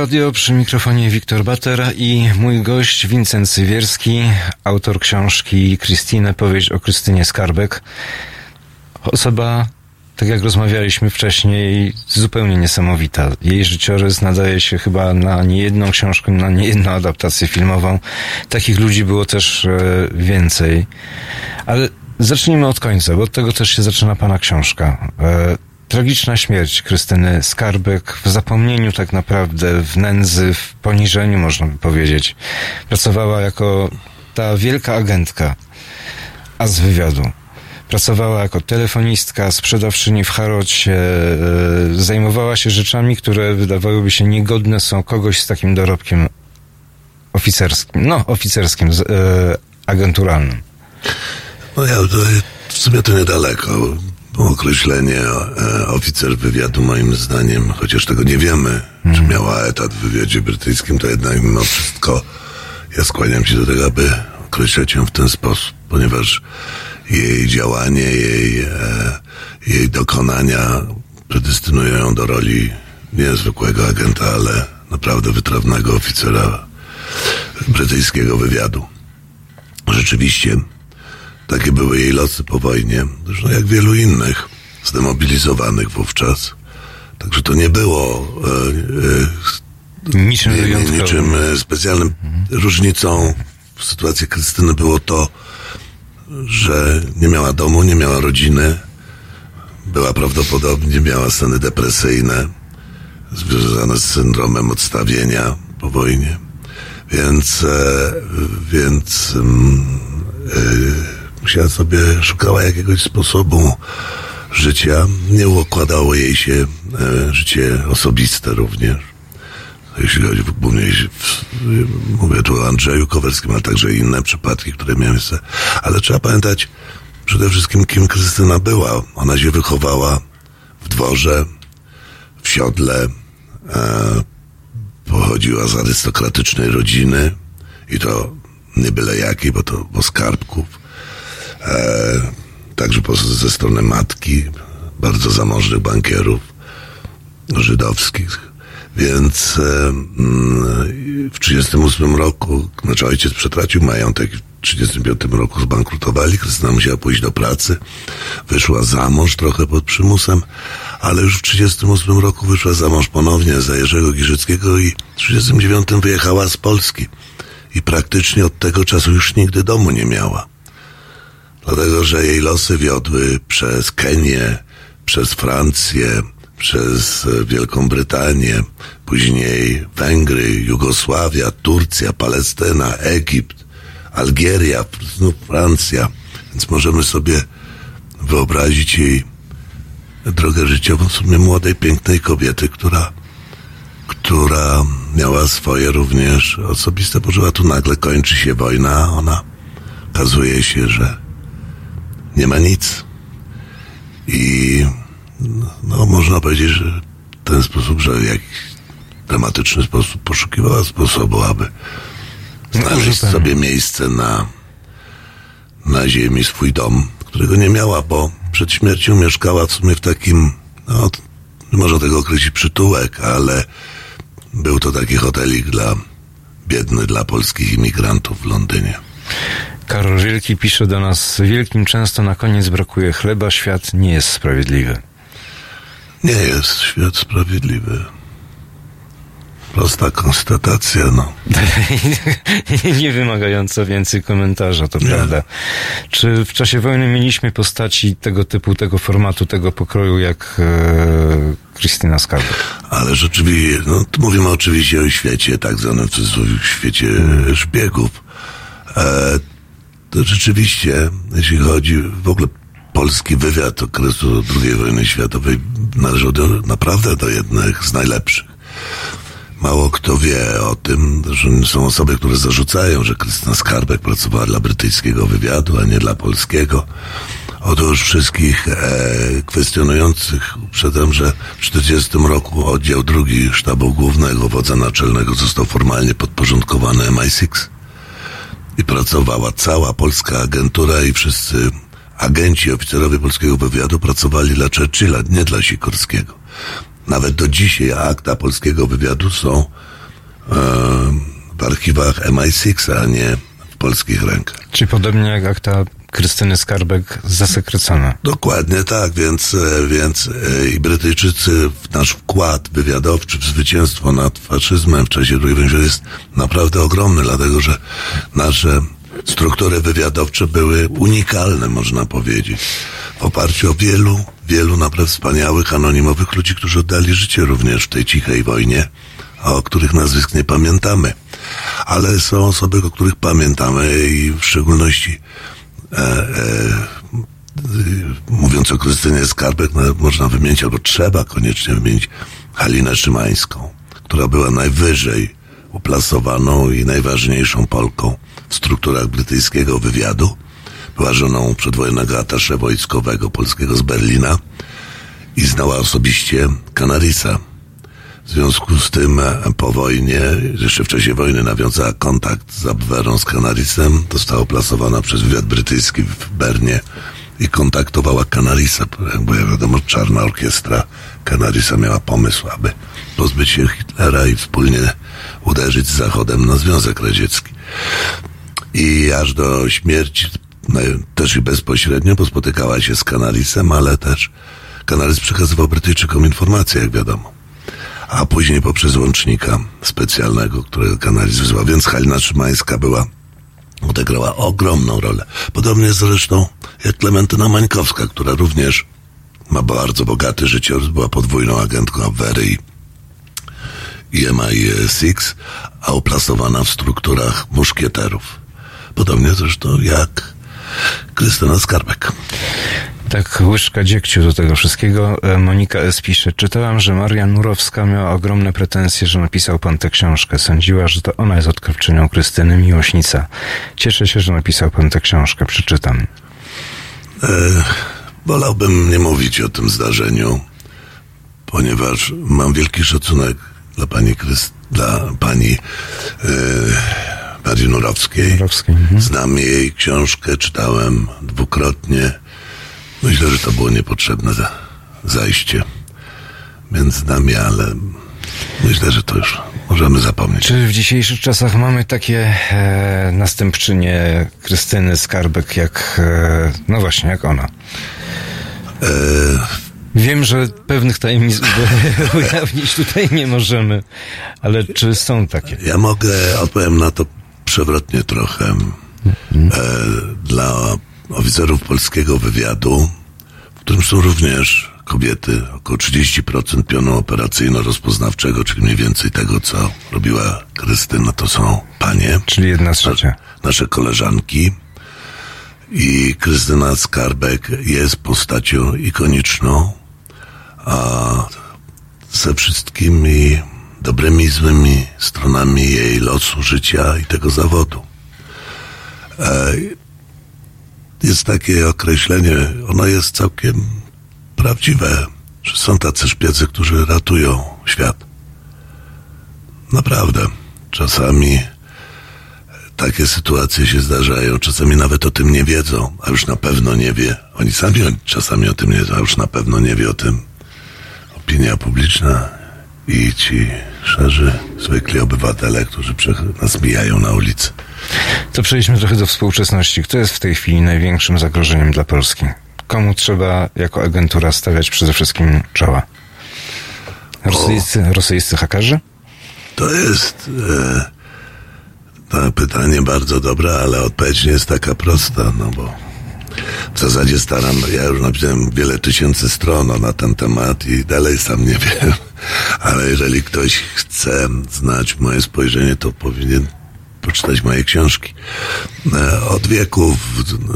Radio, przy mikrofonie Wiktor Batera i mój gość Wincent Sywierski, autor książki Krystynę, powieść o Krystynie Skarbek. Osoba, tak jak rozmawialiśmy wcześniej, zupełnie niesamowita. Jej życiorys nadaje się chyba na niejedną książkę, na niejedną adaptację filmową. Takich ludzi było też e, więcej. Ale zacznijmy od końca, bo od tego też się zaczyna pana książka. Tragiczna śmierć Krystyny Skarbek w zapomnieniu tak naprawdę, w nędzy, w poniżeniu można by powiedzieć. Pracowała jako ta wielka agentka, a z wywiadu. Pracowała jako telefonistka, sprzedawczyni w Harocie, e, zajmowała się rzeczami, które wydawałyby się niegodne są kogoś z takim dorobkiem oficerskim, no oficerskim, e, agenturalnym. No ja, to, w sumie to niedaleko. Określenie e, oficer wywiadu moim zdaniem, chociaż tego nie wiemy, czy miała etat w wywiadzie brytyjskim, to jednak mimo wszystko ja skłaniam się do tego, aby określać ją w ten sposób, ponieważ jej działanie, jej, e, jej dokonania predestynują ją do roli niezwykłego agenta, ale naprawdę wytrawnego oficera brytyjskiego wywiadu. Rzeczywiście takie były jej losy po wojnie, zresztą jak wielu innych zdemobilizowanych wówczas. Także to nie było e, e, Niczym nie, nie, niczym e, specjalnym. Różnicą w sytuacji Krystyny było to, że nie miała domu, nie miała rodziny, była prawdopodobnie, miała stany depresyjne związane z syndromem odstawienia po wojnie. Więc, e, więc mm, e, musiała sobie, szukała jakiegoś sposobu życia. Nie układało jej się e, życie osobiste również. Jeśli chodzi głównie, w- mówię tu o Andrzeju Kowerskim, ale także inne przypadki, które miały miejsce. Ale trzeba pamiętać przede wszystkim, kim Krystyna była. Ona się wychowała w dworze, w siodle, e, pochodziła z arystokratycznej rodziny i to nie byle jakiej, bo to bo skarbków. E, także ze strony matki, bardzo zamożnych bankierów żydowskich. Więc e, mm, w 1938 roku, znaczy ojciec przetracił majątek, w 1935 roku zbankrutowali, Krystyna musiała pójść do pracy, wyszła za mąż trochę pod przymusem, ale już w 1938 roku wyszła za mąż ponownie za Jerzego Giżyckiego i w 1939 wyjechała z Polski i praktycznie od tego czasu już nigdy domu nie miała. Dlatego, że jej losy wiodły przez Kenię, przez Francję, przez e, Wielką Brytanię, później Węgry, Jugosławia, Turcja, Palestyna, Egipt, Algieria, znów Francja. Więc możemy sobie wyobrazić jej drogę życiową w sumie młodej, pięknej kobiety, która, która miała swoje również osobiste pożyła. Tu nagle kończy się wojna, ona okazuje się, że nie ma nic. I no, można powiedzieć, że w ten sposób, że w jakiś dramatyczny sposób poszukiwała sposobu, aby znaleźć zupełnie. sobie miejsce na, na ziemi, swój dom, którego nie miała, bo przed śmiercią mieszkała w sumie w takim, no, nie można tego określić przytułek, ale był to taki hotelik dla biedny dla polskich imigrantów w Londynie. Karol Wielki pisze do nas, wielkim często na koniec brakuje chleba, świat nie jest sprawiedliwy. Nie jest świat sprawiedliwy. Prosta konstatacja, no. (laughs) nie wymagająco więcej komentarza, to Nie. prawda. Czy w czasie wojny mieliśmy postaci tego typu, tego formatu, tego pokroju jak e, Krystyna Skarbek? Ale rzeczywiście, no mówimy oczywiście o świecie, tak zwanym w cudzysłowie świecie e, szpiegów. E, to rzeczywiście, jeśli chodzi w ogóle polski wywiad okresu II wojny światowej należał do, naprawdę do jednych z najlepszych. Mało kto wie o tym, że są osoby, które zarzucają, że Krystyna Skarbek pracowała dla brytyjskiego wywiadu, a nie dla polskiego. Otóż wszystkich e, kwestionujących uprzedzam, że w 1940 roku oddział drugi sztabu głównego wodza naczelnego został formalnie podporządkowany MI6 i pracowała cała polska agentura i wszyscy agenci, oficerowie polskiego wywiadu pracowali dla Churchilla, nie dla Sikorskiego. Nawet do dzisiaj akta polskiego wywiadu są e, w archiwach MI6, a nie w polskich rękach. Czy podobnie jak akta Krystyny Skarbek zasekrecona? Dokładnie tak, więc, e, więc e, i Brytyjczycy, nasz wkład wywiadowczy w zwycięstwo nad faszyzmem w czasie II wojny jest naprawdę ogromny, dlatego że nasze struktury wywiadowcze były unikalne, można powiedzieć. W oparciu o wielu, wielu naprawdę wspaniałych, anonimowych ludzi, którzy oddali życie również w tej cichej wojnie, a o których nazwisk nie pamiętamy. Ale są osoby, o których pamiętamy i w szczególności e, e, mówiąc o Krystynie Skarbek, no, można wymienić, albo trzeba koniecznie wymienić Halinę Szymańską, która była najwyżej uplasowaną i najważniejszą Polką w strukturach brytyjskiego wywiadu. Była żoną przedwojennego atasze wojskowego polskiego z Berlina i znała osobiście Canarisa. W związku z tym e, po wojnie, jeszcze w czasie wojny nawiązała kontakt z Abwerą z Canarisem, została oplasowana przez wywiad brytyjski w Bernie i kontaktowała Canarisa, bo jak wiadomo, czarna orkiestra Canarisa miała pomysł, aby pozbyć się Hitlera i wspólnie uderzyć z Zachodem na Związek Radziecki. I aż do śmierci, no, też i bezpośrednio, bo spotykała się z Canarisem, ale też Canaris przekazywał Brytyjczykom informacje, jak wiadomo. A później poprzez łącznika specjalnego, którego Canaris wysłał. Więc Halina Szymańska była odegrała ogromną rolę. Podobnie zresztą jak Klementyna Mańkowska, która również ma bardzo bogaty życiorys, była podwójną agentką Awery i, i MI6, a oplasowana w strukturach muszkieterów. Podobnie zresztą jak Krystyna Skarbek. Tak, łyżka dziegciu do tego wszystkiego. E, Monika S. pisze, czytałam, że Maria Nurowska miała ogromne pretensje, że napisał pan tę książkę. Sądziła, że to ona jest odkrywczynią Krystyny Miłośnica. Cieszę się, że napisał pan tę książkę. Przeczytam. E, wolałbym nie mówić o tym zdarzeniu, ponieważ mam wielki szacunek dla pani Kryst, dla pani e, Marii Nurowskiej. Nurowskiej mhm. Znam jej książkę, czytałem dwukrotnie. Myślę, że to było niepotrzebne za, zajście między nami, ale myślę, że to już możemy zapomnieć. Czy w dzisiejszych czasach mamy takie e, następczynie Krystyny Skarbek, jak, e, no właśnie, jak ona? E, Wiem, że pewnych tajemnic (laughs) ujawnić tutaj nie możemy, ale czy są takie? Ja mogę, odpowiem na to przewrotnie trochę. E, dla oficerów polskiego wywiadu, w którym są również kobiety, około 30% pionu operacyjno-rozpoznawczego, czyli mniej więcej tego, co robiła Krystyna, to są panie. Czyli jedna trzecia. Nasze koleżanki. I Krystyna Skarbek jest postacią ikoniczną, a ze wszystkimi dobrymi i złymi stronami jej losu, życia i tego zawodu. Jest takie określenie, ono jest całkiem prawdziwe, że są tacy szpiecy, którzy ratują świat. Naprawdę. Czasami takie sytuacje się zdarzają, czasami nawet o tym nie wiedzą, a już na pewno nie wie. Oni sami czasami o tym nie wiedzą, a już na pewno nie wie o tym opinia publiczna i ci szarzy, zwykli obywatele, którzy nas mijają na ulicy. To przejdźmy trochę do współczesności. Kto jest w tej chwili największym zagrożeniem dla Polski? Komu trzeba jako agentura stawiać przede wszystkim czoła? Rosyjscy, rosyjscy hakerzy? To jest e, to pytanie bardzo dobre, ale odpowiedź nie jest taka prosta, no bo w zasadzie staram, ja już napisałem wiele tysięcy stron na ten temat i dalej sam nie (laughs) wiem, ale jeżeli ktoś chce znać moje spojrzenie, to powinien poczytać moje książki. E, od wieków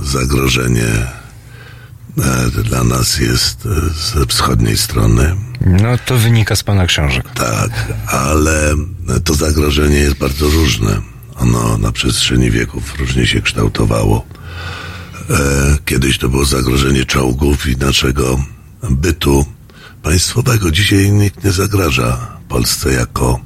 zagrożenie e, dla nas jest e, ze wschodniej strony. No to wynika z pana książek. Tak, ale to zagrożenie jest bardzo różne. Ono na przestrzeni wieków różnie się kształtowało. Kiedyś to było zagrożenie czołgów i naszego bytu państwowego. Dzisiaj nikt nie zagraża Polsce jako,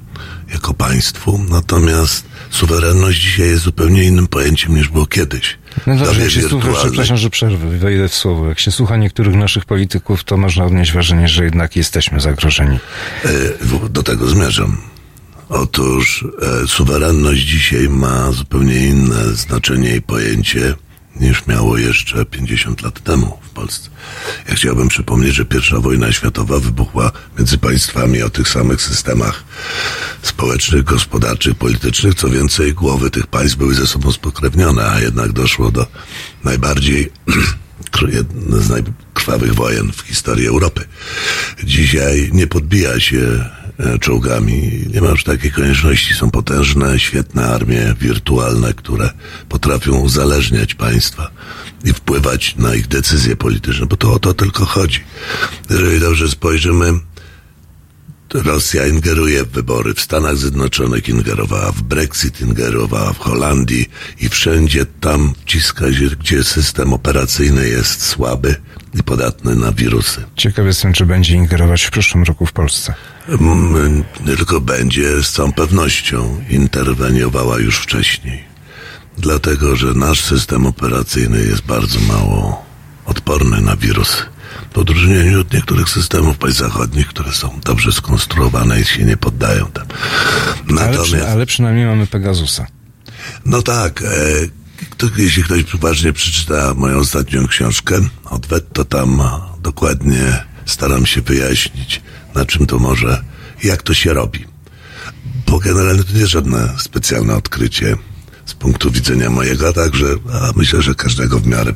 jako państwu, natomiast suwerenność dzisiaj jest zupełnie innym pojęciem niż było kiedyś. No dobrze, jak się słucha, przepraszam, że przerwę, wejdę w słowo. Jak się słucha niektórych naszych polityków, to można odnieść wrażenie, że jednak jesteśmy zagrożeni. Do tego zmierzam. Otóż e, suwerenność dzisiaj ma zupełnie inne znaczenie i pojęcie niż miało jeszcze 50 lat temu w Polsce. Ja chciałbym przypomnieć, że pierwsza wojna światowa wybuchła między państwami o tych samych systemach społecznych, gospodarczych, politycznych. Co więcej, głowy tych państw były ze sobą spokrewnione, a jednak doszło do najbardziej (clears throat) z najkrwawych wojen w historii Europy. Dzisiaj nie podbija się czołgami, nie ma już takiej konieczności. Są potężne, świetne armie wirtualne, które potrafią uzależniać państwa i wpływać na ich decyzje polityczne, bo to o to tylko chodzi. Jeżeli dobrze spojrzymy, Rosja ingeruje w wybory w Stanach Zjednoczonych, ingerowała w Brexit, ingerowała w Holandii i wszędzie tam ciska się, gdzie system operacyjny jest słaby podatny na wirusy. Ciekaw jestem, czy będzie ingerować w przyszłym roku w Polsce. Mm, tylko będzie, z całą pewnością interweniowała już wcześniej. Dlatego, że nasz system operacyjny jest bardzo mało odporny na wirusy. W odróżnieniu od niektórych systemów państw zachodnich, które są dobrze skonstruowane i się nie poddają tam. Ale, przy, ale przynajmniej mamy Pegasusa. No tak. E, to, jeśli ktoś poważnie przeczyta moją ostatnią książkę, Odwet, to tam dokładnie staram się wyjaśnić, na czym to może, jak to się robi. Bo generalnie to nie jest żadne specjalne odkrycie z punktu widzenia mojego, a także a myślę, że każdego w miarę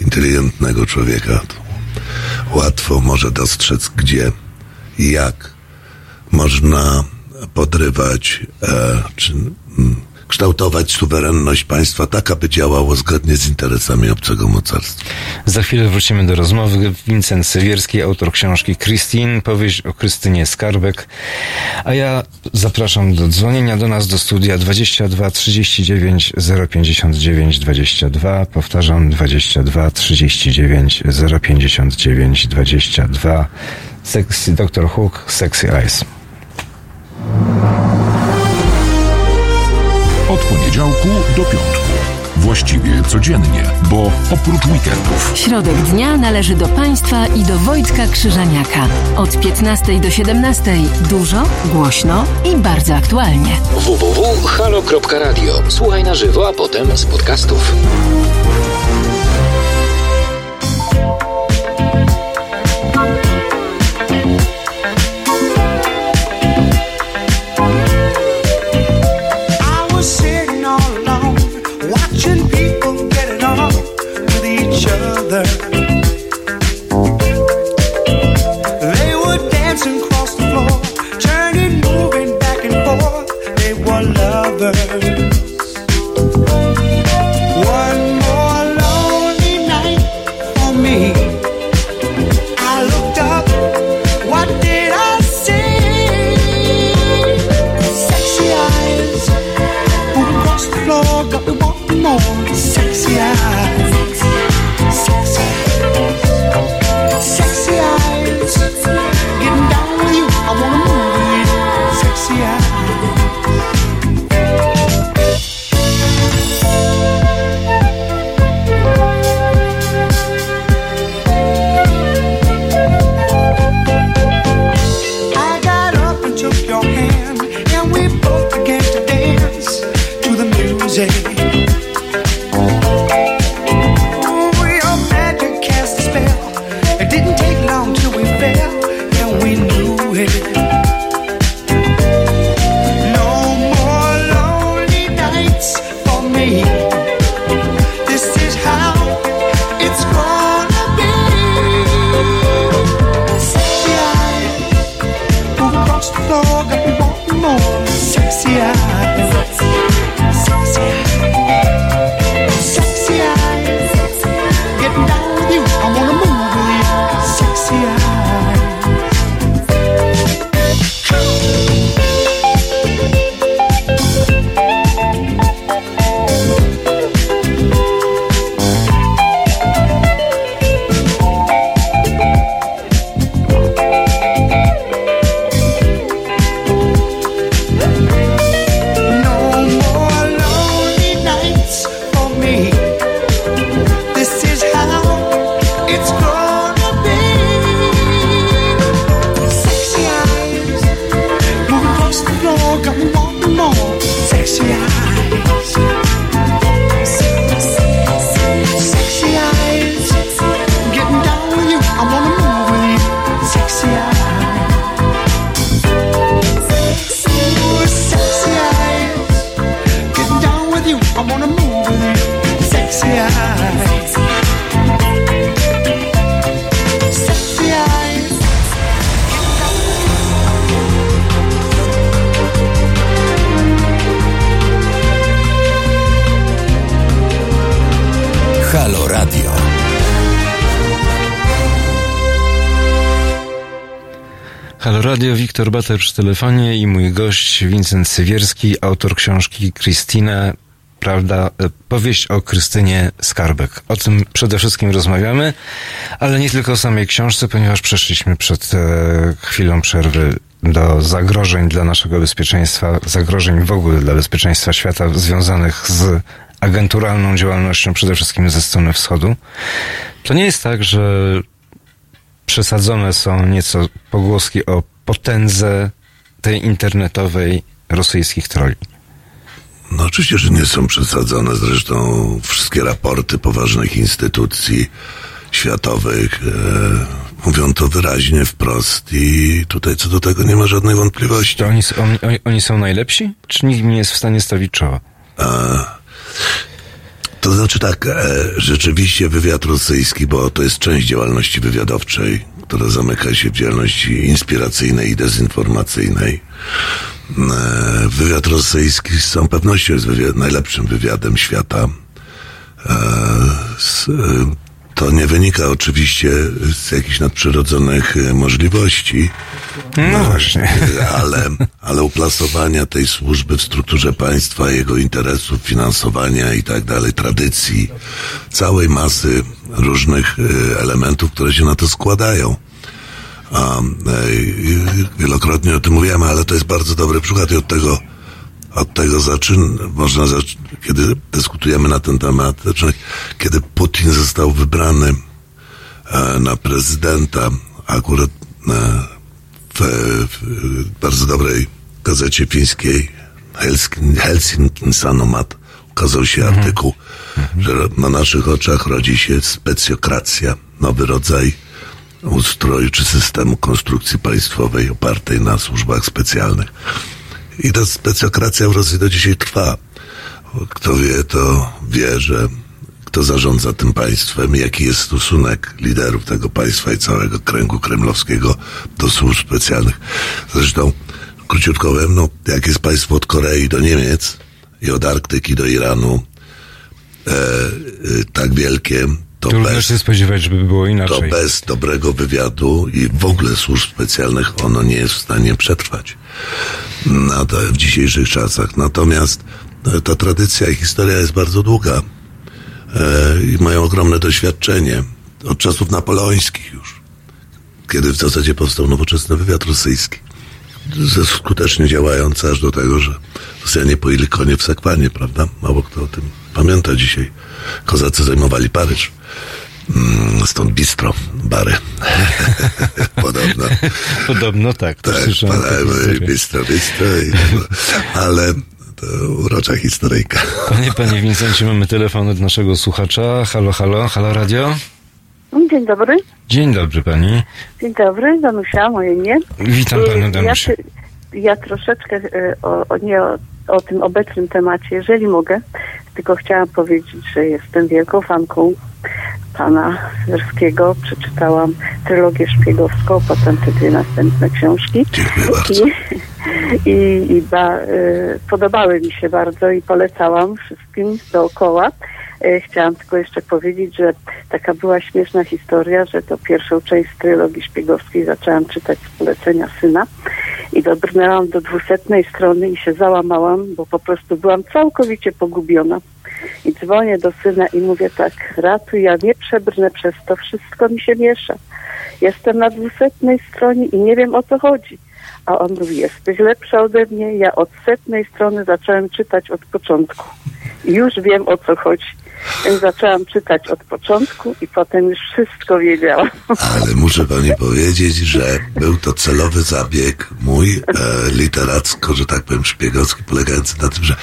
inteligentnego człowieka łatwo może dostrzec, gdzie i jak można podrywać e, czy mm, kształtować suwerenność państwa tak, aby działało zgodnie z interesami obcego mocarstwa. Za chwilę wrócimy do rozmowy. Wincent Sywierski, autor książki Christine, powieść o Krystynie Skarbek. A ja zapraszam do dzwonienia do nas do studia 22 39 059 22. Powtarzam 22 39 059 22. Sexy Dr. Hook, Sexy Eyes. Od poniedziałku do piątku. Właściwie codziennie, bo oprócz weekendów. Środek dnia należy do Państwa i do Wojtka Krzyżaniaka. Od 15 do 17 dużo, głośno i bardzo aktualnie. www.halo.radio. Słuchaj na żywo, a potem z podcastów. Radio, Wiktor Bater przy telefonie i mój gość Wincent Sywierski, autor książki Christina, prawda, e, powieść o Krystynie Skarbek. O tym przede wszystkim rozmawiamy, ale nie tylko o samej książce, ponieważ przeszliśmy przed e, chwilą przerwy do zagrożeń dla naszego bezpieczeństwa, zagrożeń w ogóle dla bezpieczeństwa świata związanych z agenturalną działalnością, przede wszystkim ze strony wschodu. To nie jest tak, że przesadzone są nieco pogłoski o potędze tej internetowej rosyjskich troli. No oczywiście, że nie są przesadzone. Zresztą wszystkie raporty poważnych instytucji światowych e, mówią to wyraźnie, wprost i tutaj co do tego nie ma żadnej wątpliwości. To oni, oni, są najlepsi? Czy nikt nie jest w stanie stawić czoła? To znaczy tak, e, rzeczywiście wywiad rosyjski, bo to jest część działalności wywiadowczej, która zamyka się w działalności inspiracyjnej i dezinformacyjnej. E, wywiad rosyjski z całą pewnością jest wywiad, najlepszym wywiadem świata. E, e, to nie wynika oczywiście z jakichś nadprzyrodzonych możliwości. No właśnie. (laughs) Ale, ale uplasowania tej służby w strukturze państwa, jego interesów, finansowania i tak dalej, tradycji, całej masy różnych e, elementów, które się na to składają. E, wielokrotnie o tym mówiłem, ale to jest bardzo dobry przykład i od tego, od tego zaczyn, można kiedy dyskutujemy na ten temat, zaczynać, kiedy Putin został wybrany e, na prezydenta, akurat e, w, bardzo dobrej gazecie fińskiej Helsinki Sanomat ukazał się artykuł, że na naszych oczach rodzi się specjokracja, nowy rodzaj ustroju czy systemu konstrukcji państwowej opartej na służbach specjalnych. I ta specjokracja w Rosji do dzisiaj trwa. Kto wie, to wie, że kto zarządza tym państwem, jaki jest stosunek liderów tego państwa i całego kręgu kremlowskiego do służb specjalnych. Zresztą, króciutko powiem, no, jak jest państwo od Korei do Niemiec i od Arktyki do Iranu e, e, tak wielkie, to Trudno bez, się spodziewać, żeby było to inaczej. bez dobrego wywiadu i w ogóle służb specjalnych ono nie jest w stanie przetrwać na to, w dzisiejszych czasach. Natomiast e, ta tradycja i historia jest bardzo długa e, i mają ogromne doświadczenie od czasów napoleońskich już, kiedy w zasadzie powstał nowoczesny wywiad rosyjski. Skutecznie działający aż do tego, że Rosjanie poili konie w Sekwanie, prawda? Mało kto o tym pamięta dzisiaj. Kozacy zajmowali Paryż. Mm, Stąd bistro, bary. (laughs) Podobno. Podobno tak. Tak, historię. bistro, bistro. I, ale to urocza historyjka. Panie, panie Wincencie, mamy telefon od naszego słuchacza. Halo, halo, halo radio. Dzień dobry. Dzień dobry pani. Dzień dobry, Danusia, moje imię. Witam panią Y, ja, Danusię. ty- ja troszeczkę y, o, o, nie o, o tym obecnym temacie, jeżeli mogę, tylko chciałam powiedzieć, że jestem wielką fanką pana Werskiego. Przeczytałam trylogię szpiegowską, potem te dwie następne książki. Dziękuję bardzo. I, (laughs) i, i ba, y, podobały mi się bardzo i polecałam wszystkim dookoła. Y, chciałam tylko jeszcze powiedzieć, że taka była śmieszna historia, że to pierwszą część trylogii szpiegowskiej zaczęłam czytać z polecenia syna i dobrnęłam do dwusetnej strony i się załamałam, bo po prostu byłam całkowicie pogubiona. I dzwonię do syna i mówię tak, ratuj, ja nie przebrnę przez to, wszystko mi się miesza. Jestem na dwusetnej stronie i nie wiem o co chodzi. A on mówi, jesteś lepsza ode mnie, ja od setnej strony zacząłem czytać od początku. I już wiem o co chodzi. Więc zaczęłam czytać od początku i potem już wszystko wiedziałam. Ale muszę pani powiedzieć, że był to celowy zabieg mój, e, literacko, że tak powiem, szpiegowski, polegający na tym, że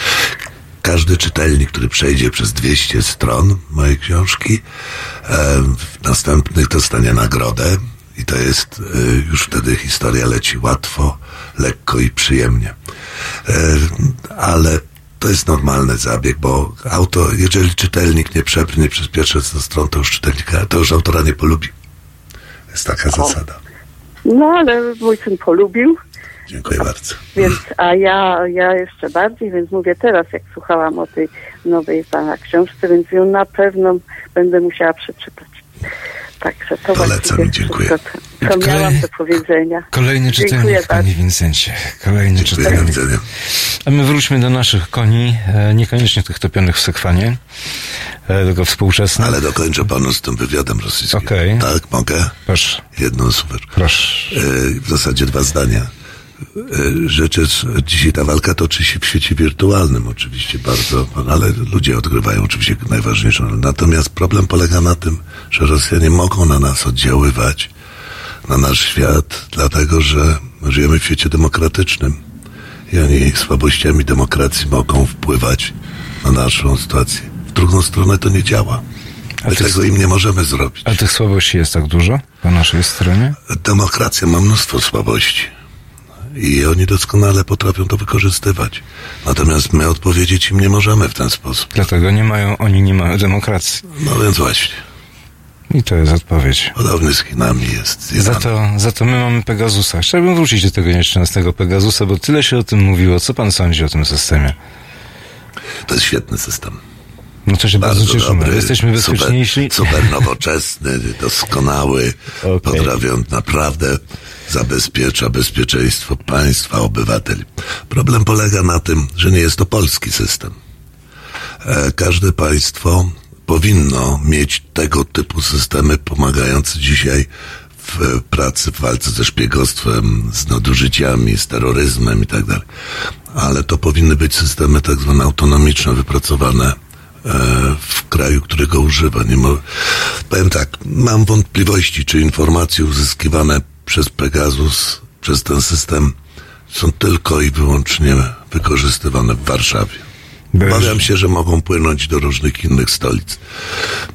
każdy czytelnik, który przejdzie przez 200 stron mojej książki, e, w następnych dostanie nagrodę i to jest e, już wtedy historia leci łatwo, lekko i przyjemnie. E, ale to jest normalny zabieg, bo auto, jeżeli czytelnik nie przebrnie przez pierwsze 100 stron, to już czytelnika, to już autora nie polubi. Jest taka zasada. No ale mój syn polubił, Dziękuję bardzo. więc a ja, ja jeszcze bardziej, więc mówię teraz, jak słuchałam o tej nowej pana książce, więc ją na pewno będę musiała przeczytać. Także to Polecam dziękuję. wszystko, co, co miałam do powiedzenia. Kolejny Dziękuję czytelnik, bardzo. panie Wincencie. Kolejny Dziękuję, czytelnik. A my wróćmy do naszych koni, e, niekoniecznie tych topionych w sekwanie, e, tylko współczesnych. Ale dokończę panu z tym wywiadem rosyjskim. Okej. Tak, mogę? Proszę. Jedno super. Proszę. E, w zasadzie dwa zdania. E, Rzecz jest, dzisiaj ta walka toczy się w świecie wirtualnym oczywiście bardzo, ale ludzie odgrywają oczywiście najważniejszą rolę. Natomiast problem polega na tym, że Rosjanie mogą na nas oddziaływać, na nasz świat, dlatego że żyjemy w świecie demokratycznym i oni słabościami demokracji mogą wpływać na naszą sytuację. W drugą stronę to nie działa. Ty- tego im nie możemy zrobić. A tych słabości jest tak dużo po naszej stronie? Demokracja ma mnóstwo słabości i oni doskonale potrafią to wykorzystywać. Natomiast my odpowiedzieć im nie możemy w ten sposób. Dlatego nie mają, oni nie mają demokracji. No więc właśnie, I to jest odpowiedź. podobny z Chinami jest. Za to, za to my mamy Pegasusa. Chciałbym wrócić do tego nieszczęsnego Pegasusa, bo tyle się o tym mówiło. Co pan sądzi o tym systemie? To jest świetny system. No to się bardzo, cieszymy. Jesteśmy bezpieczniejsi. Super, super nowoczesny, doskonały, (laughs) potrafią naprawdę zabezpiecza bezpieczeństwo państwa, obywateli. Problem polega na tym, że nie jest to polski system. E, Każde państwo powinno mieć tego typu systemy pomagające dzisiaj w e, pracy, w walce ze szpiegostwem, z nadużyciami, z terroryzmem i tak. Ale to powinny być systemy tak zwane autonomiczne, wypracowane w kraju, którego używa. Nie mo- Powiem tak, mam wątpliwości, czy informacje uzyskiwane przez Pegasus, przez ten system są tylko i wyłącznie wykorzystywane w Warszawie. Obawiam się, że mogą płynąć do różnych innych stolic.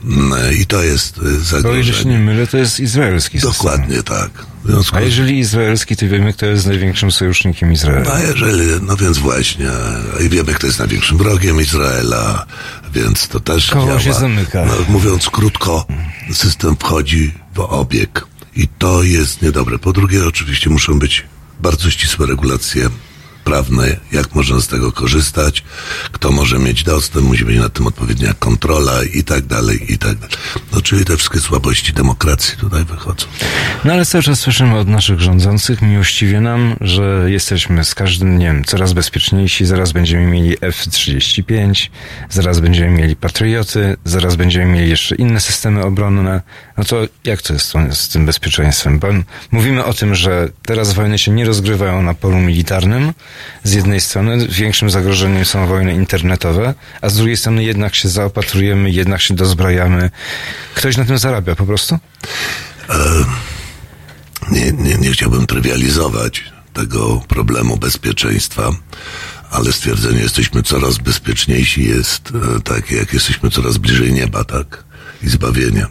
Mm, I to jest e, Bo ile się zagrożenie. nie mylę, to jest izraelski system. Dokładnie tak. W związku A jeżeli izraelski, to wiemy, kto jest największym sojusznikiem Izraela. A jeżeli, no więc właśnie, i wiemy, kto jest największym wrogiem Izraela, więc to też Koło działa. się zamyka. No, mówiąc krótko, system wchodzi w obieg i to jest niedobre. Po drugie, oczywiście muszą być bardzo ścisłe regulacje prawne, jak można z tego korzystać, kto może mieć dostęp, musi być nad tym odpowiednia kontrola i tak dalej, i tak dalej. No, czyli te wszystkie słabości demokracji tutaj wychodzą. No ale cały czas słyszymy od naszych rządzących, miłościwie nam, że jesteśmy z każdym dniem coraz bezpieczniejsi, zaraz będziemy mieli F-35, zaraz będziemy mieli Patrioty, zaraz będziemy mieli jeszcze inne systemy obronne. No to jak to jest z- tym bezpieczeństwem? Bo mówimy o tym, że teraz wojny się nie rozgrywają na polu militarnym, z jednej strony większym zagrożeniem są wojny internetowe, a z drugiej strony jednak się zaopatrujemy, jednak się dozbrajamy. Ktoś na tym zarabia po prostu? nie, nie, nie chciałbym trywializować tego problemu bezpieczeństwa, ale stwierdzenie jesteśmy coraz bezpieczniejsi jest e, takie, jak jesteśmy coraz bliżej nieba, tak? I zbawienia.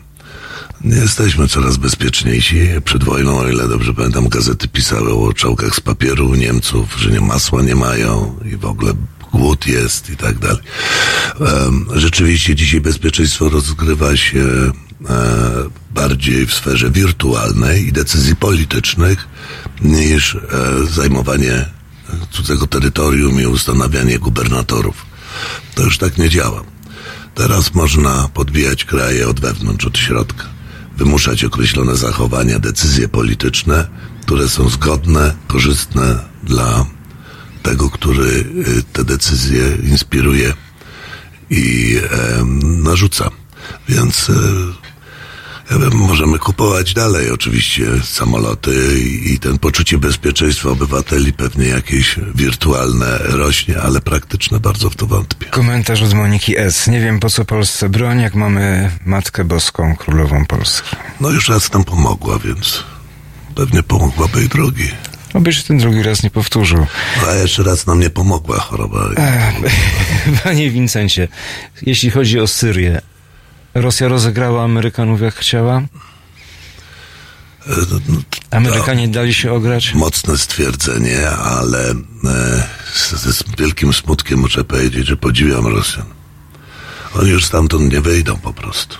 Jesteśmy coraz bezpieczniejsi. Przed wojną, o ile dobrze pamiętam, gazety pisały o czołgach z papieru Niemców, że nie masła nie mają i w ogóle głód jest i tak dalej. Rzeczywiście dzisiaj bezpieczeństwo rozgrywa się e, bardziej w sferze wirtualnej i decyzji politycznych niż e, zajmowanie cudzego terytorium i ustanawianie gubernatorów. To już tak nie działa. Teraz można podbijać kraje od wewnątrz, od środka, wymuszać określone zachowania, decyzje polityczne, które są zgodne, korzystne dla tego, który y, te decyzje inspiruje i narzuca. Więc wiem, możemy kupować dalej oczywiście samoloty i, i ten poczucie bezpieczeństwa obywateli pewnie jakieś wirtualne rośnie, ale praktyczne bardzo w to wątpię. Komentarz od Moniki S. Nie wiem po co Polsce broń, jak mamy Matkę Boską, Królową Polski. No już raz nam pomogła, więc pewnie pomogłaby i drugi. Oby się ten drugi raz nie powtórzył. A jeszcze raz nam nie pomogła choroba. (laughs) Panie Wincencie, jeśli chodzi o Syrię, Rosja rozegrała Amerykanów jak chciała? Amerykanie dali się ograć? Mocne stwierdzenie, ale e, z, z wielkim smutkiem muszę powiedzieć, że podziwiam Rosjan. Oni już stamtąd nie wyjdą po prostu.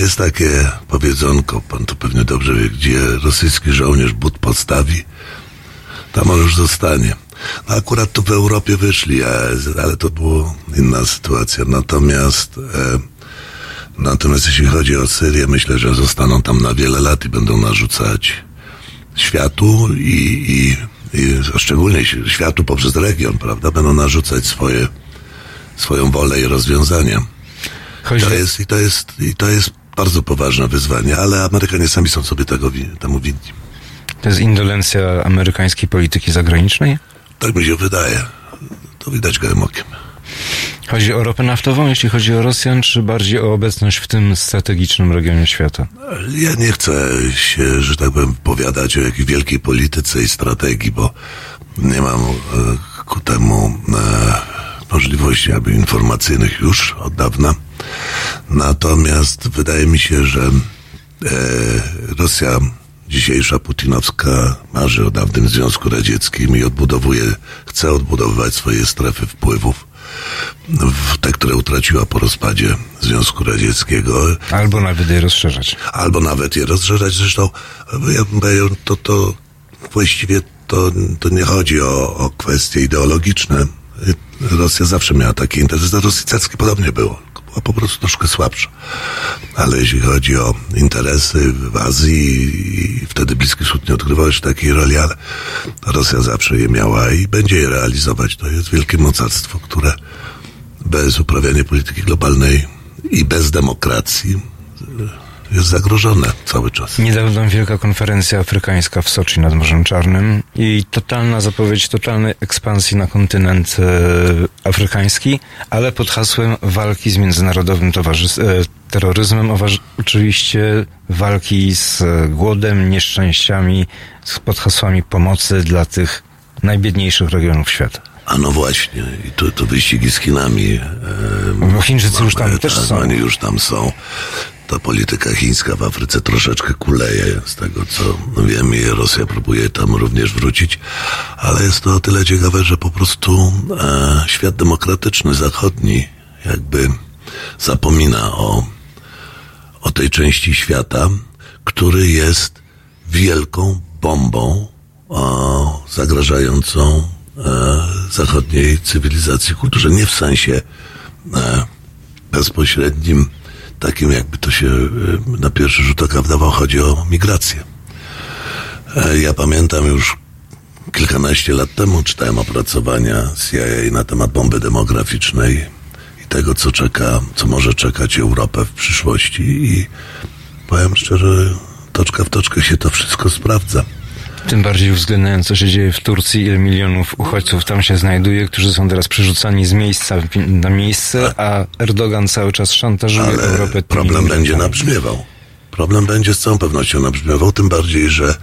Jest takie powiedzonko, pan to pewnie dobrze wie, gdzie rosyjski żołnierz but postawi, tam on już zostanie. No akurat tu w Europie wyszli, a- ale to była inna sytuacja. Natomiast e, Natomiast jeśli chodzi o Syrię, myślę, że zostaną tam na wiele lat i będą narzucać światu i, i, i szczególnie światu poprzez region, prawda? Będą narzucać swoje, swoją wolę i rozwiązania. Chodzi- To jest, i, to jest, I to jest bardzo poważne wyzwanie, ale Amerykanie sami są sobie tego, temu winni. To jest indolencja amerykańskiej polityki zagranicznej? Tak mi się wydaje. To widać gołym okiem. Chodzi o ropę naftową, jeśli chodzi o Rosjan, czy bardziej o obecność w tym strategicznym regionie świata? Ja nie chcę się, że tak powiem, powiadać o jakiejś wielkiej polityce i strategii, bo nie mam e, ku temu e, możliwości aby informacyjnych już od dawna. Natomiast wydaje mi się, że e, Rosja dzisiejsza putinowska marzy o dawnym Związku Radzieckim i odbudowuje, chce odbudowywać swoje strefy wpływów te, które utraciła po rozpadzie Związku Radzieckiego. Albo nawet je rozszerzać. Albo nawet je rozszerzać. Zresztą ja, to, to właściwie to, to nie chodzi o, o kwestie ideologiczne. Rosja zawsze miała takie interesy. Rosji carskiej podobnie było. Była po prostu troszkę słabsza. Ale jeśli chodzi o interesy w Azji, wtedy Bliski Wschód nie odgrywał jeszcze takiej roli, ale Rosja zawsze je miała i będzie je realizować. To jest wielkie mocarstwo, które bez uprawiania polityki globalnej i bez demokracji jest zagrożone cały czas. Niedawno wielka konferencja afrykańska w Soczi nad Morzem Czarnym i totalna zapowiedź totalnej ekspansji na kontynent e, afrykański, ale pod hasłem walki z międzynarodowym towarzys- e, terroryzmem, oczywiście walki z e, głodem, nieszczęściami, z- pod hasłami pomocy dla tych najbiedniejszych regionów świata. A no właśnie, i tu, tu wyścigi z Chinami. E, Bo Chińczycy już tam mamy, też tak, są. Oni już tam są. Ta polityka chińska w Afryce troszeczkę kuleje, z tego co wiem, i Rosja próbuje tam również wrócić, ale jest to o tyle ciekawe, że po prostu e, świat demokratyczny, zachodni, jakby zapomina o, o tej części świata, który jest wielką bombą o, zagrażającą e, zachodniej cywilizacji, kulturze. Nie w sensie e, bezpośrednim, takim jakby to się na pierwszy rzut oka wydawało, chodzi o migrację. E, ja pamiętam już kilkanaście lat temu czytałem opracowania CIA na temat bomby demograficznej i tego, co czeka, co może czekać Europę w przyszłości i powiem szczerze, toczka w toczkę się to wszystko sprawdza. Tym bardziej uwzględniając, co się dzieje w Turcji, ile milionów uchodźców tam się znajduje, którzy są teraz przerzucani z miejsca na miejsce, a Erdogan cały czas szantażuje Ale Europę. problem będzie nabrzmiewał. Problem będzie z całą pewnością nabrzmiewał, tym bardziej, że,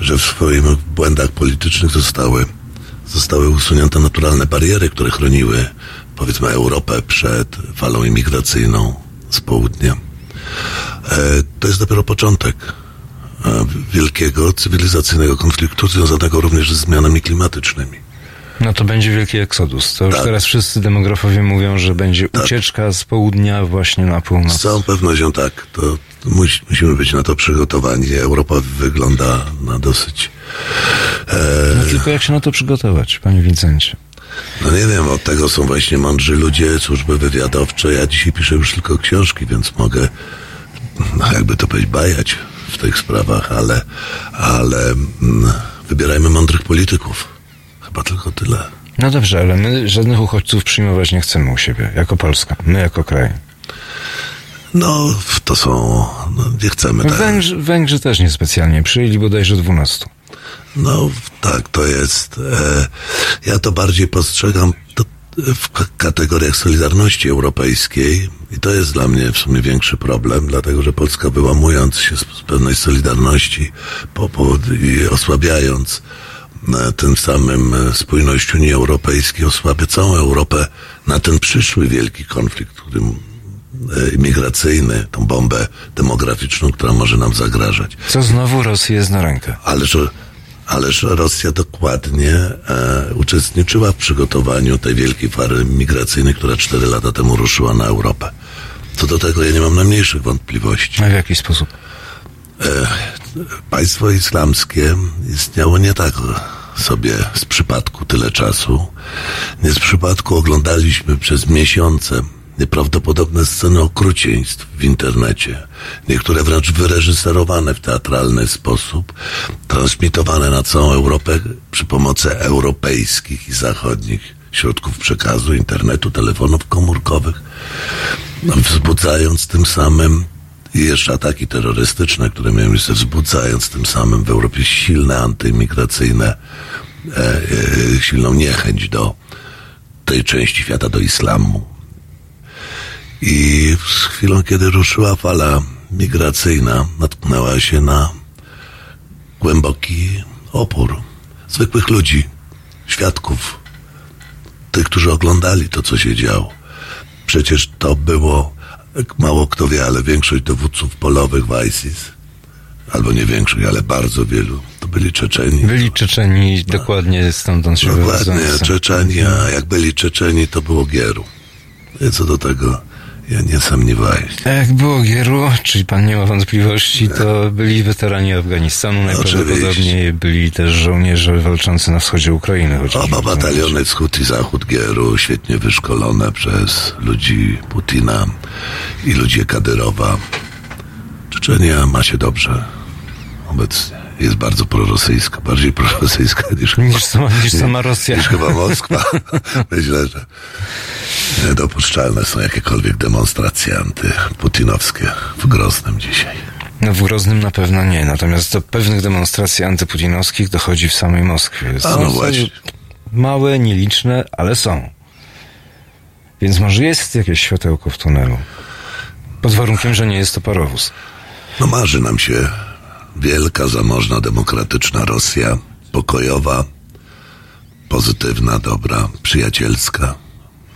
że w swoich błędach politycznych zostały, zostały usunięte naturalne bariery, które chroniły, powiedzmy, Europę przed falą imigracyjną z południa. E, to jest dopiero początek wielkiego cywilizacyjnego konfliktu związanego również z zmianami klimatycznymi. No to będzie wielki eksodus. To już Tak. teraz wszyscy demografowie mówią, że będzie ucieczka z południa właśnie na Z północ. całą pewnością tak. To musi, musimy być na to przygotowani. Europa wygląda na dosyć. E, No tylko jak się na to przygotować, panie Wincencie? no nie wiem, od tego są właśnie mądrzy ludzie, służby wywiadowcze. Ja dzisiaj piszę już tylko książki, więc mogę, no jakby to powiedzieć, bajać w tych sprawach, ale, ale mm, wybierajmy mądrych polityków. Chyba tylko tyle. No dobrze, ale my żadnych uchodźców przyjmować nie chcemy u siebie, jako Polska, my jako kraj. No, to są, no, nie chcemy tak. Węgrzy, Węgrzy też niespecjalnie przyjęli bodajże 12. No tak, to jest. E, ja to bardziej postrzegam to w kategoriach Solidarności Europejskiej i to jest dla mnie w sumie większy problem, dlatego że Polska wyłamując się z, pewnej Solidarności po, po, i osłabiając e, tym samym e, spójność Unii Europejskiej, osłabia całą Europę na ten przyszły wielki konflikt, którym e, imigracyjny, tą bombę demograficzną, która może nam zagrażać. Co znowu Rosji jest na rękę. Ależ, ależ Rosja dokładnie e, uczestniczyła w przygotowaniu tej wielkiej fary migracyjnej, która cztery lata temu ruszyła na Europę. Co do tego ja nie mam najmniejszych wątpliwości. A w jaki sposób? E, państwo islamskie istniało nie tak sobie z przypadku tyle czasu. Nie z przypadku oglądaliśmy przez miesiące nieprawdopodobne sceny okrucieństw w internecie, niektóre wręcz wyreżyserowane w teatralny sposób, transmitowane na całą Europę przy pomocy europejskich i zachodnich środków przekazu, internetu, telefonów komórkowych, wzbudzając tym samym i jeszcze ataki terrorystyczne, które miały miejsce, wzbudzając tym samym w Europie silne antyimigracyjne, e, e, silną niechęć do tej części świata, do islamu. I z chwilą, kiedy ruszyła fala migracyjna, natknęła się na głęboki opór zwykłych ludzi, świadków, tych, którzy oglądali to, co się działo. Przecież to było, jak mało kto wie, ale większość dowódców polowych w ISIS, albo nie większość, ale bardzo wielu, to byli Czeczeni. Byli Czeczeni, dokładnie stamtąd się Dokładnie. Czeczeni, a jak byli Czeczeni, to było Gieru. I co do tego, ja nie sumniewałem. Jak było Gieru, czyli pan nie ma wątpliwości, to byli weterani Afganistanu, najprawdopodobniej byli też żołnierze walczący na wschodzie Ukrainy. Oba bataliony wschód i zachód Gieru, świetnie wyszkolone przez ludzi Putina i ludzi Kadyrowa. Czeczenia ma się dobrze obecnie. Jest bardzo prorosyjska, bardziej prorosyjska (laughs) niż, Niż sama- niż sama Rosja. Niż chyba Moskwa. (laughs) Myślę, że niedopuszczalne są jakiekolwiek demonstracje antyputinowskie w Groznym dzisiaj. No w Groznym na pewno nie, natomiast do pewnych demonstracji antyputinowskich dochodzi w samej Moskwie. A, no właśnie. Małe, nieliczne, ale są. Więc może jest jakieś światełko w tunelu. Pod warunkiem, że nie jest to parowóz. No marzy nam się wielka, zamożna, demokratyczna Rosja, pokojowa, pozytywna, dobra, przyjacielska.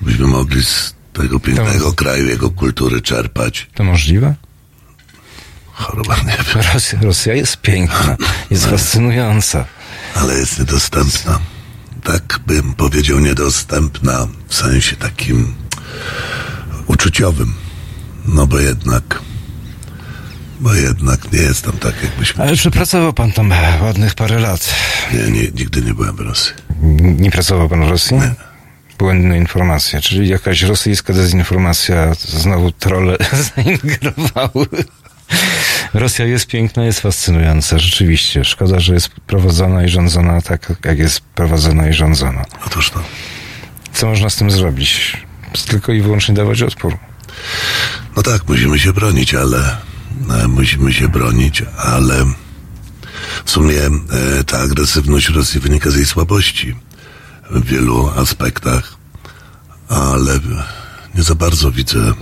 Byśmy mogli z tego pięknego kraju, jego kultury czerpać. To możliwe? Choroba nie wiem. Rosja, Rosja jest piękna, jest fascynująca. Ale jest niedostępna. Tak bym powiedział, niedostępna w sensie takim uczuciowym. No bo jednak, bo jednak nie jest tam tak, jakbyśmy... Ale przepracował pan tam ładnych parę lat. Nie, nie, nigdy nie byłem w Rosji. Nie pracował pan w Rosji? Nie. Błędne informacje, czyli jakaś rosyjska dezinformacja, znowu trolle (laughs) zaingerowały. Rosja jest piękna, jest fascynująca, rzeczywiście. Szkoda, że jest prowadzona i rządzona tak, jak jest prowadzona i rządzona. Otóż to. Co można z tym zrobić? Tylko i wyłącznie dawać odpór. No tak, musimy się bronić, ale musimy się bronić, ale w sumie e, ta agresywność Rosji wynika z jej słabości w wielu aspektach, ale nie za bardzo widzę,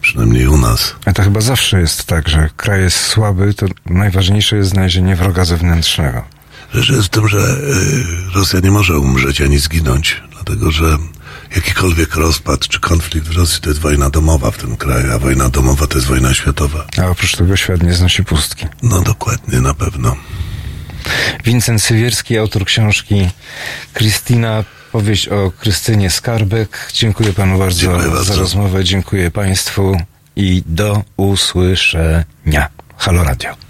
przynajmniej u nas. A to chyba zawsze jest tak, że kraj jest słaby, to najważniejsze jest znalezienie wroga zewnętrznego. Rzecz jest w tym, że y, Rosja nie może umrzeć ani zginąć, dlatego że jakikolwiek rozpad czy konflikt w Rosji to jest wojna domowa w tym kraju, a wojna domowa to jest wojna światowa. A oprócz tego świat nie znosi pustki. No dokładnie, na pewno. Wincent Sywierski, autor książki Krystyna, powieść o Krystynie Skarbek. Dziękuję panu bardzo, Dziękuję bardzo. za rozmowę, dziękuję państwu i do usłyszenia. Halo Radio.